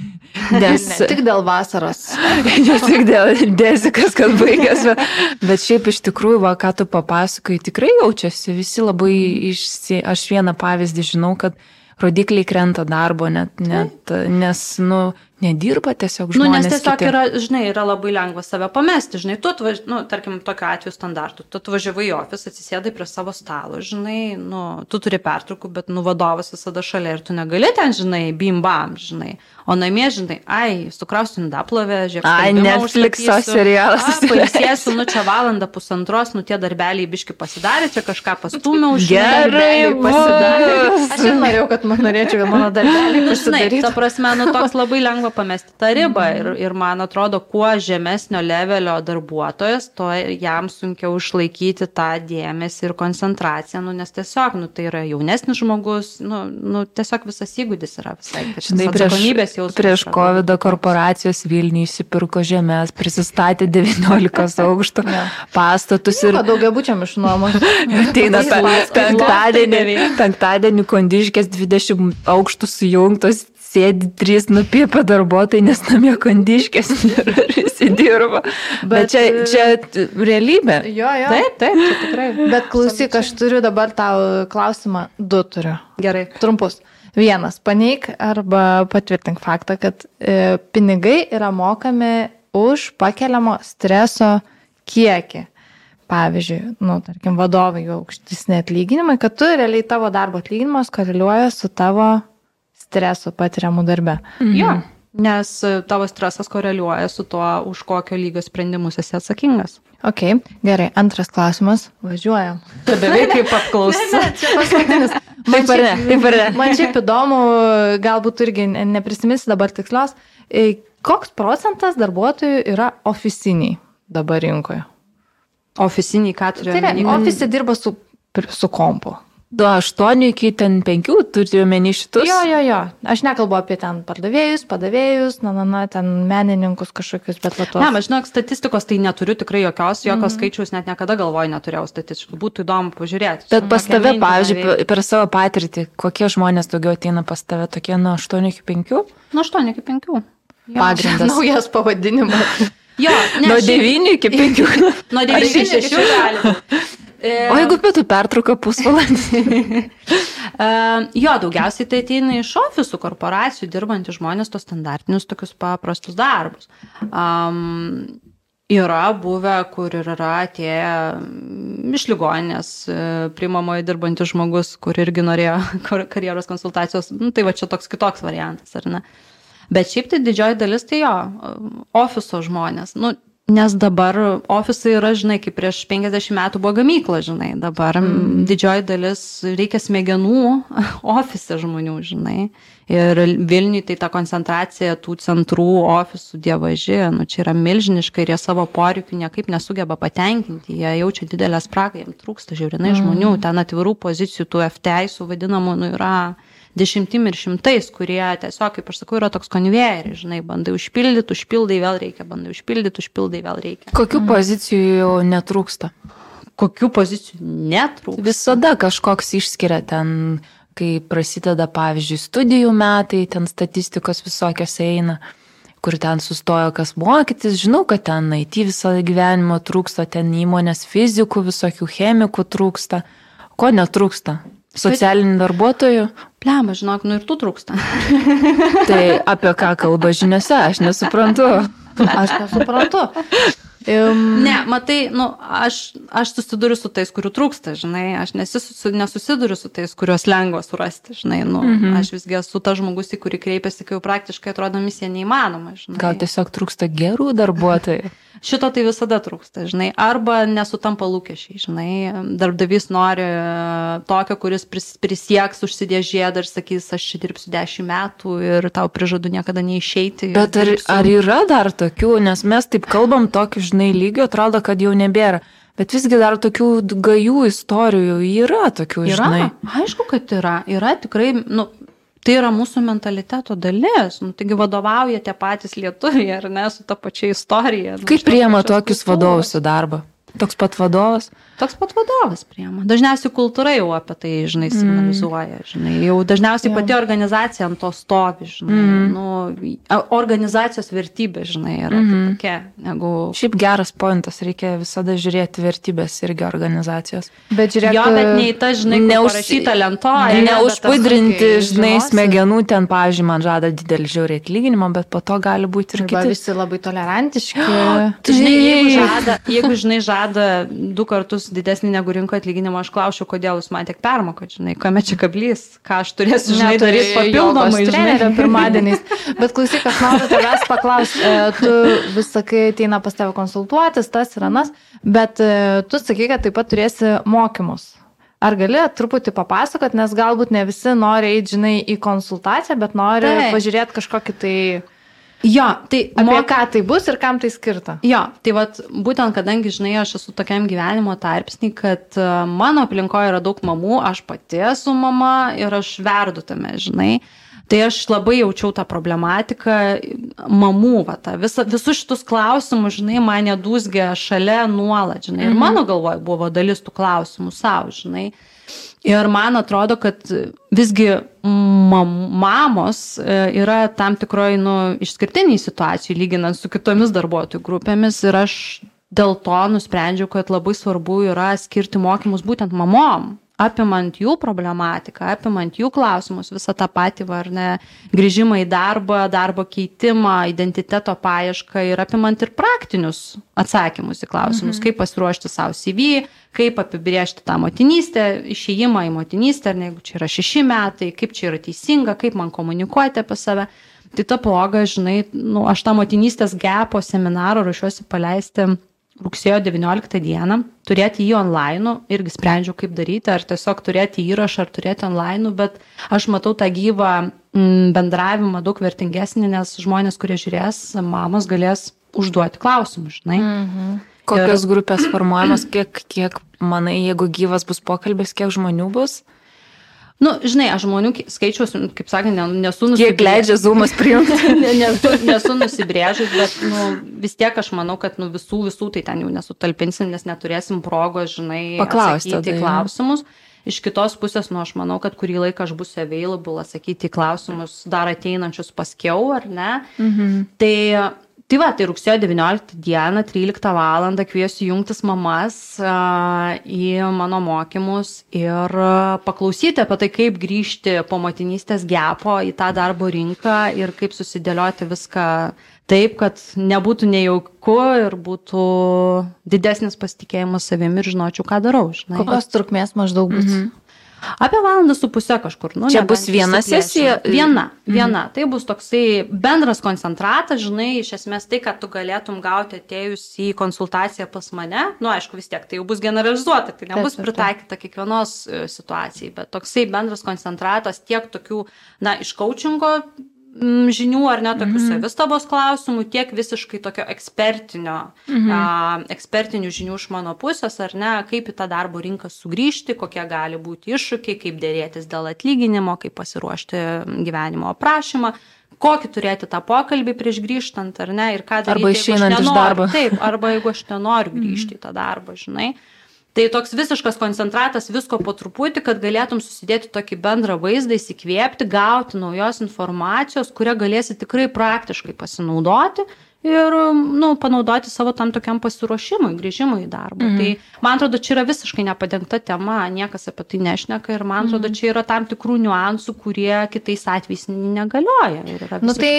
Nes... ne, tik dėl vasaros. ne tik dėl dezikas, kad baigęs, bet, bet šiaip iš tikrųjų, va, ką tu papasakai, tikrai jaučiasi visi labai išsi... Aš vieną pavyzdį žinau, kad rodikliai krenta darbo, net, net, nes, nu, nedirba tiesiog žmonės. Nu, nes tiesiog kiti. yra, žinai, yra labai lengva save pamesti, žinai, tu, atvaž... nu, tarkim, tokiu atveju standartų, tu atvažiavai į ofisą, atsisėdai prie savo stalo, žinai, nu, tu turi pertraukų, bet, nu, vadovas visada šalia ir tu negali ten, žinai, bim bam, žinai. O namie, žinai, ai, sukrausiu indaplovę, žiūrėk. Ai, Netflix'o serialas. Pailsėsiu, nu čia valandą pusantros, nu tie darbeliai biški pasidarė, čia kažką pastūmiau, gerai pasidarė. Aš ir norėjau, kad man norėčiau, kad mano darbeliai pasidarytų. Ta prasme, nu toks labai lengva pamesti tą ribą mm -hmm. ir, ir man atrodo, kuo žemesnio levelio darbuotojas, to jam sunkiau išlaikyti tą dėmesį ir koncentraciją, nu, nes tiesiog, nu, tai yra jaunesnis žmogus, nu, nu tiesiog visas įgūdis yra visai. Žinai, prieš. Prieš COVID korporacijos Vilniui įsipirko žemės, prisistatė 19 aukštų pastatus ir... Daugia būčiam iš nuomos. Ateina penktadienį, penktadienį kondiškės 20 aukštų sujungtos sėdi trys nupiepa darbuotojai, nes namie kondiškės ir įsidirba. Bet, Bet čia, čia realybė. Jo, jo. Taip, taip, tikrai. Bet klausyk, aš turiu dabar tau klausimą, du turiu. Gerai. Trumpus. Vienas, paneik arba patvirtink faktą, kad e, pinigai yra mokami už pakeliamo streso kiekį. Pavyzdžiui, nu, tarkim, vadovai jau aukštesni atlyginimai, kad tu realiai tavo darbo atlyginimas koreliuoja su tavo stresu patiriamu darbe. Mhm. Jo, nes e, tavo stresas koreliuoja su tuo, už kokio lygio sprendimus esi atsakingas. Ok, gerai. Antras klausimas. Važiuojam. Beveik kaip apklausa. Čia paskutinis. Taip ar ne? Taip ar ne? Man šiaip įdomu, galbūt irgi ne- neprisiminsi dabar tikslios, e, koks procentas darbuotojų yra oficiniai dabar rinkoje? Oficiniai, ką Tai turiu yra, omeny? ofise dirba su, su kompu. Nuo 8 iki ten 5 turi omeny šitus. Jo, jo, jo. Aš nekalbu apie ten pardavėjus, padavėjus, na, na, na, ten menininkus kažkokius, bet va tos. Ne, aš žinok, statistikos tai neturiu tikrai jokios, jokios skaičiaus net niekada galvoju neturėjau statistikų. Būtų įdomu pažiūrėti. Bet pas tave, pavyzdžiui, per- per savo patirtį, kokie žmonės daugiau ateina pas tave, tokie nuo 8 iki 5? Nuo 8 iki 5. Pagrindas. Naujas pavadinimas. Jo, ne, Nuo šiaip- 9 iki 5. Nuo 9 iki 6 gali. E, O jeigu pietų pertrauka pusvalandį? e, jo, daugiausiai tai ateina iš ofisų, korporacijų dirbantys žmonės tos standartinius tokius paprastus darbus. Um, yra buvę, kur ir yra atėję mm, iš ligoninės e, priimamoje dirbantis žmogus, kur irgi norėjo kar- karjeros konsultacijos. Nu, tai va čia toks kitoks variantas, ar ne? Bet šiaip tai didžioji dalis tai jo, ofiso žmonės. Nu, nes dabar ofisai yra, žinai, kaip prieš 50 metų buvo gamykla, žinai, dabar mm. didžioji dalis reikia smegenų ofise žmonių, žinai. Ir Vilniui tai ta koncentracija tų centrų, ofisų, dievaži, nu čia yra milžiniška ir jie savo poreikių niekaip nesugeba patenkinti, jie jaučia didelę spragą, jiems trūksta žiūrinai mm. žmonių, ten atvirų pozicijų, tų FTI vadinamų, nu yra dešimtim ir šimtais, kurie tiesiog, kaip aš sakau, yra toks konvejeris, žinai, bandai užpildyti, užpildai vėl reikia, bandai užpildyti, užpildai vėl reikia. Kokių pozicijų jau netrūksta? Kokių pozicijų netrūksta? Visada kažkoks išskiria ten, kai prasideda, pavyzdžiui, studijų metai, ten statistikos visokios eina, kur ten sustojo kas mokytis. Žinau, kad ten IT visą gyvenimą trūksta, ten įmonės fizikų, visokių chemikų trūksta. Ko netrūksta? Socialinių darbuotojų. Plema, žinok, nu ir tų trūksta. Tai apie ką kalba žiniuose, aš nesuprantu. Aš nesuprantu. Um, Ne, matai, nu, aš, aš susiduriu su tais, kurių trūksta, žinai, aš nesisu, nesusiduriu su tais, kuriuos lengva surasti, žinai, nu, mhm. aš visgi esu tas žmogus, į kurį kreipiasi, kai jau praktiškai atrodo misija neįmanoma, žinai. Gal tiesiog trūksta gerų darbuotojų. Šito tai visada trūksta, žinai, arba nesutampa lūkesčiai, žinai, darbdavys nori e, tokio, kuris pris, prisieks užsidės žiedą ir sakys, aš čia dirbsiu dešimt metų ir tau prižadu niekada neišeiti. Bet ar, dirbsiu." ar yra dar tokių, nes mes taip kalbam tokiu, žinai, lygiu, atrodo, kad jau nebėra. Bet visgi dar tokių gajų istorijų yra tokių, Yra, žinai. aišku, kad yra, yra tikrai, nu, tai yra mūsų mentaliteto dalis, nu, taigi vadovauja tie patys lietuviai, ar ne, su ta pačia istorija. nu, Kaip priema tokius vadovus į darbą? Toks pat vadovas? Toks pat vadovas priema. Dažniausiai kultūra jau apie tai, žinai, signalizuoja, žinai, jau dažniausiai pati organizacija ant to stovi, žinai, nu, a- organizacijos vertybė, žinai, yra kitokia negu... Šiaip geras pointas, reikia visada žiūrėti vertybės irgi organizacijos. bet žiūrėk, Jo, bet ne į tą, žinai, Neužsi- neužsita lentoje. Neužpudrinti, žinai, žinosi. smegenų, ten, pavyzdžiui, man žada didelį žiaurį atlyginimą, bet po to gali būti ir Arba kiti. visi labai tolerantiški. Žinai, jeigu žada, jeigu, žinai, žada du kartus didesnį negu rinko atlyginimą, aš klausiu, kodėl jūs man tiek permokat, žinai, kame čia kablys, ką aš turėsiu, žinai, daryti papildomai, trenerio pirmadieniais. Bet klausyk, aš noriu tavęs paklausti, e, tu vis sakai, ateina pas tave konsultuotis, tas ir anas, bet e, tu sakai, kad taip pat turėsi mokymus. Ar gali truputį papasakot, nes galbūt ne visi nori eiti, žinai, į konsultaciją, bet nori Taip. pažiūrėti kažkokį tai, Jo, tai apie mok- ką tai bus ir kam tai skirta. Jo, tai vat, būtent kadangi, žinai, aš esu tokiam gyvenimo tarpsnį, kad e, mano aplinkoje yra daug mamų, aš pati esu mama ir aš verdu tame, žinai. Tai aš labai jaučiau tą problematiką mamų, va, tą, visa, visus šitus klausimus, žinai, mane dūsgia šalia nuolat, žinai. Ir mano galvoje buvo dalis tų klausimų savo, žinai. Ir man atrodo, kad visgi mam, mamos e, yra tam tikroji nu, išskirtiniai situacijai, lyginant su kitomis darbuotojų grupėmis. Ir aš dėl to nusprendžiau, kad labai svarbu yra skirti mokymus būtent mamom. apimant jų problematiką, apimant jų klausimus, visą tą patį, ar ne, grįžimą į darbą, darbo keitimą, identiteto paiešką ir apimant ir praktinius atsakymus į klausimus, mhm. kaip pasiruošti savo CV, kaip apibriežti tą motinystę, išėjimą į motinystę, ar ne, jeigu čia yra šeši metai, kaip čia yra teisinga, kaip man komunikuoti apie save. Tai ta proga, žinai, nu, aš tą motinystės gepo seminarą ruošiuosi paleisti rugsėjo 19 dieną, turėti jį online, irgi sprendžiau, kaip daryti, ar tiesiog turėti įrašą, ar turėti online, bet aš matau tą gyvą mm, bendravimą daug vertingesnį, nes žmonės, kurie žiūrės, mamos galės užduoti klausimus, žinai. Mhm. Kokios ir... grupės formuojamos, kiek, kiek manai, jeigu gyvas bus pokalbis, kiek žmonių bus? Nu, žinai, aš žmonių skaičiaus, kaip sakė, nesu nusibrėžęs. Kiek leidžia zoomas priimti? nesu, nesu nusibrėžęs, bet nu, vis tiek aš manau, kad nu, visų, visų tai ten jau nesutalpinsim, nes neturėsim progos, žinai, paklausti tai klausimus. Iš kitos pusės, nu, aš manau, kad kurį laiką aš būsiu available atsakyti į klausimus dar ateinančius paskiau, ar ne. Mhm. Tai Tai va, tai rugsėjo 19 dieną, 13 val. kviesiu jungtis mamas a, į mano mokymus ir paklausyti apie tai, kaip grįžti po motinystės gepo į tą darbo rinką ir kaip susidėlioti viską taip, kad nebūtų nejauku ir būtų didesnis pasitikėjimas savimi ir žinočiau, ką darau. Žinai. Kokios trukmės maždaug bus? Mhm. Apie valandą su pusę kažkur. Nu, Čia bus viena sesija? Viena, viena. Mhm. Tai bus toksai bendras koncentratas, žinai, iš esmės tai, kad tu galėtum gauti atėjus į konsultaciją pas mane. Nu, aišku, vis tiek tai jau bus generalizuota, tai nebus taip, taip, pritaikyta kiekvienos e, situacijai, bet toksai bendras koncentratas tiek tokių, na, iš coachingo žinių ar ne tokių mhm. savistabos klausimų, tiek visiškai tokio ekspertinio, mhm. a, ekspertinių žinių iš mano pusės, ar ne, kaip į tą darbo rinką sugrįžti, kokie gali būti iššūkiai, kaip dėrėtis dėl atlyginimo, kaip pasiruošti gyvenimo aprašymą, kokį turėti tą pokalbį prieš grįžtant, ar ne, ir ką daryti. Arba išeinant iš darbo. Taip, arba jeigu aš nenoriu mhm. grįžti mhm. į tą darbą, žinai. Tai toks visiškas koncentratas visko po truputį, kad galėtum susidėti tokį bendrą vaizdą, įsikvėpti, gauti naujos informacijos, kurią galėsi tikrai praktiškai pasinaudoti ir nu, panaudoti savo tam tokiam pasiruošimui, grįžimui į darbą. Mhm. Tai man atrodo, čia yra visiškai nepadengta tema, niekas apie tai nešneka ir man atrodo, mhm. čia yra tam tikrų niuansų, kurie kitais atvejais negalioja. Na nu, tai,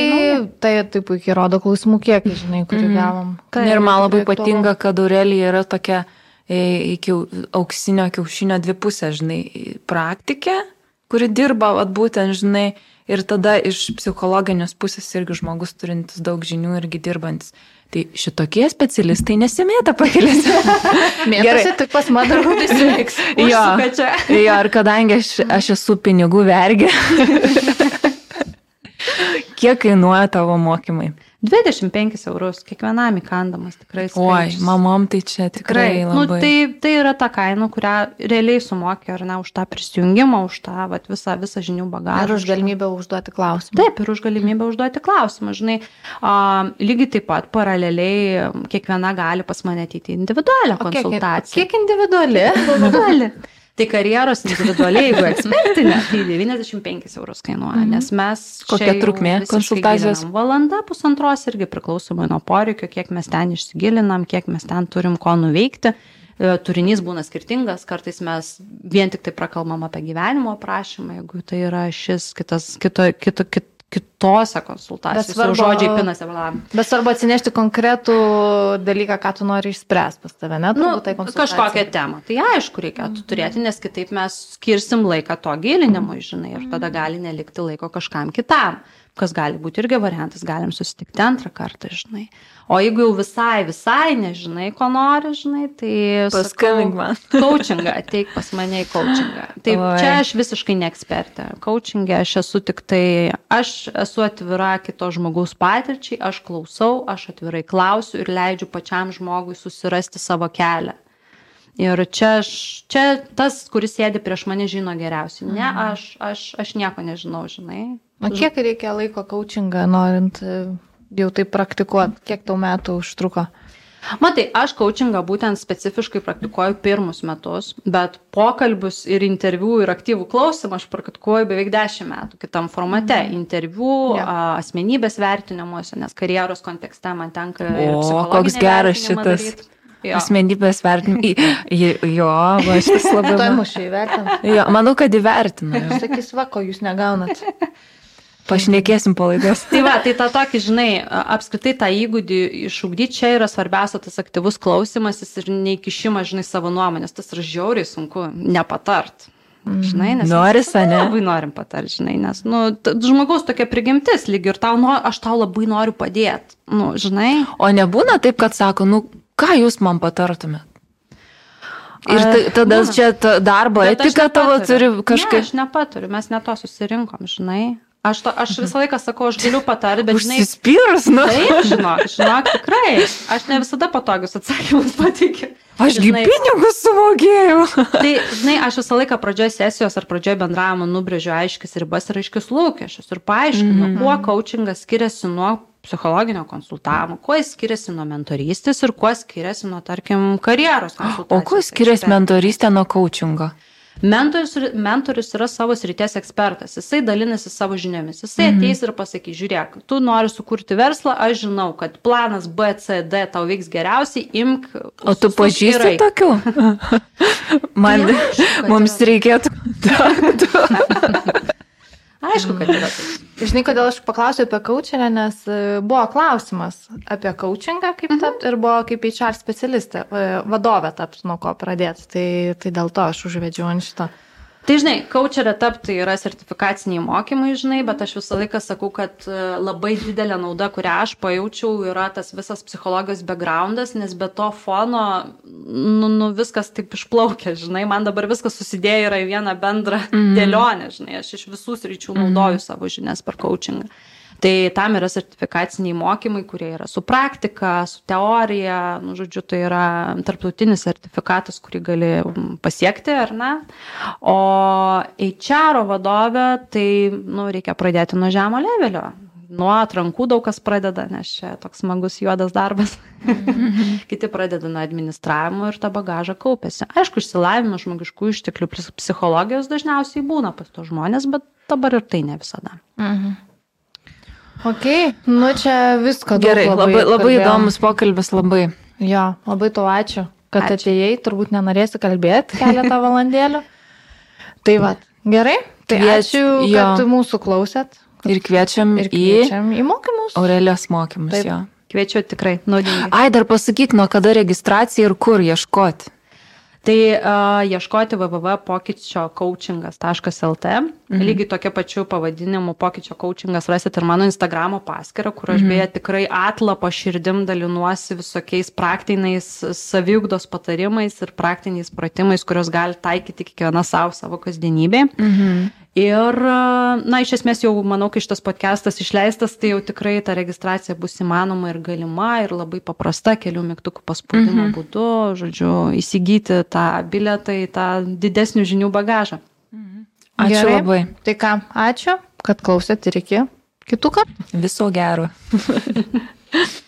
tai, tai puikiai rodo klausimų kiekį, žinai, kurį mhm. gavom. Tai, ir man labai patinka, kad Aurelija yra tokia iki auksinio kiaušinio dvi pusės, žinai, praktikė, kuri dirba, vat, būtent, žinai, ir tada iš psichologinės pusės irgi žmogus turintis daug žinių irgi dirbantis. Tai šitokie specialistai nesimėta pakelėse. Mėtasi tik pas mano rūpis veiks. Jo, jo, ir kadangi aš, aš esu pinigų vergė. Kiek kainuoja tavo mokymai? 25 eurus kiekvienam įkandamas tikrai. Skaičius. Oi, mamom tai čia tikrai. tikrai nu, labai... nu, tai, tai yra ta kaina, kurią realiai sumokė, ar ne, už tą prisijungimą, už tą vat, visą, visą žinių bagažą. Ir už galimybę užduoti klausimą. Taip, ir už galimybę užduoti klausimą. Žinai, a, lygiai taip pat paraleliai kiekviena gali pas mane ateiti individualią konsultaciją. Kiek, kiek individuali? individuali. Tai karjeros individualiai, jeigu ekspertinė, tai 95 eurus kainuoja, mhm. nes mes... Kokia trukmė konsultacijos? Valanda, pusantros irgi priklausomai nuo poreikio, kiek mes ten išsigilinam, kiek mes ten turim ko nuveikti. E, turinys būna skirtingas, kartais mes vien tik tai prakalbam apie gyvenimo aprašymą, jeigu tai yra šis kitas, kito, kito, kito kitose konsultacijose. Svarbu, žodžiai pinasi valam. Bet svarbu atsinešti konkretų dalyką, ką tu nori išspręsti pas tave, net nu, tai kažkokią temą. Tai aišku, reikėtų mhm. turėti, nes kitaip mes skirsim laiką to gilinimui, žinai, ir tada gali nelikti laiko kažkam kitam kas gali būti irgi variantas, galim susitikti antrą kartą, žinai. O jeigu jau visai, visai nežinai, ko nori, žinai, tai... Paskambink man. Coachingą, ateik pas mane į coachingą. Tai čia aš visiškai neekspertė. Coachingė aš esu tik tai, aš esu atvira kito žmogaus patirčiai, aš klausau, aš atvirai klausiu ir leidžiu pačiam žmogui susirasti savo kelią. Ir čia, aš, čia tas, kuris sėdi prieš mane, žino geriausiai. Ne, mhm. aš, aš, aš nieko nežinau, žinai. O kiek reikia laiko coachingą, norint jau tai praktikuoti? Kiek tau metų užtruko? Matai, aš coachingą būtent specifiškai praktikuoju pirmus metus, bet pokalbius ir interviu ir aktyvų klausimą aš praktikuoju beveik dešimt metų kitam formate. Mm. Interviu, ja. asmenybės vertinimuose, nes karjeros kontekste man tenka. O, koks geras šitas. Daryt. Jo. asmenybės vertinimą. Jo, va, šitas labai. Tuoj man- mušiai įvertina. Jo, manau, kad įvertino. jo. Sakys, va, ko jūs negaunat. Pašnekėsim po laidos. Tai va, tai tą tokį, žinai, apskritai tą įgūdį išugdyti čia yra svarbiausia tas aktyvus klausimasis ir neįkišimas, žinai, savo nuomonės. Tas yra žiauriai sunku nepatart. Žinai, nes Noris, ane? Labai norim patart, žinai, nes, nu, žmogaus tokia prigimtis lyg ir tau, nu, aš tau labai noriu padėti. Nu, žinai. O nebūna taip, kad sako, nu, ką jūs man patartumėt? Ir tada būna. čia ta darbo etika tavo turi Ne, kažkaip. aš nepatariu, mes ne to susirinkom, žinai. Aš, to, aš visą laiką sakau, aš galiu patarti, bet, žinai, Užsispyrus, nu. Taip, žinok, žinok, tikrai. Aš ne visada patogius atsakymus pateikiu. Ašgi žinai- pinigus sumokėjau. Tai, žinai, aš visą laiką pradžioje sesijos ar pradžioje bendravimo nubrėžiu aiškis ribas ir aiškius lūkesčius ir paaiškinu, mm -hmm. kuo coachingas skiriasi nuo psichologinio konsultavimo, kuo jis skiriasi nuo mentorystės ir kuo skiriasi nuo, tarkim, karjeros konsultacijos. O kuo skiriasi mentorystė nuo coachingo? Mentorius, mentorius yra savo srities ekspertas, jisai dalinasi savo žiniomis, jisai mhm. ateis ir pasakys, žiūrėk, tu nori sukurti verslą, aš žinau, kad planas B, C, D tau veiks geriausiai, imk. O tu pažįsti tokių? Man, kad mums reikėtų kontaktų. Aišku, kad yra. Žinai, kodėl aš paklausiau apie coachinę, nes e, buvo klausimas apie coachingą, kaip Mhm. tapti, ir buvo kaip HR specialistė, e, vadovė tapti, nuo ko pradėti. Tai, tai dėl to aš užvedžiau ant šito. Tai žinai, coacherė tapti yra sertifikaciniai mokymai, žinai, bet aš visą laiką sakau, kad e, labai didelė nauda, kurią aš pajaučiau, yra tas visas psichologijos backgroundas, nes be to fono, nu, nu viskas taip išplaukia, žinai, man dabar viskas susidėjo yra į vieną bendrą mm. dėlionę, žinai, aš iš visų sričių naudoju savo žinias per coachingą. Tai tam yra sertifikaciniai mokymai, kurie yra su praktika, su teorija, nu, žodžiu, tai yra tarptautinis sertifikatas, kurį gali pasiekti, ar ne? O HR vadovė, tai, nu, reikia pradėti nuo žemo levelio. Nuo atrankų daug kas pradeda, nes čia toks smagus juodas darbas. Kiti pradeda nuo administravimo ir tą bagažą kaupėsi. Aišku, išsilavinimas žmogiškų išteklių psichologijos dažniausiai būna pas tos žmonės, bet dabar ir tai ne visada. Mhm. Ok, nu čia visko daug Gerai, labai, labai kalbėjom. įdomus pokalbis, labai. Jo, labai tau ačiū, kad Ačiū. atėjai, turbūt nenorėsi kalbėti keletą valandėlių. Tai va, gerai, tai Kvieč- ačiū, jo. kad mūsų klausėt Ir kviečiam ir į kviečiam į mokymus. Aurelijos mokymus. Taip. Jo. Kviečiu tikrai naudingai. Ai, dar pasakyk, nuo kada registracija ir kur ieškoti. Tai uh, ieškoti www.pokyčiocoachingas.lt. Mhm. Lygiai tokia pačiu pavadinimu pokyčio coachingas rasit ir mano Instagramo paskyrą, kur aš mhm. beje tikrai atlapą širdim dalinuosi visokiais praktiniais saviugdos patarimais ir praktiniais pratimais, kuriuos gali taikyti kiekviena savo savo kasdienybėje. Mhm. Ir, na, iš esmės jau manau, kai šitas podcastas išleistas, tai jau tikrai ta registracija bus įmanoma ir galima ir labai paprasta kelių mygtukų paspaudimo mhm. būdu, žodžiu, įsigyti tą bilietą į tą didesnių žinių bagažą. Ačiū Gerai. labai. Tai ką, ačiū, kad klausėt ir iki kitų kartų. Viso gero.